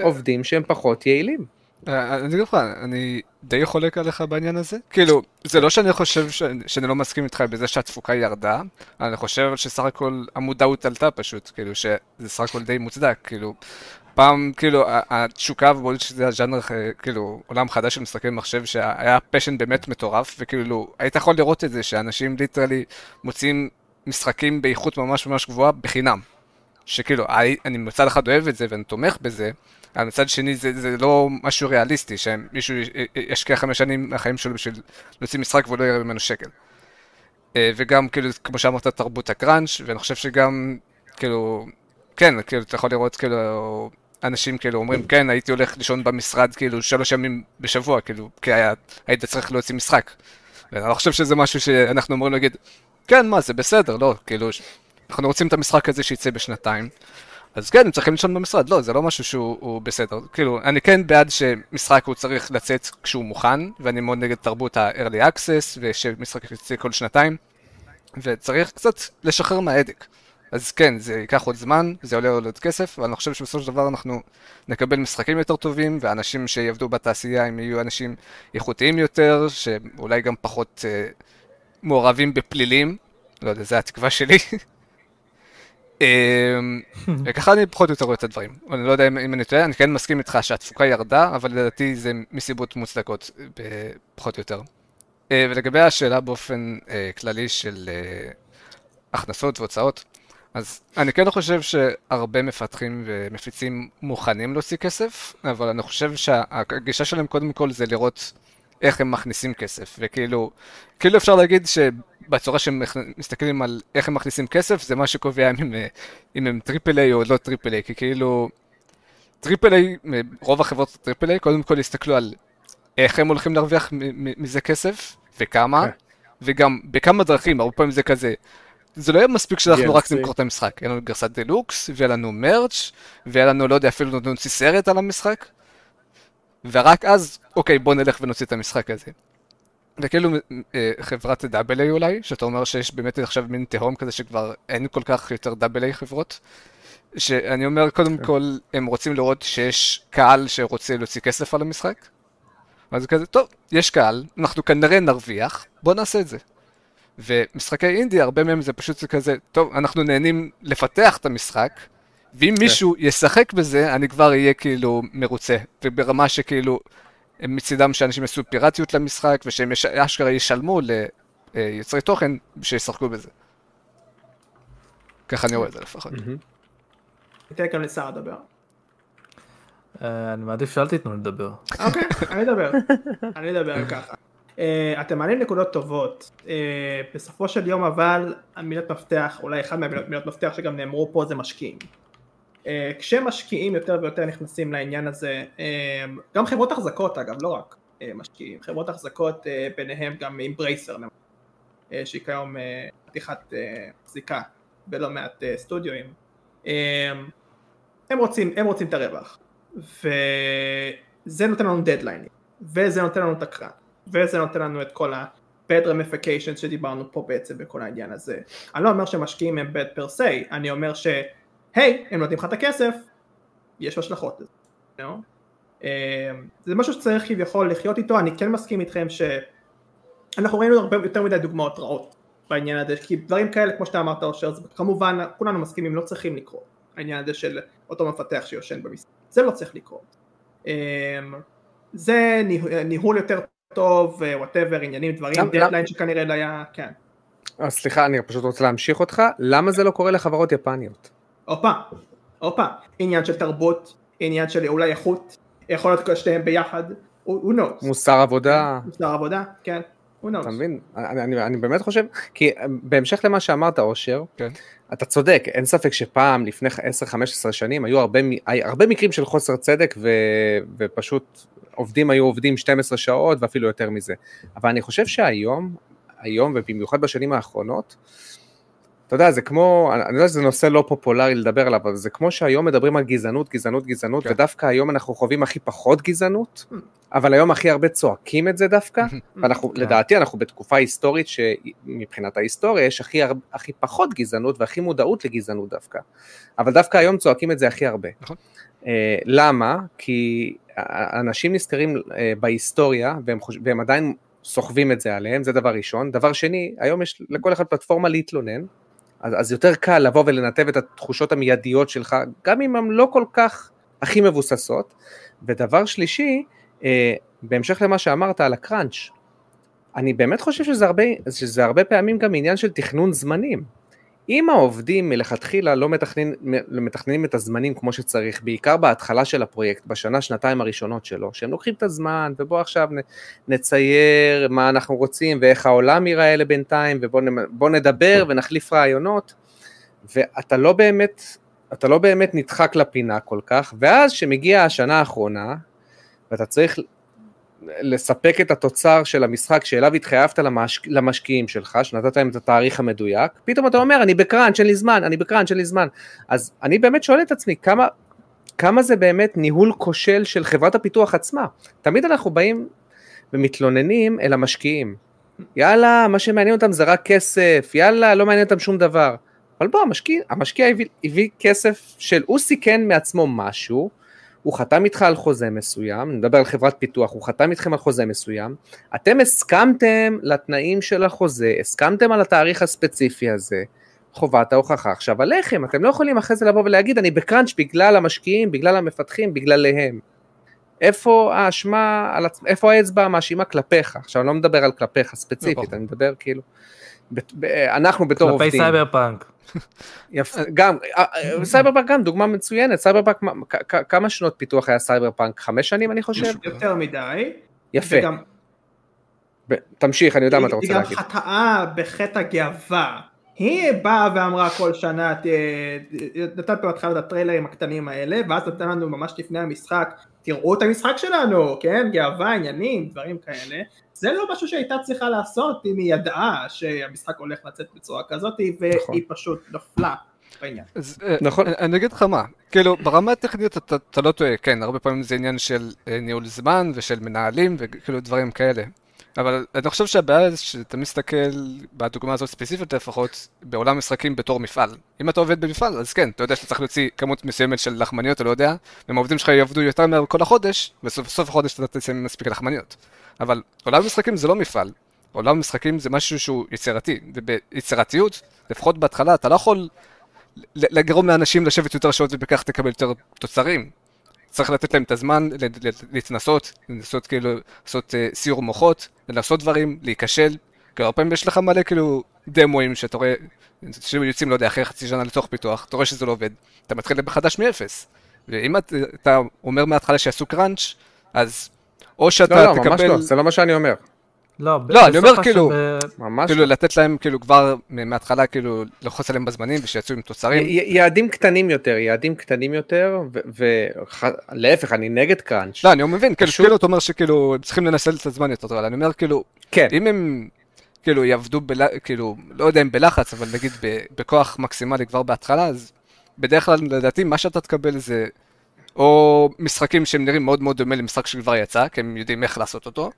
עובדים שהם פחות יעילים. אה, אני אגיד לך, אני די חולק עליך בעניין הזה. כאילו, זה לא שאני חושב ש... שאני לא מסכים איתך בזה שהתפוקה ירדה, אני חושב שסך הכל המודעות עלתה פשוט, כאילו, שזה סך הכל די מוצדק, כאילו, פעם, כאילו, התשוקה ובולט שזה הז'אנר, אה, כאילו, עולם חדש של משחקי מחשב, שהיה פשן באמת מטורף, וכאילו, היית יכול לראות את זה, שאנשים ליטרלי מוצאים משחקים באיכות ממש ממש גבוהה בחינם. שכאילו, אני מצד אחד אוהב את זה ואני תומך בזה, אבל מצד שני זה, זה לא משהו ריאליסטי, שמישהו ישקיע חמש שנים מהחיים שלו בשביל להוציא משחק ולא יראה ממנו שקל. אה, וגם, כאילו, כמו שאמרת, תרבות הקראנץ', ואני חושב שגם, כאילו, כן, כאילו, אתה יכול לראות, כאילו, אנשים כאילו אומרים, כן, הייתי הולך לישון במשרד, כאילו, שלוש ימים בשבוע, כאילו, כי היה, היית צריך להוציא משחק. ואני לא חושב שזה משהו שאנחנו אמורים להגיד, כן, מה, זה בסדר, לא, כאילו, אנחנו רוצים את המשחק הזה שיצא בשנתיים. אז כן, הם צריכים לישון במשרד, לא, זה לא משהו שהוא בסדר. כאילו, אני כן בעד שמשחק הוא צריך לצאת כשהוא מוכן, ואני מאוד נגד תרבות ה-early access, ושמשחק יצא כל שנתיים, וצריך קצת לשחרר מההדק. אז כן, זה ייקח עוד זמן, זה עולה עוד כסף, אבל אני חושב שבסופו של דבר אנחנו נקבל משחקים יותר טובים, ואנשים שיעבדו בתעשייה הם יהיו אנשים איכותיים יותר, שאולי גם פחות אה, מעורבים בפלילים, לא יודע, זו התקווה שלי. אמ, וככה אני פחות או יותר רואה את הדברים. אני לא יודע אם, אם אני טועה, אני כן מסכים איתך שהתפוקה ירדה, אבל לדעתי זה מסיבות מוצדקות, פחות או יותר. אה, ולגבי השאלה באופן אה, כללי של אה, הכנסות והוצאות, אז אני כן חושב שהרבה מפתחים ומפיצים מוכנים להוציא כסף, אבל אני חושב שהגישה שלהם קודם כל זה לראות איך הם מכניסים כסף, וכאילו, כאילו אפשר להגיד שבצורה שהם מסתכלים על איך הם מכניסים כסף, זה מה שקובע אם הם, אם הם triple A או לא triple A, כי כאילו, triple A, רוב החברות triple A, קודם כל יסתכלו על איך הם הולכים להרוויח מזה כסף, וכמה, okay. כן. וגם בכמה דרכים, הרבה פעמים זה כזה. זה לא יהיה מספיק שאנחנו רק נמכור את המשחק, יהיה לנו גרסת דלוקס, ויהיה לנו merch, ויהיה לנו, לא יודע, אפילו נוציא סרט על המשחק, ורק אז, אוקיי, בוא נלך ונוציא את המשחק הזה. וכאילו אה, חברת double A אולי, שאתה אומר שיש באמת עכשיו מין תהום כזה שכבר אין כל כך יותר double A חברות. שאני אומר, קודם כן. כל, הם רוצים לראות שיש קהל שרוצה להוציא כסף על המשחק. אז כזה, טוב, יש קהל, אנחנו כנראה נרוויח, בוא נעשה את זה. ומשחקי אינדי, הרבה מהם זה פשוט זה כזה, טוב, אנחנו נהנים לפתח את המשחק, ואם כן. מישהו ישחק בזה, אני כבר אהיה כאילו מרוצה. וברמה שכאילו, מצידם שאנשים יעשו פיראטיות למשחק, ושהם יש- אשכרה ישלמו ליוצרי תוכן שישחקו בזה. ככה אני רואה את זה לפחות. ניתן גם לשר לדבר. אה, אני מעדיף שאל תיתנו לדבר. אוקיי, אני אדבר. אני אדבר ככה. אה, אתם מעלים נקודות טובות. אה, בסופו של יום אבל המילת מפתח, אולי אחד מהמילות מפתח שגם נאמרו פה זה משקיעים. אה, כשמשקיעים יותר ויותר נכנסים לעניין הזה, אה, גם חברות החזקות אגב, לא רק אה, משקיעים, חברות החזקות ביניהם גם אמברייסר, אה, שהיא כיום אה, זיקה בלא מעט סטודיואים. הם רוצים, הם רוצים את הרווח. וזה נותן לנו דדליינים, וזה נותן לנו את הקרן, וזה נותן לנו את כל ה-bad ramifications שדיברנו פה בעצם בכל העניין הזה. אני לא אומר שמשקיעים הם bad per se, אני אומר שהי, הם נותנים לך את הכסף, יש השלכות לזה. you know? אה, זה משהו שצריך כביכול לחיות איתו, אני כן מסכים איתכם שאנחנו ראינו הרבה יותר מדי דוגמאות רעות בעניין הזה, כי דברים כאלה כמו שאתה אמרת אושר, זה כמובן כולנו מסכימים לא צריכים לקרות, העניין הזה של אותו מפתח שישן במשחק, זה לא צריך לקרות. אמ, זה ניהול- ניהול יותר טוב, whatever, עניינים, דברים, דדליין שכנראה לא היה, כן. אה, סליחה, אני פשוט רוצה להמשיך אותך, למה זה לא קורה לחברות יפניות? הופה, הופה, עניין של תרבות, עניין של אולי איכות, יכול להיות שתיהם ביחד, who knows, מוסר עבודה, מוסר עבודה, כן, who knows, אתה מבין? אני, אני, אני באמת חושב, כי אה, בהמשך למה שאמרת אושר, כן. אתה צודק, אין ספק שפעם, לפני 10-15 שנים, היו הרבה, הרבה מקרים של חוסר צדק ו, ופשוט עובדים היו עובדים 12 שעות ואפילו יותר מזה. אבל אני חושב שהיום, היום ובמיוחד בשנים האחרונות, אתה יודע, זה כמו, אני יודע שזה נושא לא פופולרי לדבר עליו, אבל זה כמו שהיום מדברים על גזענות, גזענות, גזענות, כן. ודווקא היום אנחנו חווים הכי פחות גזענות, אבל היום הכי הרבה צועקים את זה דווקא, ואנחנו, כן. לדעתי אנחנו בתקופה היסטורית שמבחינת ההיסטוריה יש הכי, הר- הכי פחות גזענות והכי מודעות לגזענות דווקא, אבל דווקא היום צועקים את זה הכי הרבה. נכון. אה, למה? כי אנשים נזכרים אה, בהיסטוריה והם, חוש... והם עדיין סוחבים את זה עליהם, זה דבר ראשון. דבר שני, היום יש לכל אחד פלטפורמה להתלונן, אז, אז יותר קל לבוא ולנתב את התחושות המיידיות שלך, גם אם הן לא כל כך הכי מבוססות. ודבר שלישי, אה, בהמשך למה שאמרת על הקראנץ', אני באמת חושב שזה הרבה, שזה הרבה פעמים גם עניין של תכנון זמנים. אם העובדים מלכתחילה לא מתכננים, מתכננים את הזמנים כמו שצריך, בעיקר בהתחלה של הפרויקט, בשנה, שנתיים הראשונות שלו, שהם לוקחים את הזמן, ובוא עכשיו נצייר מה אנחנו רוצים ואיך העולם ייראה לבינתיים, ובוא נ- בוא נדבר ונחליף רעיונות, ואתה לא באמת, אתה לא באמת נדחק לפינה כל כך, ואז שמגיעה השנה האחרונה, ואתה צריך לספק את התוצר של המשחק שאליו התחייבת למש... למשקיעים שלך, שנתת להם את התאריך המדויק, פתאום אתה אומר, אני בקראנץ', אין לי זמן, אני בקראנץ', אין לי זמן. אז אני באמת שואל את עצמי, כמה, כמה זה באמת ניהול כושל של חברת הפיתוח עצמה? תמיד אנחנו באים ומתלוננים אל המשקיעים. יאללה, מה שמעניין אותם זה רק כסף, יאללה, לא מעניין אותם שום דבר. אבל בוא, המשקיע, המשקיע הביא, הביא כסף של, הוא סיכן מעצמו משהו, הוא חתם איתך על חוזה מסוים, נדבר על חברת פיתוח, הוא חתם איתכם על חוזה מסוים, אתם הסכמתם לתנאים של החוזה, הסכמתם על התאריך הספציפי הזה, חובת ההוכחה עכשיו עליכם, אתם לא יכולים אחרי זה לבוא ולהגיד אני ב crunch בגלל המשקיעים, בגלל המפתחים, בגלליהם. איפה האשמה, עצ... איפה האצבע המאשימה כלפיך? עכשיו אני לא מדבר על כלפיך ספציפית, נכון. אני מדבר כאילו, ב... ב... אנחנו בתור כלפי עובדים. סייבר פאנק. גם, אה, אה, סייבר פאנק גם דוגמה מצוינת, סייבר פאנק, כמה שנות פיתוח היה סייבר פאנק? חמש שנים אני חושב? יותר מדי, יפה, תמשיך, אני יודע מה אתה היא רוצה גם להגיד. חטאה בחטא הגאווה. היא באה ואמרה כל שנה, ת- נתן פה בהתחלה את הטריילרים הקטנים האלה, ואז נתן לנו ממש לפני המשחק, תראו את המשחק שלנו, כן, גאווה, עניינים, דברים כאלה. זה לא משהו שהייתה צריכה לעשות אם היא ידעה שהמשחק הולך לצאת בצורה כזאת, והיא נכון. פשוט נפלה. אז, אה, נכון. אני- אגיד לך מה, כאילו ברמה הטכנית אתה, אתה לא טועה, כן, הרבה פעמים זה עניין של אה, ניהול זמן ושל מנהלים וכאילו דברים כאלה. אבל אני חושב שהבעיה זה שאתה מסתכל, בדוגמה הזאת ספציפית לפחות, בעולם משחקים בתור מפעל. אם אתה עובד במפעל, אז כן, אתה יודע שאתה צריך להוציא כמות מסוימת של לחמניות, אתה לא יודע, ואם העובדים שלך יעבדו יותר מהר כל החודש, בסוף החודש אתה תסיים מספיק לחמניות. אבל עולם משחקים זה לא מפעל. עולם משחקים זה משהו שהוא יצירתי, וביצירתיות, לפחות בהתחלה, אתה לא יכול לגרום לאנשים לשבת יותר שעות ובכך תקבל יותר תוצרים. צריך לתת להם את הזמן להתנסות, לנסות כאילו, לעשות uh, סיור מוחות, לנסות דברים, להיכשל. כאילו, הרבה פעמים יש לך מלא כאילו דמואים שאתה רואה, שיוצאים, לא יודע, אחרי חצי שנה לצורך פיתוח, אתה רואה שזה לא עובד, אתה מתחיל מחדש מאפס. ואם את, אתה אומר מההתחלה שיעשו קראנץ', אז או שאתה לא, לא, תקבל... לא, ממש לא, זה לא מה שאני אומר. לא, לא, אני אומר כאילו, ממש כאילו לא. לתת להם כאילו כבר מההתחלה כאילו ללחוץ עליהם בזמנים ושיצאו עם תוצרים. י- יעדים קטנים יותר, יעדים קטנים יותר, ולהפך, אני נגד קראנץ'. לא, אני מבין, כאילו, פשוט- כאילו אתה אומר שכאילו הם צריכים לנצל את הזמן יותר טוב, אבל אני אומר כאילו, כן, אם הם כאילו יעבדו, בל... כאילו, לא יודע אם בלחץ, אבל נגיד ב... בכוח מקסימלי כבר בהתחלה, אז בדרך כלל לדעתי מה שאתה תקבל זה או משחקים שהם נראים מאוד מאוד דומה למשחק שכבר יצא, כי הם יודעים איך לעשות אותו,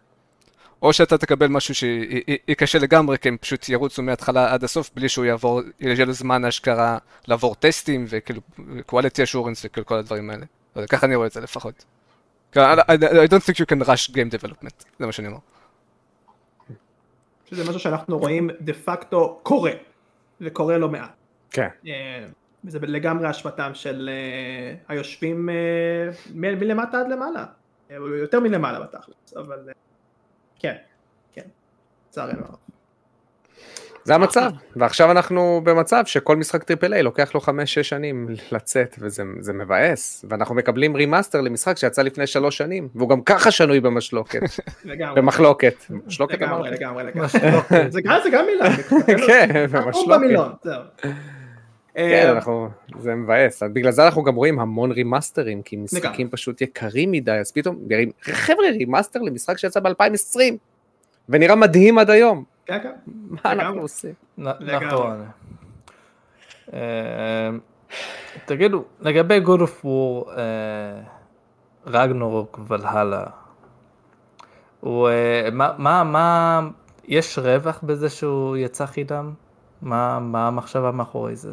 או שאתה תקבל משהו שייקשה לגמרי, כי הם פשוט ירוצו מההתחלה עד הסוף בלי שהוא יעבור, יהיה לו זמן אשכרה לעבור טסטים וכאילו quality assurance וכאילו כל הדברים האלה. אז ככה אני רואה את זה לפחות. I, I, don't think you can rush game development, זה מה שאני אומר. שזה משהו שאנחנו רואים דה פקטו קורה, וקורה לא מעט. כן. אה, זה לגמרי אשמתם של אה, היושבים אה, מלמטה עד למעלה, יותר מלמעלה בתכלס, אבל כן, כן, לצערנו הרב. זה המצב, ועכשיו אנחנו במצב שכל משחק triple A לוקח לו 5-6 שנים לצאת, וזה זה מבאס, ואנחנו מקבלים remaster למשחק שיצא לפני 3 שנים, והוא גם ככה שנוי במשלוקת, לגמרי, במחלוקת. משלוקת לגמרי, אמרתי? לגמרי, לגמרי. משלוקת. זה גם מילה. כן, במשלוקת. כן, אה, אנחנו, זה מבאס, בגלל זה אנחנו גם רואים המון remasterים, כי משחקים. פשוט יקרים מדי, אז פתאום, חבר'ה, remaster למשחק שיצא ב-2020, ונראה מדהים עד היום, כן, כן. מה. אנחנו עושים? נכון. אה, תגידו, לגבי God of War, רגנורוק ולהלה, אה, מה, מה, מה, יש רווח בזה שהוא יצא חידם? מה, מה המחשבה מאחורי זה?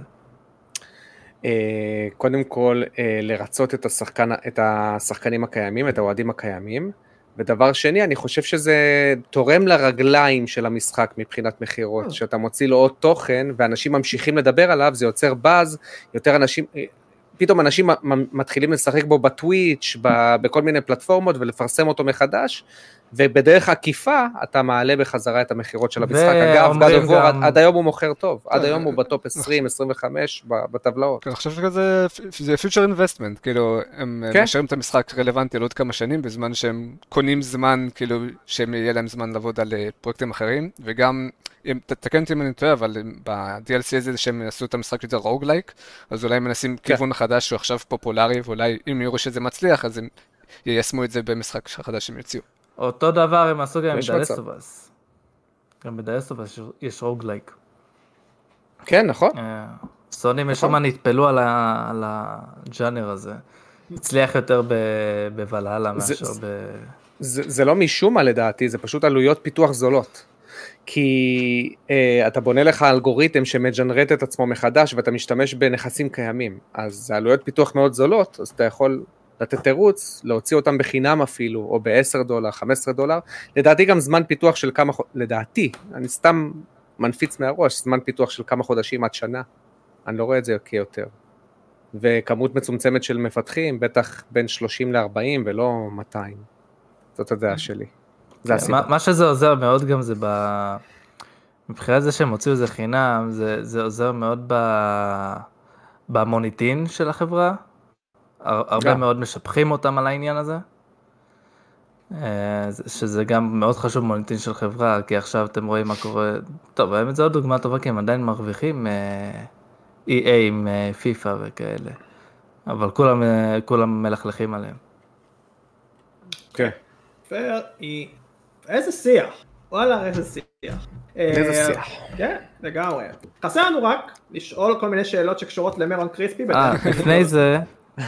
אה, קודם כל אה, לרצות את, השחקן, את השחקנים הקיימים, את האוהדים הקיימים, ודבר שני, אני חושב שזה תורם לרגליים של המשחק מבחינת מכירות, שאתה מוציא לו עוד תוכן ואנשים ממשיכים לדבר עליו, זה יוצר באז, יותר אנשים, אה, פתאום אנשים מתחילים לשחק בו בטוויץ', בכל מיני פלטפורמות ולפרסם אותו מחדש, ובדרך עקיפה אתה מעלה בחזרה את המכירות של המשחק. אגב, God of War עד, גם- עד היום הוא מוכר טוב, עד כן, היום הוא בטופ 20-25 בטבלאות. אני חושב שכזה, זה future investment, כאילו, הם כן. משאירים את המשחק רלוונטי לעוד כמה שנים, בזמן שהם קונים זמן, כאילו, שהם יהיה להם זמן לעבוד על אה, פרויקטים אחרים, וגם, תקן אותי אם אני טועה, אבל ב-DLC הזה שהם עשו את המשחק יותר roguelike, אז אולי הם מנסים כן. כיוון חדש שהוא עכשיו פופולרי, ואולי אם יראו שזה מצליח, אז הם יישמו את זה במשחק חדש שהם יוציאו. אותו דבר הם עשו גם עם. The Last of Us. גם בדלסטובס יש roguelike. כן, נכון. אה, סוני משום מה נטפלו על הג'אנר הזה. הצליח יותר בוולהלה מאשר ב... זה, זה לא משום מה לדעתי, זה פשוט עלויות פיתוח זולות. כי אה, אתה בונה לך אלגוריתם שמג'נרט את עצמו מחדש ואתה משתמש בנכסים קיימים. אז זה עלויות פיתוח מאוד זולות, אז אתה יכול לתת תירוץ, להוציא אותם בחינם אפילו, או ב-10 דולר, 15 דולר. לדעתי גם זמן פיתוח של כמה לדעתי, אני סתם מנפיץ מהראש, זמן פיתוח של כמה חודשים עד שנה. אני לא רואה את זה כיותר. וכמות מצומצמת של מפתחים, בטח בין 30 ל-40 ולא 200. זאת הדעה שלי. זה הסיבה. מה, מה שזה עוזר מאוד גם זה ב... מבחינת זה שהם הוציאו את זה חינם, זה, זה עוזר מאוד ב... במוניטין של החברה. הר- הרבה גם. מאוד משבחים אותם על העניין הזה. אה, זה- שזה גם מאוד חשוב מוניטין של חברה, כי עכשיו אתם רואים מה קורה, טוב, האמת זו עוד דוגמה טובה, כי הם עדיין מרוויחים אה, EA עם אה, פיפא וכאלה, אבל כולם, אה, כולם מלכלכים עליהם. כן. איזה שיח, וואלה איזה שיח. איזה אה, שיח. כן, לגמרי. חסר לנו רק לשאול כל מיני שאלות שקשורות למרון קריספי. אה. לפני זה,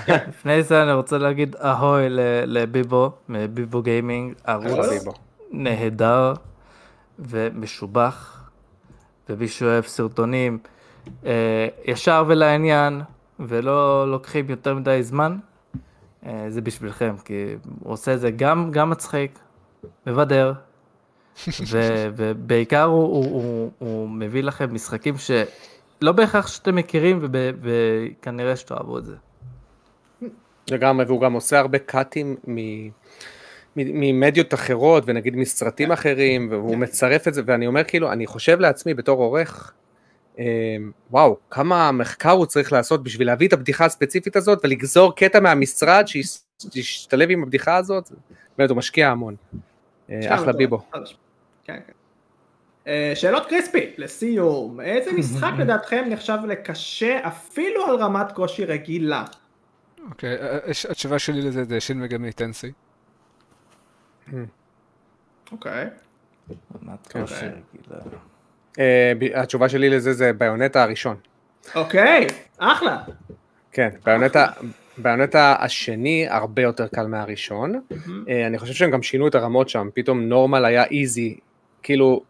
לפני זה אני רוצה להגיד אהוי לביבו, מביבו גיימינג, ערוץ. נהדר, ומשובח, ומי שאוהב סרטונים אה, ישר ולעניין, ולא לוקחים יותר מדי זמן, אה, זה בשבילכם, כי הוא עושה את זה גם, גם מצחיק, מבדר, ו, ובעיקר הוא, הוא, הוא, הוא מביא לכם משחקים שלא בהכרח שאתם מכירים, וכנראה שתאהבו את זה. לגמרי, והוא גם עושה הרבה קאטים ממדיות אחרות, ונגיד מסרטים אחרים, והוא מצרף את זה, ואני אומר כאילו, אני חושב לעצמי בתור עורך, אה, וואו, כמה מחקר הוא צריך לעשות בשביל להביא את הבדיחה הספציפית הזאת ולגזור קטע מהמשרד שישתלב עם הבדיחה הזאת, באמת הוא משקיע המון. אה, אחלה ביבו. כן, כן. אה, שאלות קריספי, לסיום, איזה משחק לדעתכם נחשב לקשה אפילו על רמת קושי רגילה? אוקיי, התשובה שלי לזה זה שין מגמי טנסי. אוקיי. רמת קושי רגילה. אה, התשובה שלי לזה זה ביונטה הראשון. אוקיי, אחלה. כן, ביונטה, ביונטה השני הרבה יותר קל מהראשון. אה, אני חושב שהם גם שינו את הרמות שם, פתאום נורמל היה איזי, כאילו,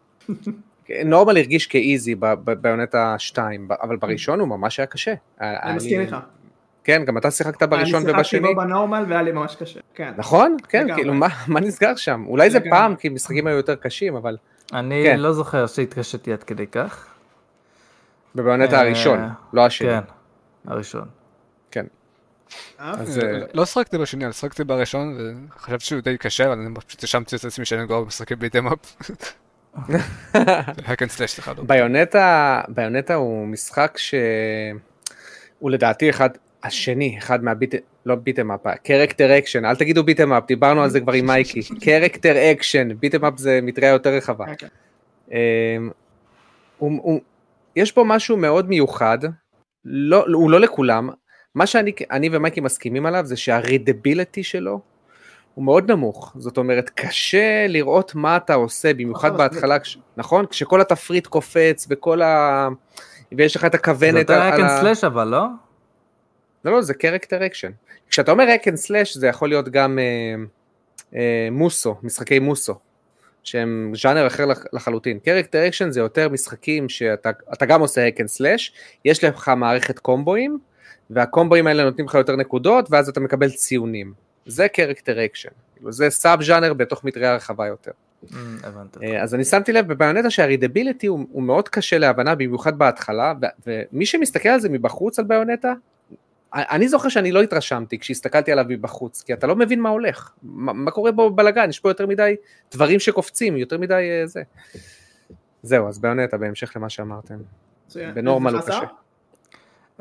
נורמל הרגיש כאיזי ביונטה 2, אבל בראשון הוא ממש היה קשה. אני מסכים איתך. כן, גם אתה שיחקת בראשון ובשני. אני שיחקתי בו בנורמל והיה לי ממש קשה, כן. נכון? כן, כאילו, מה נסגר שם? אולי זה פעם, כי משחקים היו יותר קשים, אבל... אני כן. לא זוכר שהתקשיתי עד כדי כך. בביונטה הראשון, לא השני. כן, הראשון. כן. אז... אה, לא שחקתי בשני, אבל שחקתי בראשון, וחשבתי שהוא די קשה, אבל אני פשוט האשמתי את עצמי שאני כבר משחקים ביטם אפ. בайונטה הוא משחק שהוא לדעתי אחד, השני, אחד מה beat, לא beat 'em up, character action, אל תגידו beat 'em up, דיברנו על זה כבר עם מייקי, character action, beat 'em up זה מטריה יותר רחבה. אוקיי. אמ, יש פה משהו מאוד מיוחד, לא, הוא לא לכולם, מה שאני אני ומייקי מסכימים עליו זה שה readability שלו הוא מאוד נמוך, זאת אומרת קשה לראות מה אתה עושה, במיוחד נכון, בהתחלה, כש, נכון? כשכל התפריט קופץ וכל ה... ויש לך את זה הכוונת יותר על hack ה... slash אבל, לא? לא, לא, זה character action. כשאתה אומר hack and slash זה יכול להיות גם אה, אה, מוסו, משחקי מוסו, שהם ז'אנר אחר לח, לחלוטין. character action זה יותר משחקים שאתה אתה גם עושה hack and slash, יש לך מערכת קומבואים, והקומבואים האלה נותנים לך יותר נקודות, ואז אתה מקבל ציונים. זה character action. זה sub ז'אנר בתוך מטריה רחבה יותר. Mm. אה, אז אני שמתי לב בביונטה שהרידביליטי הוא, הוא מאוד קשה להבנה, במיוחד בהתחלה, ו- ומי שמסתכל על זה מבחוץ על ביונטה, אני זוכר שאני לא התרשמתי כשהסתכלתי עליו מבחוץ, כי אתה לא מבין מה הולך, מה, מה קורה בו בלאגן, יש פה יותר מדי דברים שקופצים, יותר מדי אה, זה. זהו, אז ביונטה, בהמשך למה שאמרתם. בנורמל הוא? קשה.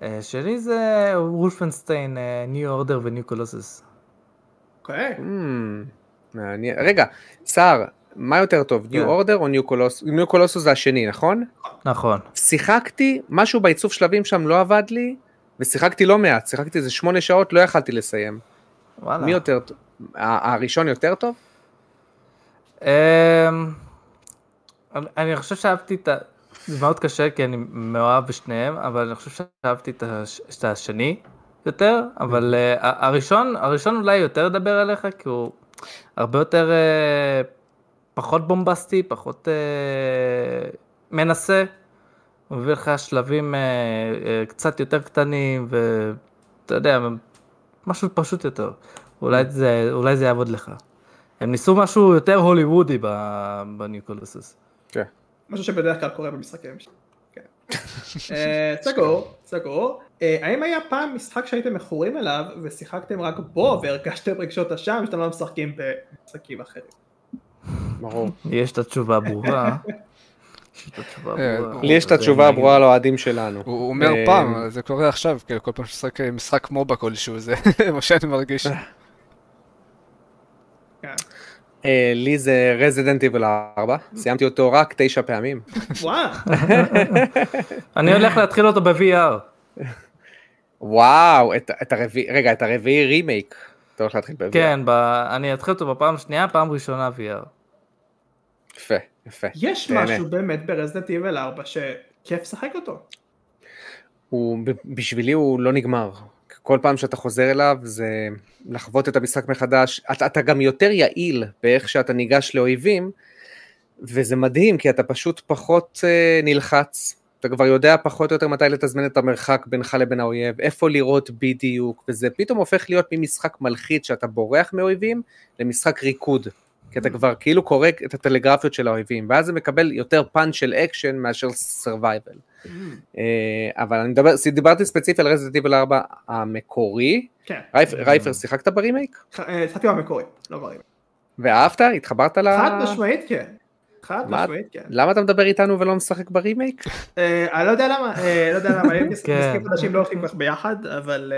אה, שלי זה וולפנשטיין, ניו אורדר וניו קולוסס. אוקיי. Hmm, מעניין. רגע, סער, מה יותר טוב, ניו כן. אורדר או ניו קולוסוס? ניו קולוסוס זה השני, נכון? נכון. שיחקתי, משהו בעיצוב שלבים שם לא עבד לי, ושיחקתי לא מעט, שיחקתי איזה שמונה שעות, לא יכלתי לסיים. וואלה. מי יותר טוב? הראשון יותר טוב? אמ, אני- חושב שאהבתי את ה... זה מאוד קשה כי אני מאוהב בשניהם, אבל אני חושב שאהבתי את הש- את השני יותר, אבל ה- הראשון, הראשון אולי יותר ידבר אליך, כי הוא הרבה יותר, אה, פחות בומבסטי, פחות אה, מנסה. הוא מביא לך שלבים אה, אה, קצת יותר קטנים, ואתה יודע, משהו פשוט יותר. אולי זה, אולי זה יעבוד לך. הם ניסו משהו יותר הוליוודי ב- בניו קולוסוס. כן. משהו שבדרך כלל קורה במשחקים. כן. אה, סגור, סגור. אה, האם היה פעם משחק שהייתם מכורים אליו ושיחקתם רק בו והרגשתם רגשות אשם שאתם לא משחקים במשחקים אחרים? ברור. יש את התשובה הברורה. לי יש את התשובה. הברורה לאוהדים שלנו. הוא אומר אה, פעם, זה קורה עכשיו, כאילו כל פעם שמשחק משחק מובה כלשהו, זה מה שאני מרגיש. כן. אה, לי זה רזידנט איבל 4, סיימתי אותו רק תשע פעמים. וואו, אני הולך להתחיל אותו ב-VR. וואו, את, הרביעי, רגע, את הרביעי רימייק. אתה הולך להתחיל ב-VR. כן, אני אתחיל אותו בפעם השנייה, פעם ראשונה VR. יפה, יפה. יש תהנה. משהו באמת ברזדנט איבל 4 שכיף לשחק אותו. הוא, בשבילי הוא לא נגמר. כל פעם שאתה חוזר אליו זה לחוות את המשחק מחדש. אתה, אתה גם יותר יעיל באיך שאתה ניגש לאויבים, וזה מדהים, כי אתה פשוט פחות אה, נלחץ, אתה כבר יודע פחות או יותר מתי לתזמן את המרחק בינך לבין האויב, איפה לראות בדיוק, וזה פתאום הופך להיות ממשחק מלחיץ שאתה בורח מאויבים, למשחק ריקוד. כי אתה כבר כאילו קורא את הטלגרפיות של האויבים, ואז זה מקבל יותר פאנץ' של אקשן מאשר survival. אבל אני מדבר, דיברתי ספציפי על Resident Evil 4 המקורי. כן. רייפר, שיחקת ברימייק? אה, שיחקתי במקורי, לא ברימייק. ואהבת? התחברת ל... חד משמעית כן. חד משמעית כן. למה אתה מדבר איתנו ולא משחק ברימייק? אה, אני לא יודע למה, אה, לא יודע למה, כן. משחקים חדשים לא הולכים כך ביחד, אבל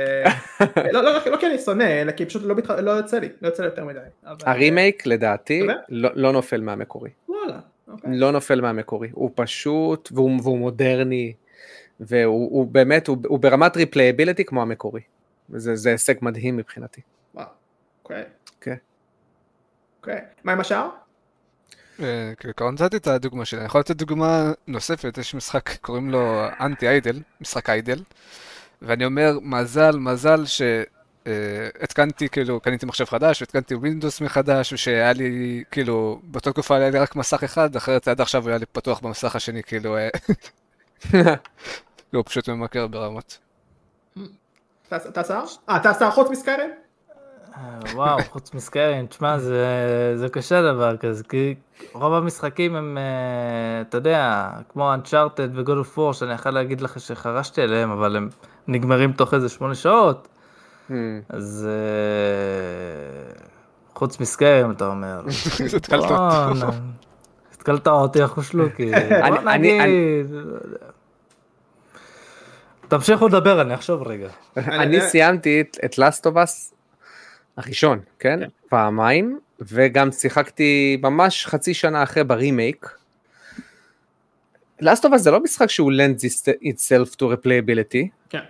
לא, לא כי אני שונא, אלא כי פשוט לא יוצא לי, לא יוצא לי יותר מדי. הרימייק לדעתי לא נופל מהמקורי. וואלה. אוקיי. לא נופל מהמקורי, הוא פשוט, והוא, מודרני, והוא באמת, הוא, ברמת replayability כמו המקורי. זה, זה הישג מדהים מבחינתי. וואו, אוקיי. כן. אוקיי. מה עם השאר? כעיקרון נתתי את הדוגמה שלי, אני יכול לתת דוגמה נוספת, יש משחק, קוראים לו אנטי איידל, משחק איידל, ואני אומר, מזל, מזל ש... אה, כאילו, קניתי מחשב חדש, התקנתי ווינדוס מחדש, ושהיה לי, כאילו, באותה תקופה היה לי רק מסך אחד, אחרת עד עכשיו היה לי פתוח במסך השני, כאילו, אה, הוא פשוט ממכר ברמות. אתה שר? אה, אתה שר חוץ מסקיירים? אה, וואו, חוץ מסקיירים, תשמע, זה קשה דבר כזה, כי רוב המשחקים הם, אתה יודע, כמו Uncharted ו-God of War, שאני יכול להגיד לך שחרשתי עליהם, אבל הם נגמרים תוך איזה שמונה שעות. Hmm. אז חוץ מסקרים אתה אומר. התקלת אותי אחו שלוקי. בוא נגיד. תמשיכו לדבר אני אחשוב רגע. אני סיימתי את לאסטובס הראשון כן? כן פעמיים וגם שיחקתי ממש חצי שנה אחרי ברימייק. לאסטובס זה לא משחק שהוא lends itself to replayability. כן.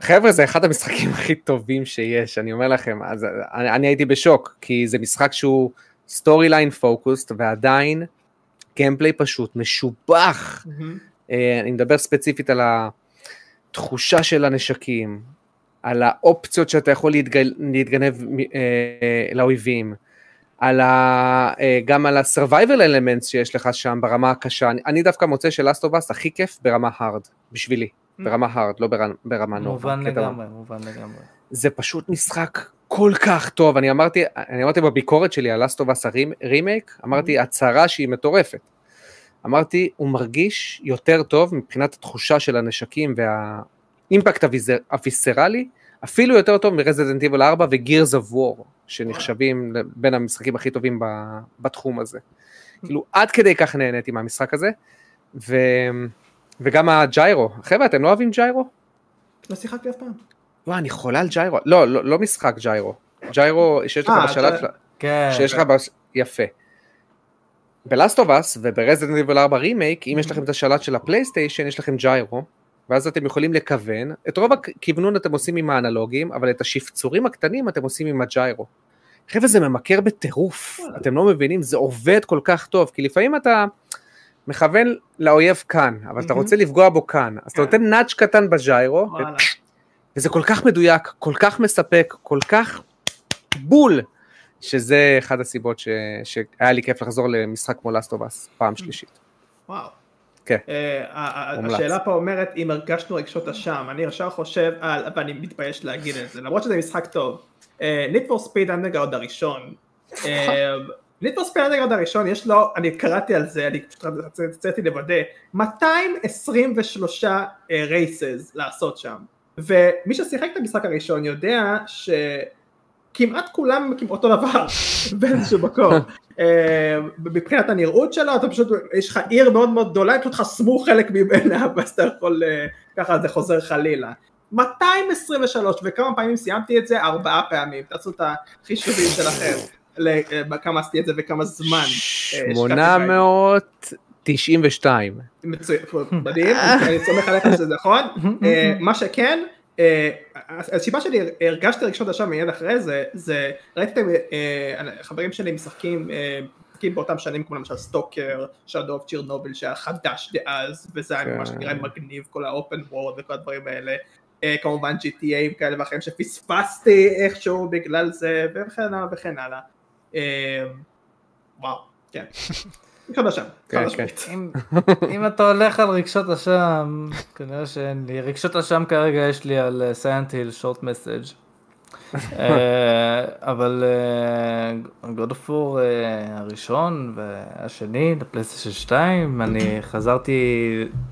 חבר'ה זה אחד המשחקים הכי טובים שיש אני אומר לכם אז אני, אני הייתי בשוק כי זה משחק שהוא storyline focused ועדיין gameplay פשוט משובח mm-hmm. אני מדבר ספציפית על התחושה של הנשקים על האופציות שאתה יכול להתגל, להתגנב אה, לאויבים על ה, אה, גם על ה-survival elements שיש לך שם ברמה הקשה אני, אני דווקא מוצא ש Last of Us הכי כיף ברמה hard בשבילי. ברמה hard, לא ברמה נורא. מובן לגמרי, מובן לגמרי. זה פשוט משחק כל כך טוב, אני אמרתי, אני אמרתי בביקורת שלי על Last of Us ה remake, אמרתי הצהרה שהיא מטורפת. אמרתי, הוא מרגיש יותר טוב מבחינת התחושה של הנשקים וה impact ה visceralי, אפילו יותר טוב מ Resident Evil 4 ו Gears of War, שנחשבים בין המשחקים הכי טובים בתחום הזה. כאילו, עד כדי כך נהניתי מהמשחק הזה, ו... וגם ה gyro. חבר'ה, אתם לא אוהבים gyro? לא שיחקתי אף פעם. וואי, אני חולה על gyro. לא, לא, לא משחק gyro. gyro שיש לך אה, בשלט, כן. שיש לך, בש... יפה. ב Last of Us וב Resident Evil 4 רימייק, אם יש לכם את השלט של הפלייסטיישן, יש לכם gyro, ואז אתם יכולים לכוון, את רוב הכוונון אתם עושים עם האנלוגים, אבל את השפצורים הקטנים אתם עושים עם ה gyro. חבר'ה זה ממכר בטירוף, אתם לא מבינים, זה עובד כל כך טוב, כי לפעמים אתה, מכוון לאויב כאן, אבל אתה רוצה לפגוע בו כאן, אז אתה נותן נאץ' קטן בג'יירו, וזה כל כך מדויק, כל כך מספק, כל כך בול, שזה אחד הסיבות שהיה לי כיף לחזור למשחק כמו לאסטובס פעם שלישית. וואו. כן. אה, השאלה פה אומרת אם הרגשנו רגשות אשם, אני ישר חושב על, ואני מתבייש להגיד את זה, למרות שזה משחק טוב. ניט פור ספיד אנדרגרד הראשון. אה, ליטר ספיינגרד הראשון יש לו, אני קראתי על זה, אני פשוט רציתי לוודא, 223 רייסס לעשות שם, ומי ששיחק את המשחק הראשון יודע שכמעט כולם אותו דבר באיזשהו מקום, אה, מבחינת הנראות שלו אתה פשוט, יש לך עיר מאוד מאוד גדולה, פשוט חסמו חלק ממנה ואז אתה יכול, אה, ככה זה חוזר חלילה. 223 וכמה פעמים סיימתי את זה? ארבעה פעמים, תעשו את החישובים שלכם. כמה עשיתי את זה וכמה זמן. 892. מצוין, מדהים, אני סומך עליך שזה נכון. מה שכן, הסיבה שלי הרגשתי רגשות אשם מיד אחרי זה, זה ראיתי את החברים שלי משחקים משחקים באותם שנים כמו למשל סטאלקר, Shadow of Chernobyl שהיה חדש דאז, וזה היה ממש נראה מגניב כל ה open world וכל הדברים האלה. כמובן GTA כאלה ואחרים שפספסתי איכשהו בגלל זה וכן הלאה וכן הלאה. אה, וואו, כן. חדשה, כן, משמעית. אם, אתה הולך על רגשות אשם, כנראה שאין לי. רגשות אשם כרגע יש לי על סיינט היל שורט מסאג'. אבל אה, God of War אה, הראשון והשני, לפלייסטיישן 2, אני חזרתי,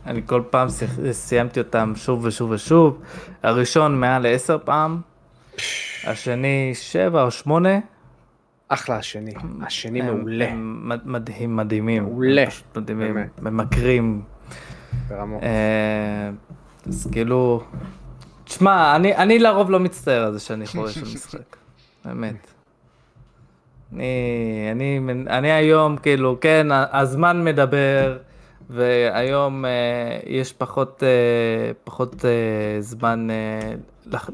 אני כל פעם סיימתי אותם שוב ושוב ושוב. הראשון מעל לעשר פעם, השני שבע או שמונה. אחלה השני, השני הם- מעולה, הם מד- מדהים, מדהימים. מעולה. פשוט מדהימים, באמת. ממכרים. ברמות. אה, אז כאילו, תשמע, אני, אני לרוב לא מצטער על זה שאני חורש במשחק, באמת. אני, אני, אני היום, כאילו, כן, הזמן מדבר, והיום אה, יש פחות, אה, פחות אה, זמן אה,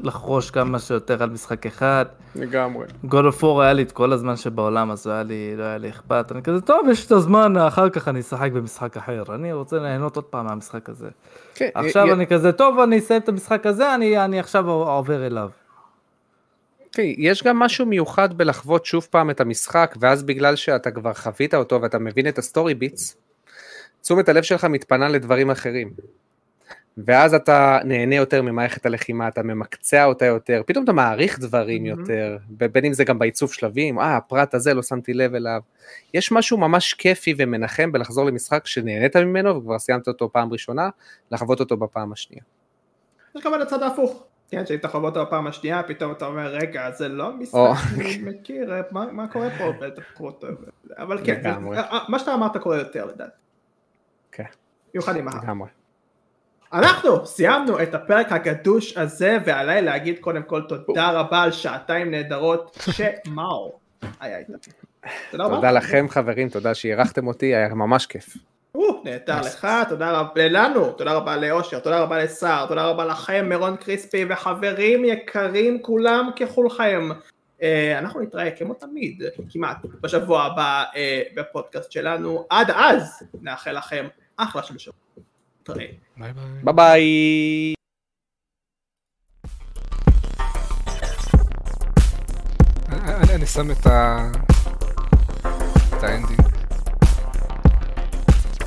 לחרוש כמה שיותר על משחק אחד. לגמרי. God of War היה לי את כל הזמן שבעולם, אז היה לי, לא היה לי אכפת. אני כזה, טוב, יש את הזמן, אחר כך אני אשחק במשחק אחר. אני רוצה ליהנות עוד פעם מהמשחק הזה. כן, עכשיו י- אני כזה, טוב, אני אסיים את המשחק הזה, אני, אני עכשיו עובר אליו. כן, יש גם משהו מיוחד בלחוות שוב פעם את המשחק, ואז בגלל שאתה כבר חווית אותו ואתה מבין את ה story beats, תשומת הלב שלך מתפנה לדברים אחרים. ואז אתה נהנה יותר ממערכת הלחימה, אתה ממקצע אותה יותר, פתאום אתה מעריך דברים יותר, בין אם זה גם בעיצוב שלבים, אה, הפרט הזה לא שמתי לב אליו. יש משהו ממש כיפי ומנחם בלחזור למשחק שנהנית ממנו וכבר סיימת אותו פעם ראשונה, לחוות אותו בפעם השנייה. יש גם על הצד ההפוך. כן, שאם אתה חווה אותו בפעם השנייה, פתאום אתה אומר, רגע, זה לא משחק או. שאני מכיר, מה מה קורה פה? אבל כן, זה- לגמרי. מה שאתה אמרת קורה יותר לדעתי. כן. במיוחד עם ההר. אנחנו סיימנו את הפרק הגדוש הזה, ועליי להגיד קודם כל תודה רבה על שעתיים נהדרות, שמאור היה איתנו. תודה רבה. תודה לכם חברים, תודה שאירחתם אותי, היה ממש כיף. נהדר לך, תודה רבה לנו, תודה רבה לאושר, תודה רבה לסער, תודה רבה לכם, מירון קריספי וחברים יקרים כולם ככולכם. אה, אנחנו נתראה כמו תמיד, כמעט, בשבוע הבא אה, בפודקאסט שלנו. עד אז, נאחל לכם אחלה של שבוע. נתראה. ביי ביי. ביי ביי. אני- אני שם את ה... את האנדינג.